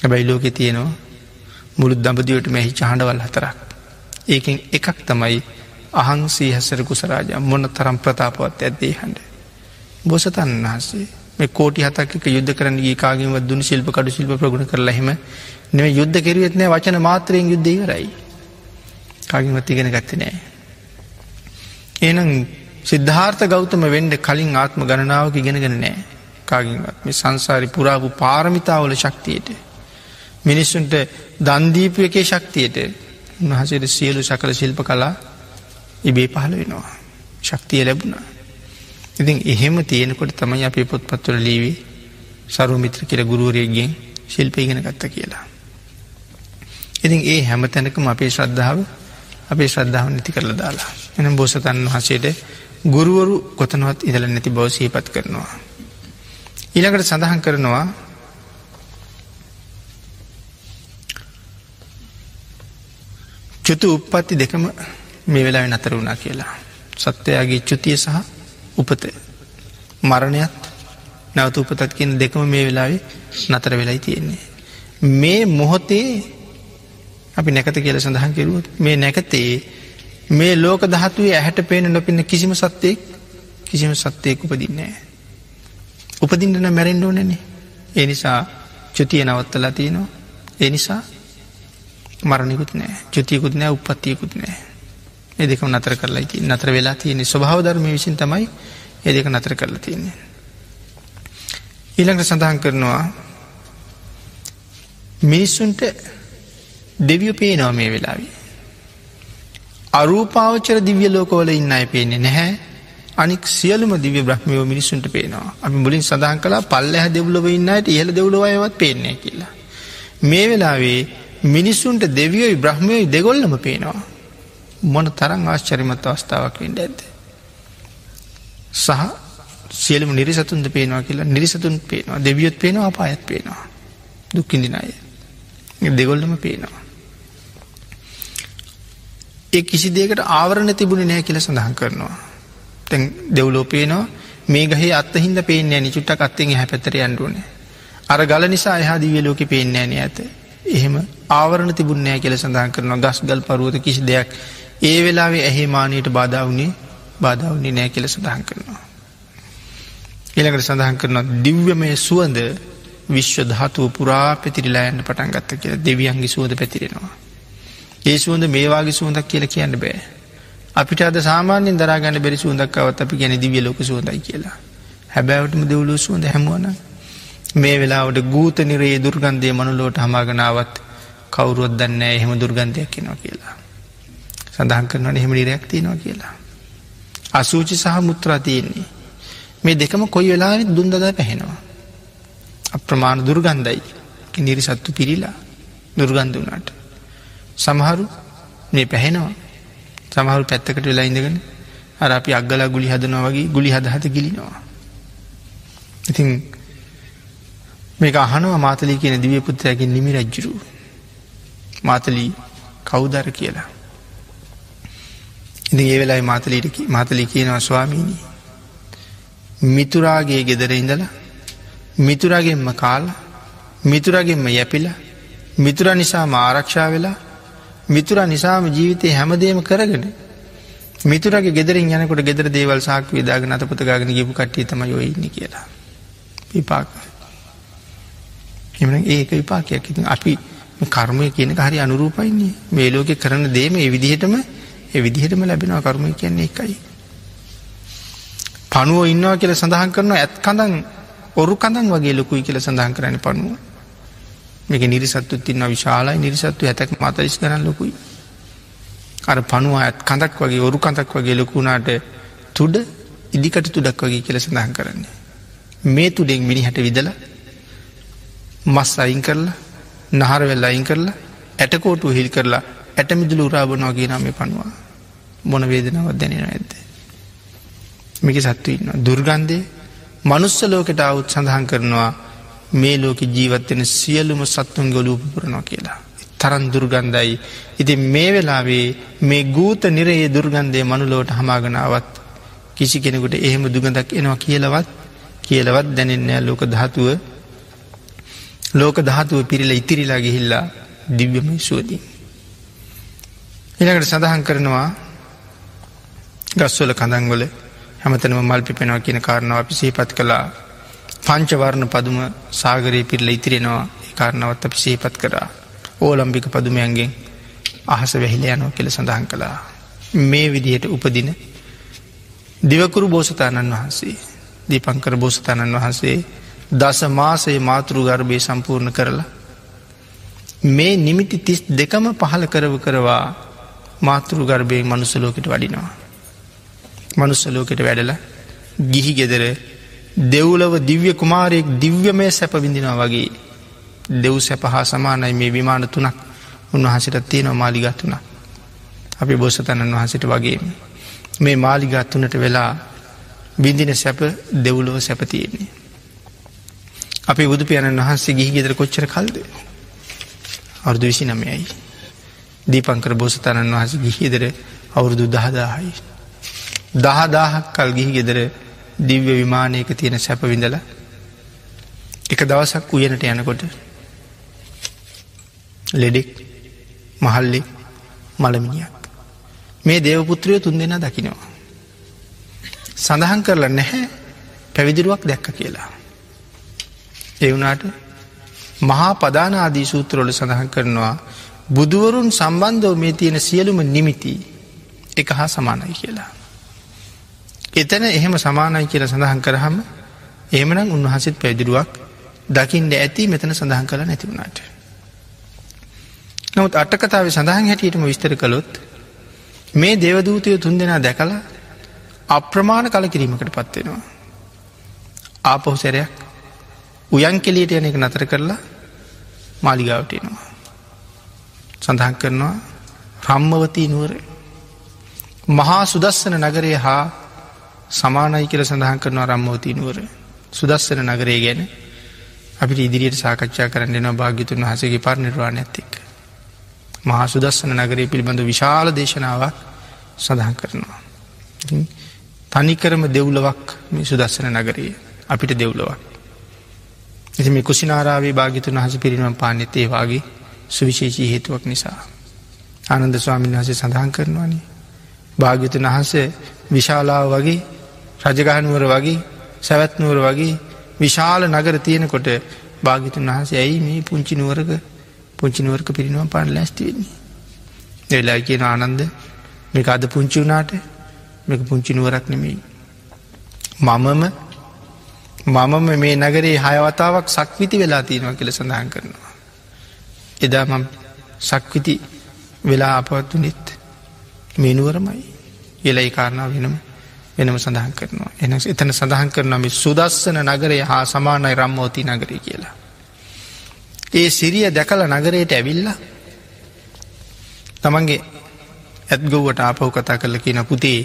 හැබැයි ලෝකෙ තියෙනවා මුළු දඹදිවට මෙහි චහඬවල් හතරක්. ඒකෙන් එකක් තමයි අහන්සේ හැසර කුසරාජ මොන තරම් ප්‍රතාපවත් ඇත්දේ හඬ. බොසතන් වහන්සේ මේ කෝටි හතක් යුද්ධ කරන ඒකාගේම දුන් ශිල්ප කඩු ශිල්ප ප්‍රගුණ කරලහෙම නෙම යුද්ධ කෙරුවෙත්නෑ වචන මාත්‍රයෙන් යුද්ධීවරයි. කාගිමත් ඉගෙන ගත්ත නෑ. එනම් සිද්ධාර්ථ ගෞතම වෙන්ඩ කලින් ආත්ම ගණනාවක ඉගෙනගෙන නෑ කාගින්වත් මේ සංසාරි පුරාපු පාරමිතාවල ශක්තියට. මිනිස්සුන්ට දන්දීපු එකේ ශක්තියට උන්වහසේට සියලු සකල ශිල්ප කලා ඉබේ පහළ වෙනවා. ශක්තිය ලැබුණා. ඉතින් එහෙම තියෙනකොට තමයි අපේ පොත්පත්වල ලීවී සරුමිත්‍ර කියර ගුරුවරයගෙන් ශිල්ප ඉගෙන ගත්ත කියලා. ඉතින් ඒ හැම තැනකම අපේ ශ්‍රද්ධාව අපේ ශ්‍රද්ධාව නැති කරල දාලා. එනම් බෝසතන් වහසේට ගුරුවරු කොතනවත් ඉදල නැති බව සහිපත් කරනවා. ඊළඟට සඳහන් කරනවා චුතු උප්පත්ති දෙකම මේ වෙලාවෙ නතර වුණා කියලා. සත්‍යයාගේ චුතිය සහ උපත මරණයත් නැවත උපතත් කියන දෙකම මේ වෙලාවේ නතර වෙලයි තියෙන්නේ. මේ මොහොතේ අපි නැකත කියල සඳහන් කෙරුවත් මේ නැකතේ මේ ලෝක දහතුවේ ඇහැට පේන නොපින්න කිසිම සත්‍යයෙක් කිසිම සත්‍යයෙක් උපදින්නේ. උපදින්නන මැරෙන්ඩෝ නැනේ. ඒ නිසා චුතිය නවත්තලා තියෙනවා. ඒ නිසා මරණිකුත් නෑ චුතියකුත් නෑ උපත්තියකුත් නෑ. ඒ දෙක නතර කරලා ති නතර වෙලා තියන්නේ ස්වභාව ධර්ම විසින් තමයි ඒ දෙක නතර කරලා තියන්නේ. ඊළඟට සඳහන් කරනවා මිනිස්සුන්ට දෙවිය පේනවා මේ වෙලාවී. අරූපාවචර දිව්‍ය ලෝකවල ඉන්න අය පේන්නේ නැහැ අනික් සියලුම දිව්‍ය බ්‍රහ්මයෝ මිනිස්සුන්ට පේනවා අපි මුලින් සඳහන් කලා පල්ලහ දෙව්ලොව ඉන්නට ඉහළ දෙව්ලොවයවත් පේන්නේ කියලා. මේ වෙලාවේ මිනිස්සුන්ට දෙවියෝයි බ්‍රහ්මයෝයි දෙගොල්ලම පේනවා. මොන තරං ආශ්චරිමත් අවස්ථාවක් වෙන්ඩ ඇද. සහ සියලම නිරිසතුන්ද පේනවා කියලා නිරිසතුන් පේනවා දෙවියොත් පේනවා අපායත් පේනවා දුක්කිදිනය දෙගොල්ලම පේනවා. ඒ කිසි දේකට ආවරණ තිබුණ නෑ කියල සඳහන් කරනවා. තැන් දෙව්ලෝ පේනවා මේ ගහේ අත්හින්ද පේන්නේ නි චුට්ටක් අත්තෙන් හැ පැතර අන්ඩුවනේ. අර ගල නිසා එහා දිවිය ලෝක පේන්නේ ෑන ඇත. එහෙම ආවරණ තිබුන්නෑ කියල සඳහන් කරනවා ගස් ගල් පරුවත කිසි දෙයක් ඒ වෙලාවේ ඇහේ මානයට බාධාවනේ බාධාවන්නේ නෑ කියල සඳහන් කරනවා. එළකට සඳහන් කරනවා දිව්‍යමය සුවඳ විශ්ව ධාතුව පුරා පැතිරිලායන්න පටන් ගත්ත කියලා දෙවියන්ගේ සුවද පැතිරෙනවා. ඒ සුවඳ මේවාගේ සුවඳක් කියල කියන්න බෑ. අපිට අද සාමාන්‍යෙන් දරාගන්න බැරි සුවඳක්කවත් අපි ගැන දිවිය ලොක සුවඳයි කියලා. හැබැවටම දෙවලු සුවඳ හැමුවන මේ වෙලාවට ගූත නිරේ දුර්ගන්ධය මනුලෝට හමාගනාවත් කවුරුවත් දන්න එහෙම දුර්ගන්ධයක් කෙනවා කියලා. සඳහන් කරනවන එහෙම නිරයක් තියෙනවා කියලා. අසූචි සහ මුත්‍රා තියෙන්නේ. මේ දෙකම කොයි වෙලාවෙත් දුන්දද පැහෙනවා. අප්‍රමාණ දුර්ගන්ධයි නිරිසත්තු පිරිලා දුර්ගන්ධ වනාට. සමහරු මේ පැහෙනවා සමහරු පැත්තකට වෙලා ඉඳගෙන අර අපි අග්ගලා ගුලි හදනවා වගේ ගුලි හදහත ගිලිනවා. ඉතින් මේක අහනවා මාතලී කියන දිවිය පුත්‍රයකින් නිමි රජ්ජුරු මාතලී කවුදර කියලා. ඉති ඒ වෙලායි මාතලීට මාතලී කියනවා ස්වාමීණී. මිතුරාගේ ගෙදර ඉඳලා මිතුරාගෙන්ම කාල මිතුරගෙන්ම යැපිල මිතුර නිසාම ආරක්ෂා වෙලා මිතුර නිසාම ජීවිතය හැමදේම කරගෙන මිතුරගේ ගෙදරින් යනකොට ගෙදර දේවල් සාක් විදාගෙන අතපතගාගෙන ගපු කට්ටිය තම යොඉන්න කියලා. විපාක. එම ඒක විපාකයක් ඉතින් අපි කර්මය කියන හරි අනුරූපයින්නේ මේ ලෝකෙ කරන දේම එවිදිහටම එවිදිහටම ලැබෙනවා කර්මය කියන්නේ එකයි. පනුව ඉන්නවා කියල සඳහන් කරනවා ඇත් කඳන් ඔරු කඳන් වගේ ලොකුයි කියල සඳහන් කරන්න පනුව. මේක නිරිසත්තු තින්න විශාලයි නිරිසත්තු ඇතැක් මතරිස් කරන්න ලොකුයි. අර පනුව ඇත් කඳක් වගේ ඔරු කඳක් වගේ ලොකුණාට තුඩ ඉදිකට තුඩක් වගේ කියල සඳහන් කරන්නේ. මේ තුඩෙක් මිනිහට විදල මස් අයින් කරලා නහරවෙල් අයින් කරලා ඇටකෝටු හිල් කරලා ඇටමිදුල උරාබනවා ගේ නම පනවා මොන වේදනාවත් දැනෙන ඇත්ද. මේක සත්තු ඉන්න දුර්ගන්ධය මනුස්ස ලෝකට අවුත් සඳහන් කරනවා මේ ලෝක ජීවත්වෙන සියලුම සත්තුන් ගොලූප පුරනවා කියලා. තරන් දුර්ගන්ධයි. ඉති මේ වෙලාවේ මේ ගූත නිරයේ දුර්ගන්ධය මනුලෝට හමාගනාවත් කිසි කෙනෙකුට එහෙම දුගඳක් එනවා කියලවත් කියලවත් දැනෙන්නෑ ලෝක ධාතුව ලෝක ධාතුව පිරිල ඉතිරිලා ගිහිල්ලා දිව්‍යම සුවදී. එනකට සඳහන් කරනවා ගස්වල කඳංගොල හැමතනම මල් පිපෙනවා කියන කාරණාව අපි සහිපත් කලා පංචවර්ණ පදුම සාගරය පිරල ඉතිරෙනවා කාරණවත් අපි සේපත් කරා ඕලම්බික පදුමයන්ගෙන් අහස වැහිල යනෝ කෙළ සඳහන් කළා. මේ විදිහට උපදින දිවකුරු බෝසතාණන් වහන්සේ දීපංකර බෝසතාණන් වහන්සේ දස මාසයේ මාතෘ ගර්භය සම්පූර්ණ කරලා මේ නිමිති තිස් දෙකම පහල කරව කරවා මාතෘ ගර්භයෙන් මනුස්සලෝකට වඩිනවා. මනුස්සලෝකට වැඩල ගිහි ගෙදර දෙව්ලව දිව්‍ය කුමාරයෙක් දිව්‍යමය සැප විඳිනවා වගේ. දෙව් සැප හා සමානයි මේ විමාන තුනක් උන්වහසිට තියෙනවා මාලිගත් වුණ අපි බොස්සතණන් වහසිට වගේ මේ මාලිගත් වනට වෙලා බිඳින සැප දෙව්ලොව සැපතියෙන්නේ අපි බුදු පියණන් වහන්සේ ගිහි ගෙදර කොච්චර කල්ද? අවුරදු විසි නමයයි දීපංකර බෝසතණන් වහස ගිහිදර අවුරුදු දහදාහයි. දහදාහක් කල් ගිහි ගෙදර දිව්‍ය විමානයක තියෙන සැප විඳල එක දවසක් උයනට යනකොට ලෙඩෙක් මහල්ලෙ මළමිනියක් මේ දේවපුත්‍රයෝ තුන් දෙෙන දකිනවා. සඳහන් කරලා නැහැ පැවිදිරුවක් දැක්ක කියලා. එවුනාට මහා පදාන ආදී සූත්‍රවල සඳහන් කරනවා බුදුවරුන් සම්බන්ධව මේ තියෙන සියලුම නිමිති එක හා සමානයි කියලා. එතන එහෙම සමානයි කියල සඳහන් කරහම ඒමනම් උන්වහසත් පැදිරුවක් දකිින්ට ඇති මෙතන සඳහන් කළ නැතිවුණට. නමුත් අටකතාව සඳහන් හැටියටම විස්තර කළොත් මේ දේවදූතය තුන් දෙනා දැකලා අප්‍රමාණ කල කිරීමකට පත්වෙනවා. ආපොහු සැරයක් උයන් කෙලියට යන එක නතර කරලා මාලිගාවටයනවා. සඳහන් කරනවා රම්මවතී නුවර මහා සුදස්සන නගරය හා සමානයි කියල සඳහන් කරන අරම්මෝතිනුවර සුදස්සන නගරේ ගැන අපිට ඉදිරියට සාකච්ඡා කරන්න දෙනවා භාග්‍යතුන් හසගේ පරනිර්වාණ ඇත්තෙක්. මහා සුදස්සන නගරේ පිළිබඳ විශාල දේශනාවක් සඳහන් කරනවා. තනිකරම දෙව්ලවක් මේ සුදස්සන නගරයේ අපිට දෙව්ලවක්. එති මේ කුසිනාරාවේ භාගිතුන් හස පිරිනම් පානෙත්තේ වගේ සුවිශේෂී හේතුවක් නිසා. ආනන්ද ස්වාමීන් වහසේ සඳහන් කරනවානේ. භාග්‍යතුන් වහන්සේ විශාලාව වගේ රජගහනුවර වගේ සැවැත්නුවර වගේ විශාල නගර තියෙනකොට භාගිතුන් වහන්සේ ඇයි මේ පුංචි නුවරක පුංචිනුවරක පිරිනුවම් පාන ලැස්තිවෙන්නේ. එලා කියන ආනන්ද මේක අද පුංචි වුනාට මේක පුංචි නුවරක් නෙමෙයි. මමම මමම මේ නගරේ හයවතාවක් සක්විති වෙලා තියෙනවා කියල සඳහන් කරනවා. එදා මම සක්විති වෙලා අපවත්තුනෙත් මේනුවරමයි එලයි කාරණාව වෙනම වෙනම සඳහන් කරනවා. එන එතන සඳහන් කරනම සුදස්සන නගරය හා සමානයි රම්මෝති නගරී කියලා. ඒ සිරිය දැකල නගරයට ඇවිල්ල තමන්ගේ ඇත්ගොවට ආපහු කතා කරල කියන පුතේ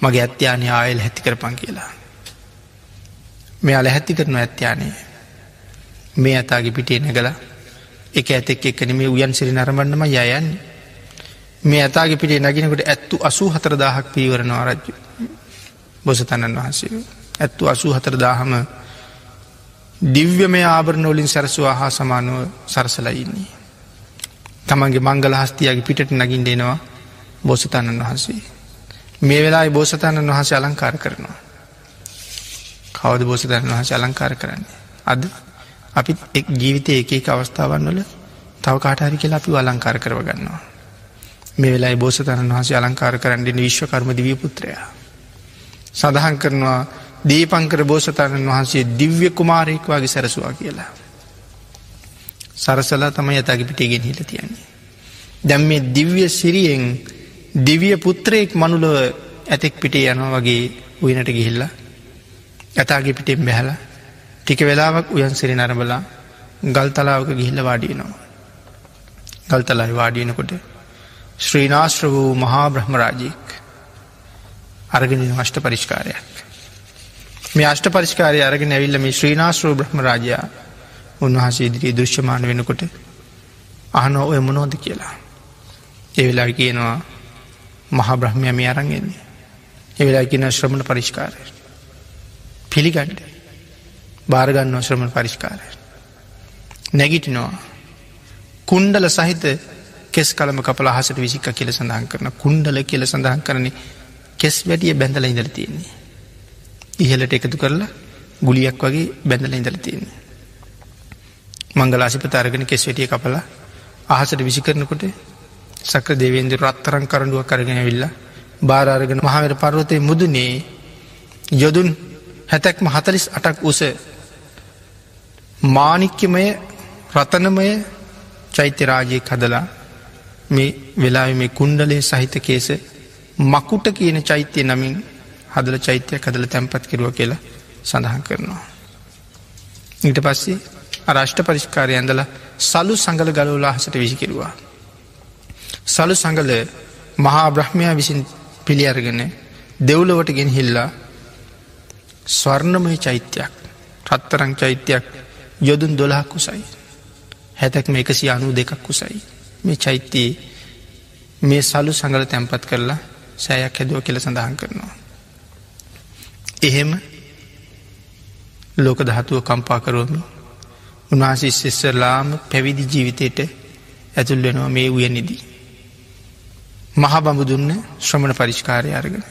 මගේ ඇත්්‍යයානය ආයල් හැති කරපන් කියලා. මෙයාල හැත්ති කරන ඇත්්‍යයානය මේ අතාගේ පිටේ නැගලා එක ඇතෙක් එක්කන මේ උයන් සිරි නරඹන්නම යයන්නේ මේ ඇතාගේ පිටේ නගෙනකට ඇත්තු අසූ හතරදාහක් පීවරනවා රජ්ජු බොසතණන් වහන්සේ ඇත්තු අසූ හතරදාහම දිව්‍යමය ආභරණෝලින් සැරසවා හා සමානුව සරසලයින්නේ. තමන්ගේ මංගල හස්තියගේ පිටට නගින් දෙනවා බෝසතණන් වහන්සේ. මේ වෙලා බෝසතණන් වහස අලංකාර කරනවා. කවද බෝසතණන් වහස අලංකාර කරන්නේ. අද අපි එක් ජීවිතය එක එක අවස්ථාවන් වල තව කාටහරි කියලා අපි අලංකාර කරව ගන්නවා. මේ වෙලා බෝසතණන් වහස අලංකාර කරන්නඩෙන විශ්වකර්ම දිවිය පුත්‍රයා. සඳහන් කරනවා දීපංකර බෝසතාණන් වහන්සේ දිව්‍ය කුමාරයෙක් වගේ සැරසවා කියලා. සරසලා තම යතගේ පිටේගෙන් හිට තියන්නේ. දැම් මේ දිව්‍ය සිරියෙන් දිවිය පුත්‍රයෙක් මනුලව ඇතෙක් පිටේ යනවා වගේ උයනට ගිහිල්ල ඇතාගේ පිටෙන් බැහල ටික වෙලාවක් උයන් සිරි නරබලා ගල් තලාවක ගිහිල්ල වාඩියනවා. ගල්තලායි වාඩියනකොට ශ්‍රීනාශ්‍ර වූ මහා බ්‍රහ්මරාජයෙක් අරගෙන අෂ්ට පරිෂ්කාරයක්. මේ අෂ්ට පරිෂ්කාරය අරගෙන ඇවිල්ල මේ ශ්‍රීනාශ්‍රෝ බ්‍රහ්ම රාජයා උන්වහසේ ඉදිරී දෘශ්‍යමාන වෙනකොට අහනෝ ඔය මොනෝද කියලා. එවෙලා කියනවා මහා බ්‍රහ්මය මේ අරන්ගෙන්නේ. එවෙලා කියන ශ්‍රමණ පරිෂ්කාරය. පිළිගණ්ඩ භාරගන්න ශ්‍රමණ පරිෂ්කාරය. නැගිටිනවා. කුණ්ඩල සහිත කෙස් කළම කපල හසට විසික්ක කියල සඳහන් කරන කුණ්ඩල කියල සඳහන් කරන්නේ කෙස් වැටිය බැඳල ඉඳල තියෙන්නේ. ඉහලට එකතු කරලා ගුලියක් වගේ බැඳල ඉඳල තියෙන්නේ. මංගලාසිප තරගෙන කෙස්වැටිය කපලා අහසට විසි කරනකොට සක්‍ර දෙවේන්ද රත්තරං කරඩුව කරගෙන විල්ල බාරාරගෙන මහවර පර්වතය මුදුනේ යොදුන් හැතැක්ම හතලිස් අටක් උස මානික්‍යමය රතනමය චෛත්‍යරාජය කදලා මේ වෙලා මේ කුණ්ඩලේ සහිත කේස මකුට කියන චෛත්‍යය නමින් හදල චෛත්‍යය කදල තැන්පත් කිරුව කියලා සඳහන් කරනවා. ඊට පස්සේ අරෂ්ට පරිෂ්කාරය ඇඳල සලු සඟල ගලෝලා හසට විසිකිරුවා. සලු සඟල මහා බ්‍රහ්මයා විසින් පිළියරගෙන දෙව්ලවට ගෙන හිල්ලා ස්වර්ණමය චෛත්‍යයක් රත්තරං චෛත්‍යයක් යොදුන් දොලා කුසයි. හැතැක්ම එකසි අනු දෙකක් කුසයි. මේ චෛත්‍යයේ මේ සලු සඟල තැන්පත් කරලා සෑයක් හැදුව කියල සඳහන් කරනවා. එහෙම ලෝක දහතුව කම්පා කරෝමි උන්වහන්සේ ශෙස්සරලාම පැවිදි ජීවිතයට ඇතුල් වෙනවා මේ උයනිදී. මහා බඹ දුන්න ශ්‍රමණ පරිෂ්කාරය අරගෙන.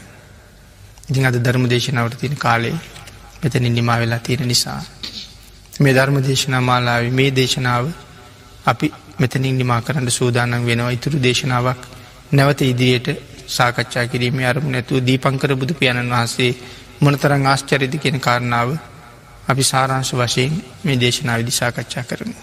ඉතින් අද ධර්ම දේශනාවට තියෙන කාලේ මෙතනින් නිමා වෙලා තියෙන නිසා. මේ ධර්ම දේශනා මාලාව මේ දේශනාව අපි මෙතනින් නිමා කරන්න සූදානම් වෙනවා ඉතුරු දේශනාවක් නැවත ඉදිරියට සාකච්ඡා කිරීම අරමු නැතුව දීපංකර බුදු පියාණන් වහන්සේ මොනතරං ආශ්චරිද කියෙන කාරණාව අපි සාරංශ වශයෙන් මේ දේශනාව විදි සාකච්ඡා කරමු.